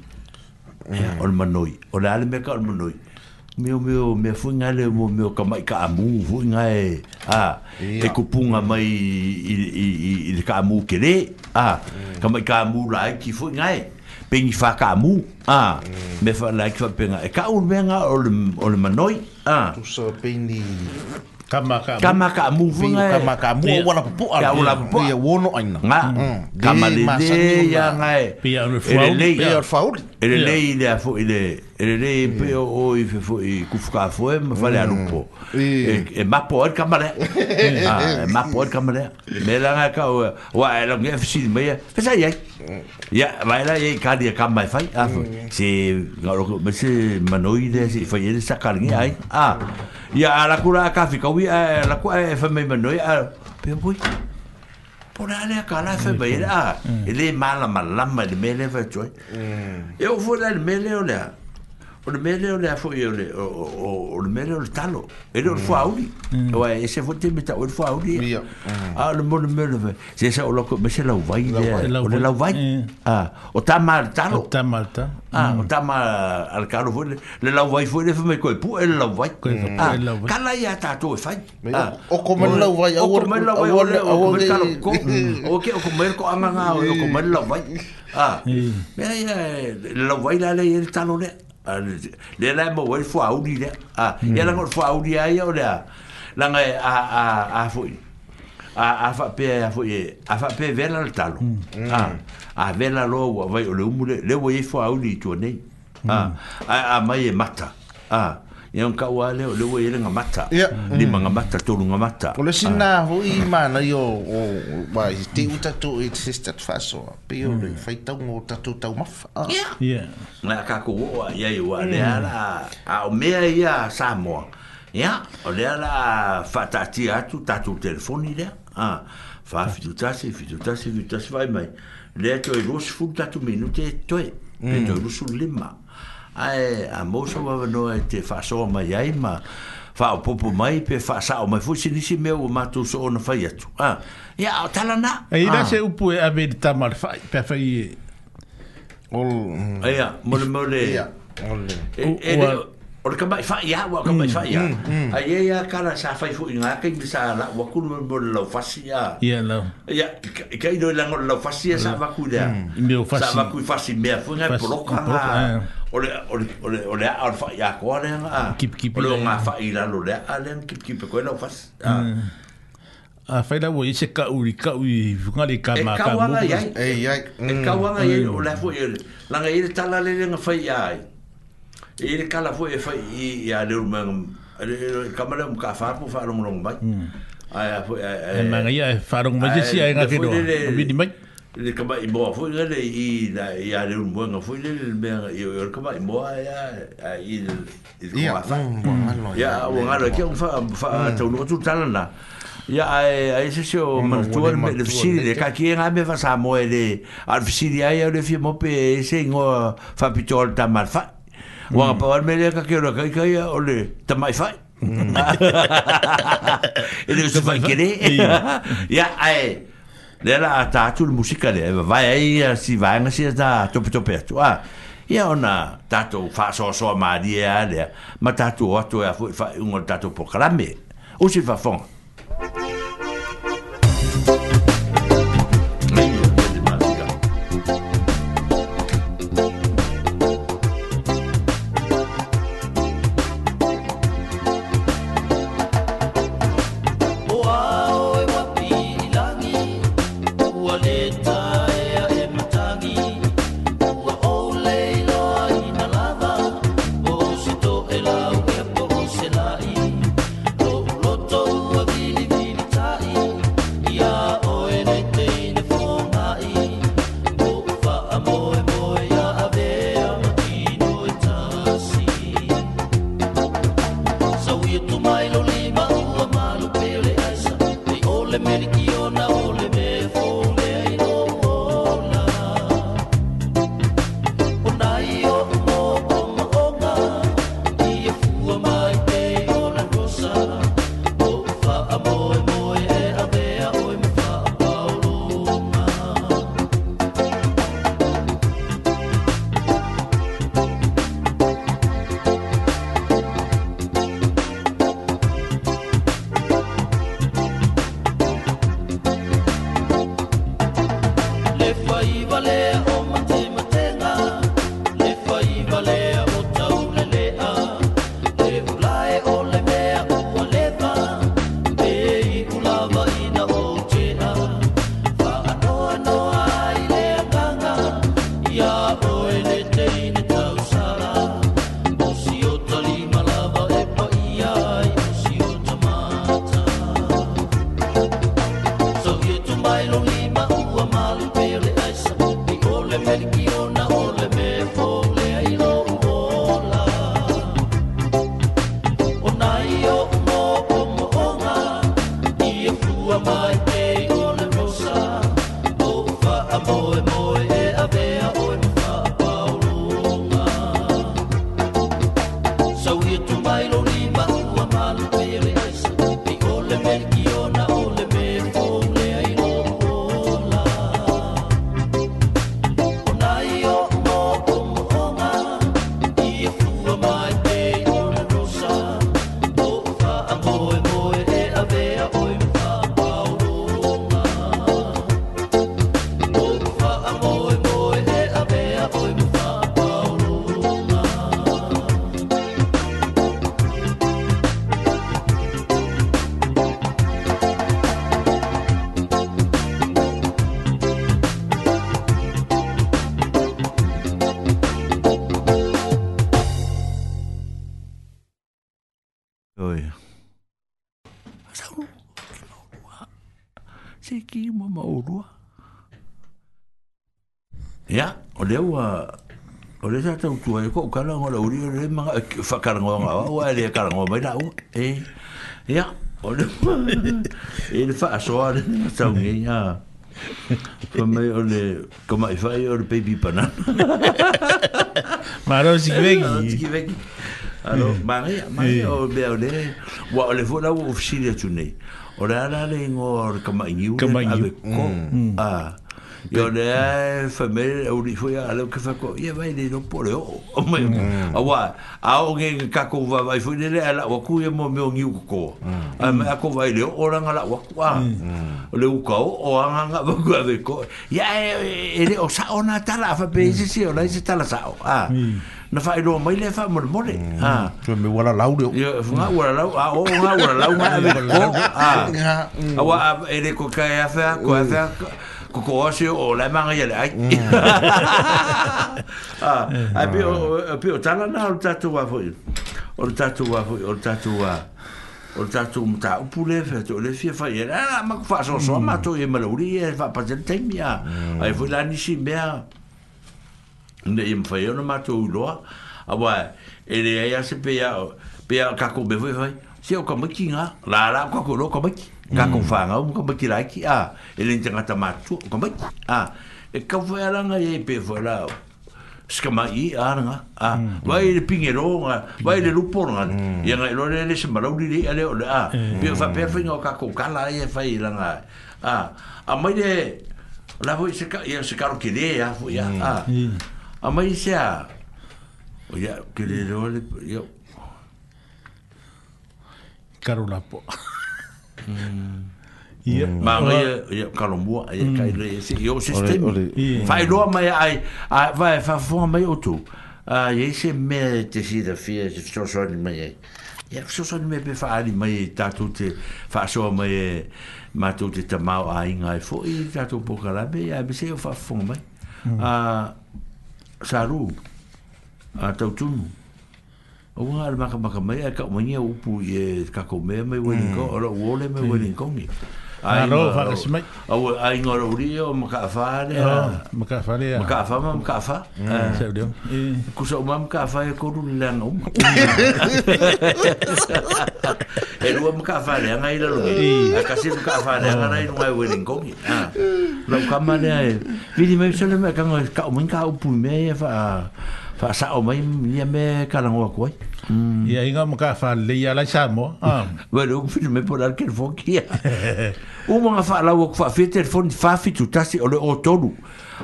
mm. noi o ma o la le me ka o ma meo meo me fu nga le mo meo ka mai ka amu fu nga e a te kupunga mai i i i, i le ka amu ke le a mm. ka mai ka amu la ki fu nga e pe ni fa ka amu a mm. me fa la ki fa pe nga e ka un venga o le o le manoi a tu so pe ni kama ka kama ka mu nga kama ka mu e. wala po ala ya wala po ya wono aina nga kama le le ya nga e le le ya faul ele nei ile a fo ile ele nei pe o o i fo i ku fuka fo e ma fale mm. anu po e ma po al kamare e ma po al kamare me la nga ka o a lo nge fsi me ya fe sa ya ya va ila ye ka di ka mai fai a ah, fo si ga lo me si ma no ide si fo ye sa ka ngi ai ah, a ya ala kura ka fi ka wi la ku e fa me ma no ya ah, pe Pona ale a kala fe ba ele a. Ele mala malama le mele fe choi. Mm. E o fo la le mele o le a o le mele o le afo i e o le o le mele o le talo e le mm. e o le fua auri o e se fo te mita o le fua auri a le mo le mele ve se se o loko me se lau vai e. o le lau vai mm. o ta ma le talo o ta ma le talo o mm. ta ma al karo vo le lau vai fo le fo me koe pu e le lau vai kala i a ta to e fai o ko me le lau vai o ko me le lau vai o le talo o ke o ko me le ko amanga o ko me le lau vai Ah, me ya, lo baila le el talonet le la mo wel fo audi le a ya la fo audi ai o le la nga e, a a a fo a a fa pe a fo ye a fa pe vela le talo mm. Mm. a a vela lo wa le umule le wo ye fo audi tu ne mm. a a mai e mata a yang kau wale e le wo yele ngamata yeah. ni mm. mangamata tolu ngamata pole ah. sina ho i mana yo o ba ti uta to it sister faso pe yo le fai mm. tau ngo tatu tau maf ya ah. na ka ko wo ya yo ale mm. ala a o me ya samo ya o le ala fata ti atu tatu telefoni le ah fa fitu tasi fitu tasi fitu tasi vai mai le to e rosu fu tatu minute to e pe mm. to rosu lima mm ae a moso vavanoa e te faasoa mai ai ma faaopopo mai pe faasao mai foi sinisi mea ua matou so ona fai atu ia ao talana ila se upu e ave le tama le fai pea fai e. E, e, mm, mm, mm. e ia molemole o le kamai fai a ua kamai fai a ai ia kala sa fai foi nga kai me sa la ua kunu mo le lau fasi a ia lau ia kai no le lau fasi a sa vaku lea sa vaku fasi mea foi ngai poloka ngai ole ole ole ole alfa ya ko ne a ah, kip kip lo nga fa ila lo le a le kip kip ko no fas a a fa ila wo ise ka uri ka u nga le ka ma ka mu e ya e ya e ka wa nga ye ole fo ye la nga ile tala le nga fa ya e ile ka la fo ye fa ya le ma le ka ma le ka fa po fa lo mo lo mai a ya fo e ma nga ye fa lo mo je si a nga ke do mi di mai le kama i moa fui ngale i na i a reu muenga fui le le mea i o kama i moa i a i le i le kua wha. Ia, o mm, ngaro, mm. kia o wha mm. tau nukatu tana na. Ia, a i se se o manatua le le fisiri le kaki e ngame wha sa moe le a le fisiri ai au le fia mope e se ingoa wha pito ta mar fai. Wa pa wan me le ka ke ro kai kai o le ta mai fai. E le su fai kere. Ya ai. le la atatu le musika le vai ai si vai nga si da tope tope atu iya ia ona tatou faasoasoa malie a lea ma tatou atu e afoi faaiuga le tatou pokalame le sa tau tua e ko kala ngora uri le manga fa karangonga wa le karangonga mai na e ya o le e le fa soa le tau ngi ya fa mai o le kama i fa o le baby pana maro si vegi si vegi alo mari mari o be o le wa o le vola o ofisile tune o le ala le ngor kama ngi ave ko a Yo de famel o di foi a lo que fa ko. Ye vai de no pole o. O me. Mm. A wa. A o ge ka ko va vai de la o ku ye mo me o ngiu ko. Mm. A me a ko de o ran wa mm. O le u ka o o an an ba ku ko. Ya e de e o sa ona tala fa pe si si o la si ta la sa Na fai lo mai le fa mo mo mole. Ha. Tu me wala lau de. Yo fa wala lau a o wala lau ma ave ko. A. ko ka ya fa ko ya fa ko ko ase o la manga ya lai mm. ah eh. ai pio eh, pio tala na o tatu wa foi o tatu wa foi o tatu wa o tatu mta o pule fe to le fie fa ya e ah ma fa so so mm. ma to ye malori e fa pa del temia mm. ai foi la ni si mea ne im fa yo no ma to lo a wa ele ya se pe ya pe ka ko be foi foi se o ka mo la la ka ko lo ka ka mm. ko fa nga ko ba kira ki a ele nte nga ta ma tu ko ba a e ka fo ya nga e pe fo la ska ma i a nga a vai mm. le pingero nga vai le lupo nga ya mm. nga lo le se ma lo di le ale ole a pe fa pe fo nga ka ko ka la e fa i la nga a a mai le la vo se ka ya se ka ro ki le ya fo ya a a mai se a o ya ke le lo le yo Karola po. Mm. ma ma ya ya kalau mua ya mm. kai le si yo sistem fai lo ma ya ai va fa fo ma yo tu a ye se me te si da fi se so so ni ma ya ya so so ni me be fa ali ma ya ta tu te fa so ma ya ma tu te ta ma ai ngai fo i ta tu po kala be ya be se fa fo ma a sa ru a ta tu o wā re maka maka mai e ka umania upu e kako me me wenko o ro wole me wenko ngi a ro fa se mai o a ingo ro ri o maka fa re maka fa re maka fa ma maka fa se o dio e ku so ma maka fa e ko ru lan o e ro maka fa re na ira mm. ro e a ka se maka fa re na ira mai wenko ngi a ro ka ma re vidi me so le me ka ngo ka umin ka upu me e fa fa sa o mai ia me kalango ko ai mm. ia inga mo ka fa le ia la sa mo wa lo fi me por al kel fokia o mo fa la wo fa fi telefon fa fi tu tasi o le o tolu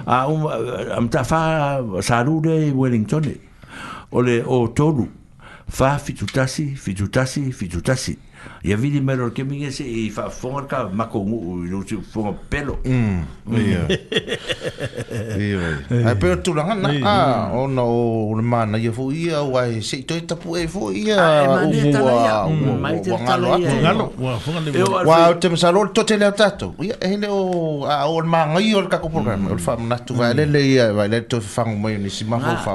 a ah, um am ta fa sa lu de wellington o le o tolu fa fi tu tasi fi tu tasi fi tu tasi ia vili mero ke minge se i fa fonga ka mako ngu i no tu fonga pelo mm, mm. ia ia ai pero tu langa na a ona o le mana ia fo ia wa se to ta pu e fo ia o e wa mai te talo ia wa fonga le wa wa te msa lo to te le tato ia e ne o a o le manga i o ka ko programa mm. o fa na tu va le le ia va le to fa ngo mai ni si ma fo ah. fa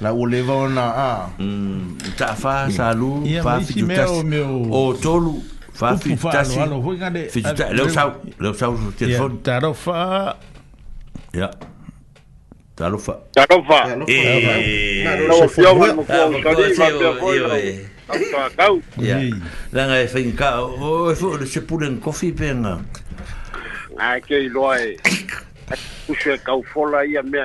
la o leva ona a mm, ta fa mm. sa lu pa fi meu... o tolu fa fi ta si fi ta lo sa lo sa o telefon ta ro fa ya ta ro fa ta ro fa e na lo fa mo ko ka di ma te fo Ya. Lang ai fin ka. O fo le se pulen kofi pen. Ai ke loi. Ku se ka fo la ia me.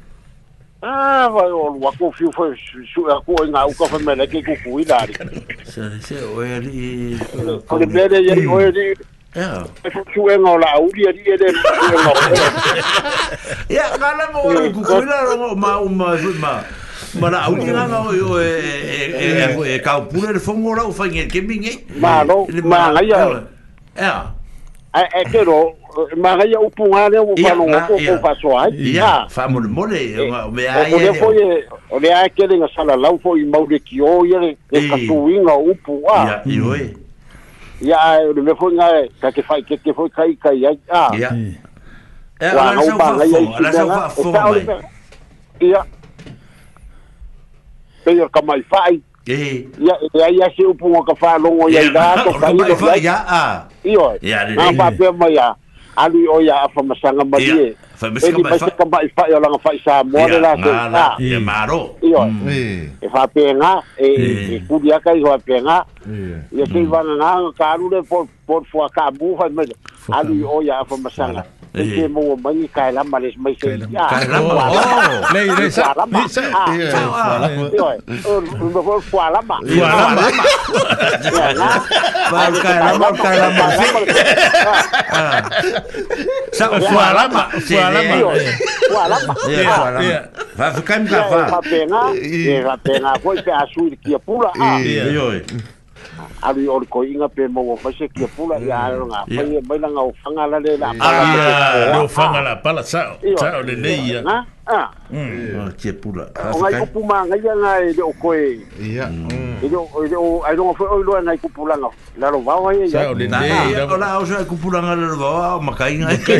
Ah, vai o waku fiu foi su a ko nga u ka fa mele ke ku kui dari. Se se o eli. Ko le mele ye o eli. Ya. Ko su e ngola u di di de. Ya ngala mo o ku kui la ro ma u ma su ma. Ma la u di ngala o yo e e e e ka u puler fo ngola u fa nge ke mi nge. Ma no. Ma la ya. Ya. A e ke ro. magai o pungale é o falo o é né? o pasoai ya famul mole o me ai ah, é, ah. ah, então, o foi assim, o le ai que lenga sala lau foi mau de ki o ye e kasuinga o pua ya oi ya o le foi nga ka ke fai ke ke foi kai kai ya ya wa o magai ai la sa fo ya pe yo kamai fai Eh. Ya ya ya se upu ka fa longo ya da to ka ni ya ah. Iyo. Ya. Ma pa pe ma ya. alu o ya fa masanga ba ye e di basa ka ba ifa yo langa fa isa mo le la so na e maro yo e fa penga e e kudia ka yo penga ye se ivana na ka alu le por por fo ka bu fa alu o ya fa masanga Perché mo mai kai la male mai se ya. Kai la ma. Lei lei sa. Ni sa. Oi. Un po qua la ma. Qua la ma. Va kai la ma kai la ma. Sa qua la ma. Qua la ma. Qua la ma. Qua la ma. Va ficar me cavar. Va pena. Va pena. Foi a sua que pula. ari ori ko inga pe mo wa fashe ke pula ya mm. ro nga pa ye mai nga o fanga la le la pa ya no fanga la pa la sa sa o le le ya na mm. ah mm ke pula o ngai ko puma ngai nga e de o ko mm. e ya yo yo ai don fo o lo nga ko pula nga la ro va wa e ye sa o le le o la o sa ko pula nga la ro va o ma kai nga ke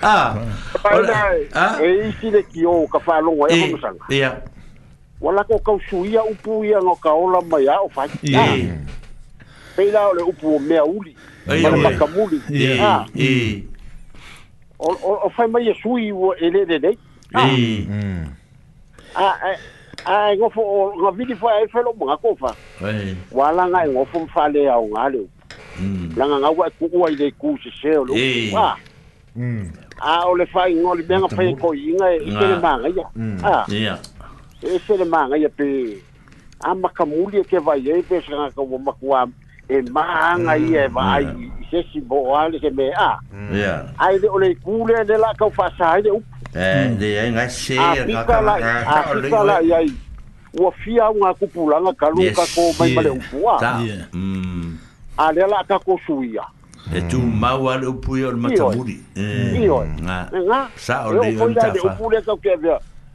ah ah e si de ki o ka fa lo wa e ko sanga ya wala ko kau suia upu ia no ka ola mai a o fai yeah. peila o le upu o mea uli ma le makamuli yeah. yeah. Mm. o, o, o fai mai e sui ua e lele nei a a e ngofo o ngā vili e fai ai fai lo mga kofa wā la ngā e ngofo mfale au ngā leo mm. langa ngā wai e kukua i le kūse seo lo wā a o le ah. mm. ah, ngoli mea ngā e ko inga e kere mānga ia ah. a e fele māgai pe a makamuli e ke vai mm. ai pe sagaka ua o e māga ia e vaai i sesi bo a mm. le se mea de le o le ikū lea le laakau de ai le upu leai gai seapika lai ai ua fia auga kupulaga kalu o mai ma le upu a mm. a lea laakako suia e tu mau ale upu ia o le matamuli eh. ioe ega sa o le upu le kau keavea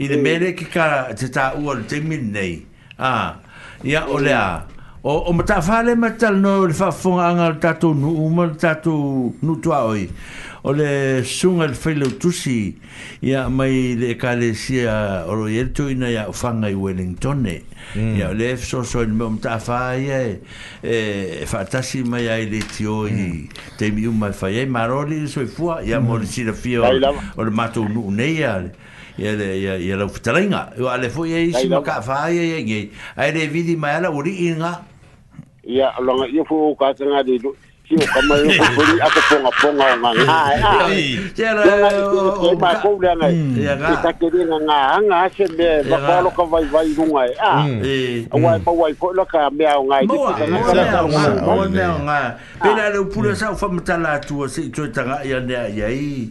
i de eh. mere ki ka te ta ua te min nei ah, ia o le o o mata fa le mata no le fa fonga anga tato nu uma tato nu tua oi o le sunga le fele utusi ia mai le ka le sia o lo yerto ina ia ufanga i Wellington ne mm. ia le fso so le me o mata fa ia e fa e, e tasi mai ai le ti oi mm. te mi uma fa ia maroli mm. so i fua ia mori sirafio o le mato nu neia ia ia le ia ia le fitalinga o ale foi ai sima ka fa ai ai ai ai le vidi mai ala uri inga ia longa ia fo ka tanga de lu si o kama ia fo ri ata ponga ponga nga nga ai tera o ma ko le nga ia ga ta ke ri nga nga nga se me ba ba lo ka vai vai nu nga e, a o wai pa wai ko lo ka me au nga ia ta nga sa ta nga mo me nga pe la le pula sa fo mata la tu se tu ta nga ia ne ia ai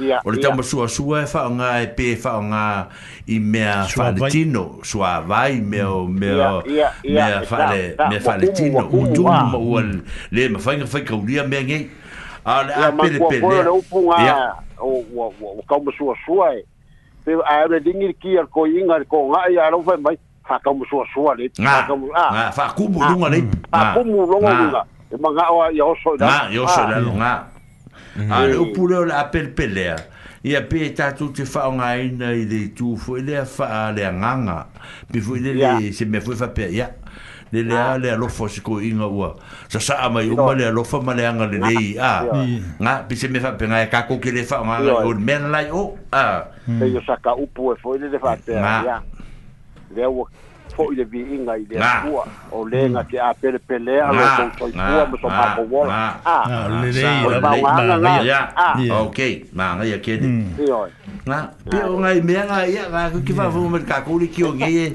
yeah, o le tau yeah. masua sua e fao ngā e pē fao ngā i mea whanetino sua vai mea mea mea whare mea whare tino u tūma ua, ua le, le ma whainga whai kaulia mea ngei a le a pere pere le upunga o o kau masua sua e pe a re dingi ki ar ko inga ko nga e i aro fai mai fa kau masua sua le fa kumu lunga le fa kumu lunga lunga e manga o i oso i oso i oso i Mhm. a le upu leo le apelepelea ia pe e tatou te faaogāina i le itu foʻi lea faa le agaga pe foʻi le le se mea foʻi faapea ia le lea le alofa se koʻiga ua sasaʻa mai uma le alofa ma le aga lelei a ga pe se mea faapega e kakou ke lē faaogāga o le mea lalai o a saka upu e foʻi le le faapea ia lea ua fo i le vi inga i le atua o le nga te a pere pele a lo tau tau tua me tau pako wola a le le i le maanga nga ok maanga ia kene i oi nga pia o ngai mea nga ia nga ku ki fafu me kakuri ki o nge e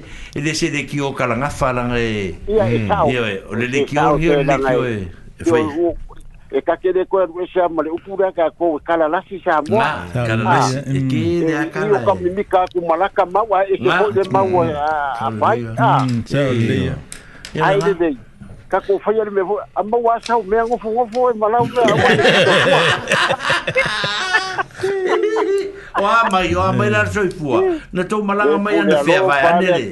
le se le ki o kalanga falanga e mm, i oi le le ki o nge le ki o e e fai e e ka kere koe rue se amare upura ka ko e kala lasi se amoa ah, mm. e kere a kala e i o ka e. ku malaka maua e ke koe de maua a fai a mm, mm, ai de dei ka ko fai ale me vo a maua a sau mea ngofo ngofo e malau mea a o a mai o a mai lar soifua na tau malaga mai ana fea vai anere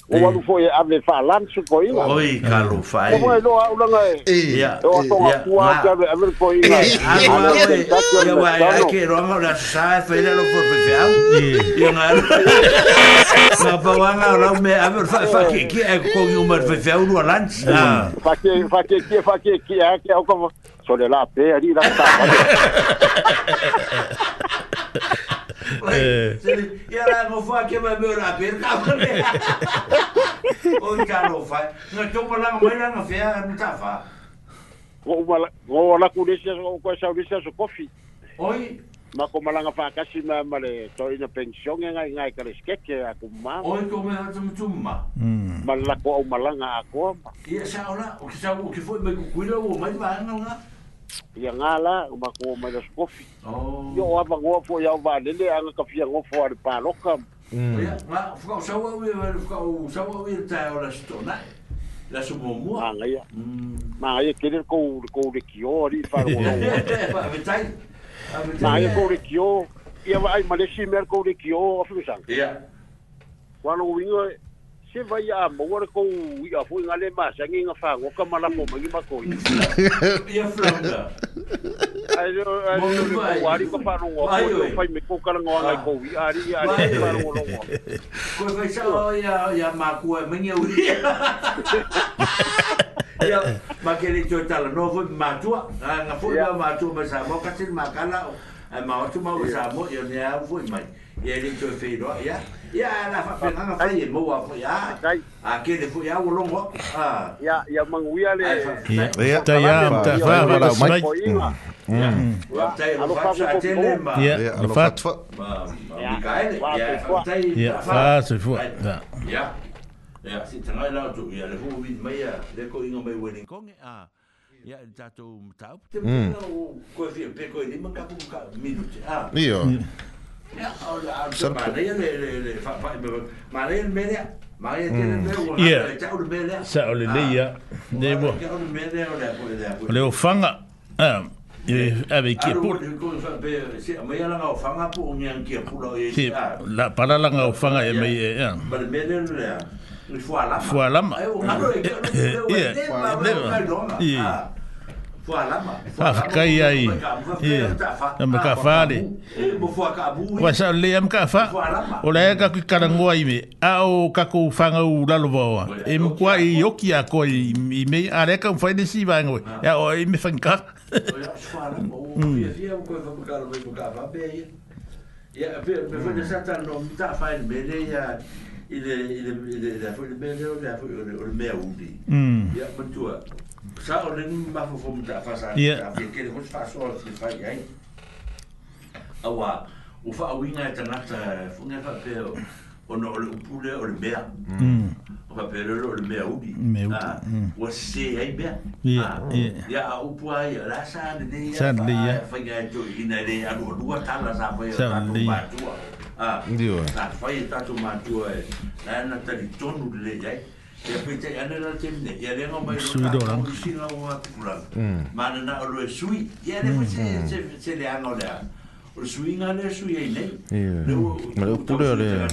o alu foi ave falan su foi la oi kalu fai o mai no una ngai ia o to a kua ka ave foi la ia wa ia ke ro ma la sa foi la lo por pe au ia na na pa wa na ro me ave fa fa ke ke e ko ni uma fe fe u lan fa ke fa ke ke fa ke ke a ke o ko so le la pe ali tá, la sa Ya eh. la mo fa ke ma mura per ka. O ka no fa. Na to pa la mo la no fa mi ta fa. Wo wala wo wala ku de se ko sa u de se so kofi. Oi. Ma ko malanga fa kasi ma ma le to ina pension en ai ngai ka le skeke a ku ma. Oi ko me ha tu ma. Hmm. Ma la ko malanga a ko. Ya sa ola o ki sa o ki fo me ku ku la o ma ba na ya ya ngala uma yo ang ma wi ia gala umakuo mai lasokofi oh. ia o avagoa foi mm. ao valele aga kafia gofo ale paloka magaia de kou lekio alii faamagaia kou lekio ia aimalesi mea le kou lekio afemesaga ualouiga se vai a mawar ko a fu ngale ma sa nga fa ngo ka mala po ma ngima ai yo ai yo wari ko pa ro wa ko fa me ko ko i a ri a ri ko fa sa ya ya ma ku ya ma ke ni no fu ma nga fu ma tu ma sa mo ka tin ma ka la ma mo yo ne mai ya ni to fe do ya ya na fa fe na fa ye mo wa fo ya a ke de fo ya wo longo ha ya ya mang wi ale ya ta ya ta fa ba la mai ya ya ta ya lo fa fa te ne ma ya lo fa fa ma mi ka ele ya fa ta ya fa se fo ya ya ya si ta na la tu ya le fo wi mai ya le ko ingo mai wedding kong a Ya, yeah, tato mtau. Tepi mm. na u kofi, peko ini, maka kuka minuti. Ah. Iyo. Yeah sa o le leia o le ofaga avekiapulapalalaga ofaga e mai fualamaa Fafakai ai. Ia. Ia kafale. Ia mo fua ka abu. Ia O lai ka kui karangoa ime. A o kako whanga u lalo vaoa. E mo kua i oki a koi ime. A rea ka mwhai nisi vai ngoi. Ia o ime whanka. Ia mo fua ka abu. Ia mo fua ka abu. Ia mo fua ka abu. Ia mo fua ile, ile, Ia mo fua ka abu. Ia mo fua ka abu. Ia mo fua ka abu. Ia mo fua ka abu. Ia mo fua sa o le ma fo fo mta fa sa ya fi ke le fa so o fi fa ya awa o fa winga ta na ta fo nga fa pe o no le pule o le mea o fa pe le o le mea ubi o se ai mea ya ya o pua ya la sa ne ya ya fa ya to ina le a do dua ta la sa fa ya ta do ba tua ah ndio ta fa ya ta to ma tua na na ta di tonu le ya Ya pita ane la temne, ya lenga mai lo ka, o kisi nga o ngā tukura. Mm. Mana na o loe sui, ya le mo se le anga o lea. O le sui nga le sui ei nei. Ia. Le o pule o le.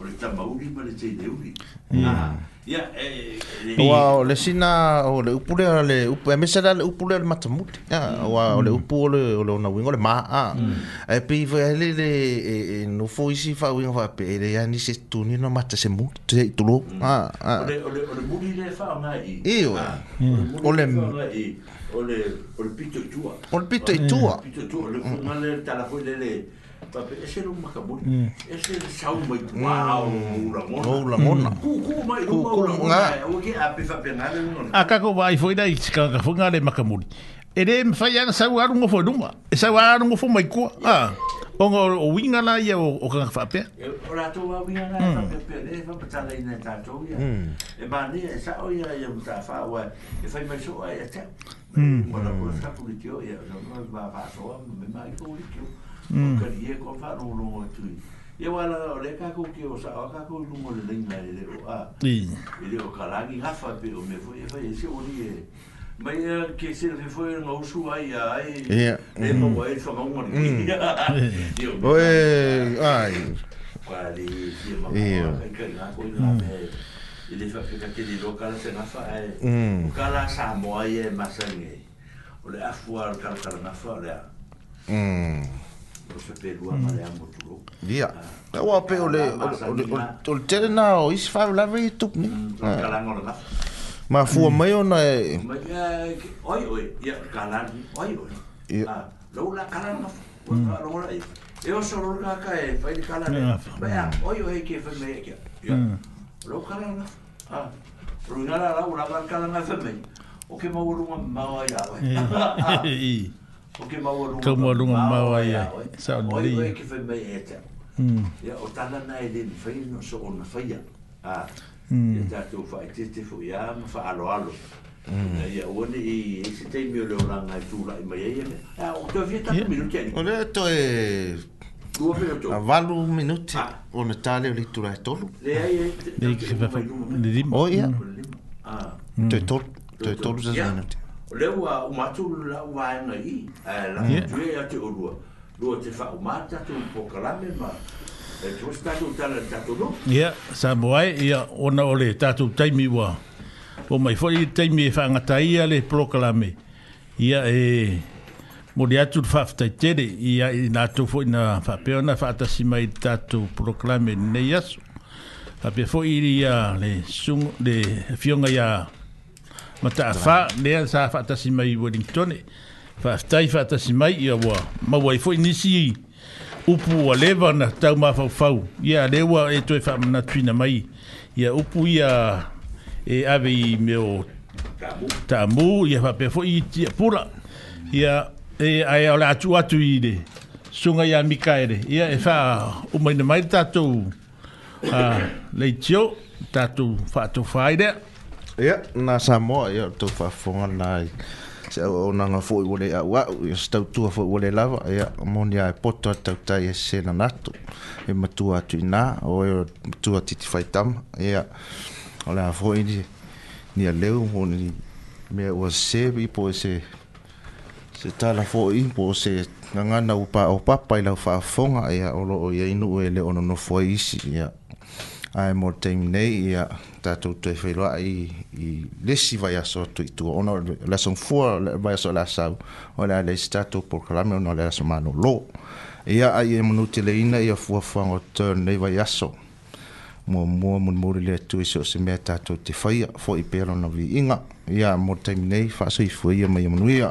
O le tama uri ma le te te uri. Ia. Mm. Ya eh, eh, eh. le sina o le upule le upule me sala le upule le matamut. Ya wa o le mm. upule o le na wingo le ma. Eh pe ve le le e, e, e no fo isi fa wingo va pe le ya ni se tuni no mata se mut te tulo. Mm. Ah ah. O le o le buli le fa ma i. Iyo. O le ah, mm. o le o le pito tua. O le pito tua. Pito tua le ma le tala fo le le tapi ese rumah maka bun ese sau mai tua ura mona ura mona ku mai ura ura mona oke ape fa penale mona aka ko foi dai tika ka funga le maka me fai ana sau aru mo foi numa sau aru mo foi ah ongo o winga na ia o ka ora to wa winga na ka pe pe e fa pa tala ina ta to ia e ba ni e sa o ia ia e fa mai so ai ta mm ora ka ni e ko fa no no tu e wa la o le ka ko ki o sa ka ko lu mo le le na e le o a i e le o ka la gi ha fa pe o me fo e fa e se o ni e ma e ke se le fo e no su ai ai e no wa e fa no mo ni mm. o e ai quali si ma ma ka ka ko la me e le fa fe ka ke le lo ka la se na fa e o ka la sa mo ai e ma sa ni o le afuar ka ka na fa le a Mm. Ia. Ta wa pe ole ah, ole ole tele na o is fa mm, ah. la ve tu. Ma Ma fu mm. mai ona e. Ma ya oi oi ya kala oi oi. Ia. Ah, lo la kala no. Lo hmm. la e, e o so lo la ka e fa di kala. Ba ya oi oi ke fa me ke. Ia. Hmm. Lo kala no. Ah. Ru na la la la kala na fa me. O ke ma wuru ma ma ya. Ia. Kau mau lunga mau aja. Saya mau lihat. Oh, kau mau lihat. Ya, otala nai lim fei no so on fei ya. Ah. Ya tu fei ti ti fei ya, ma fa alo alo. Ya, wani i si tei mi ole ora ngai tu lai mai aja. Ya, o tu fei tak minu kian. Ole to e. Dua fei tu. Avalu minu ti. O ne tali oli tu lai tolu. Le ai ai. Le ki fei fei. Le lim. Oh ya. Ah. Tu tolu. Tu tolu zazanu. Ya o le umatu la ua ena i eh, la tue ya te orua lua te fa umata tu pokalame ma e tu stato tala tato no ya sa buai ya ona ole tato taimi wa po mai fo i taimi e fanga taia le proklame ya e mo dia tu fa fa tele ya na fo na fa pe ona fa ta si mai tato proklame ne yas fa pe i ya le de fionga ya ma ta fa le sa fa ta si mai Wellington fa ta fa ta si mai ia wa ma wa fo inisi upu o leva na tau ma e fa fa ia le wa e to fa na twina mai ia upu ia e ave i meo tamu ia fa pe fo i ti pula ia e ai ola atu tu i le sunga ia mikaere ia e fa o mai na mai tatu a le tio tatu fa to fa ida Ia, nā Samoa, ia, tau whawhonga nā i se au au nanga fōi wale a wau, ia, stau tua fōi wale lava, ia, mōni a e poto atau tai e sena nato, e matua atu i nā, o e matua titi whaitama, ia, o lea fōi ni, ni a leu, o mea ua sebi po e se, se tala fōi, po se ngangana upa o papa i lau whawhonga, ia, o lo o ia inu e le ono no fōi isi, ia, ai mō teimi nei, ia, ia, tatou toe whailoa i, i lesi vai aso tu i tua ono lesson 4 vai aso la sau o le lesi tatou porkalame ono le aso mano lo ia ai e manuti le ina ia fuafuanga o turn nei vai aso mua mua mun muri le tu iso se mea tatou te whaia fo i pēra na vi inga ia mo taimi nei whaasoi fua ia mai manuia ia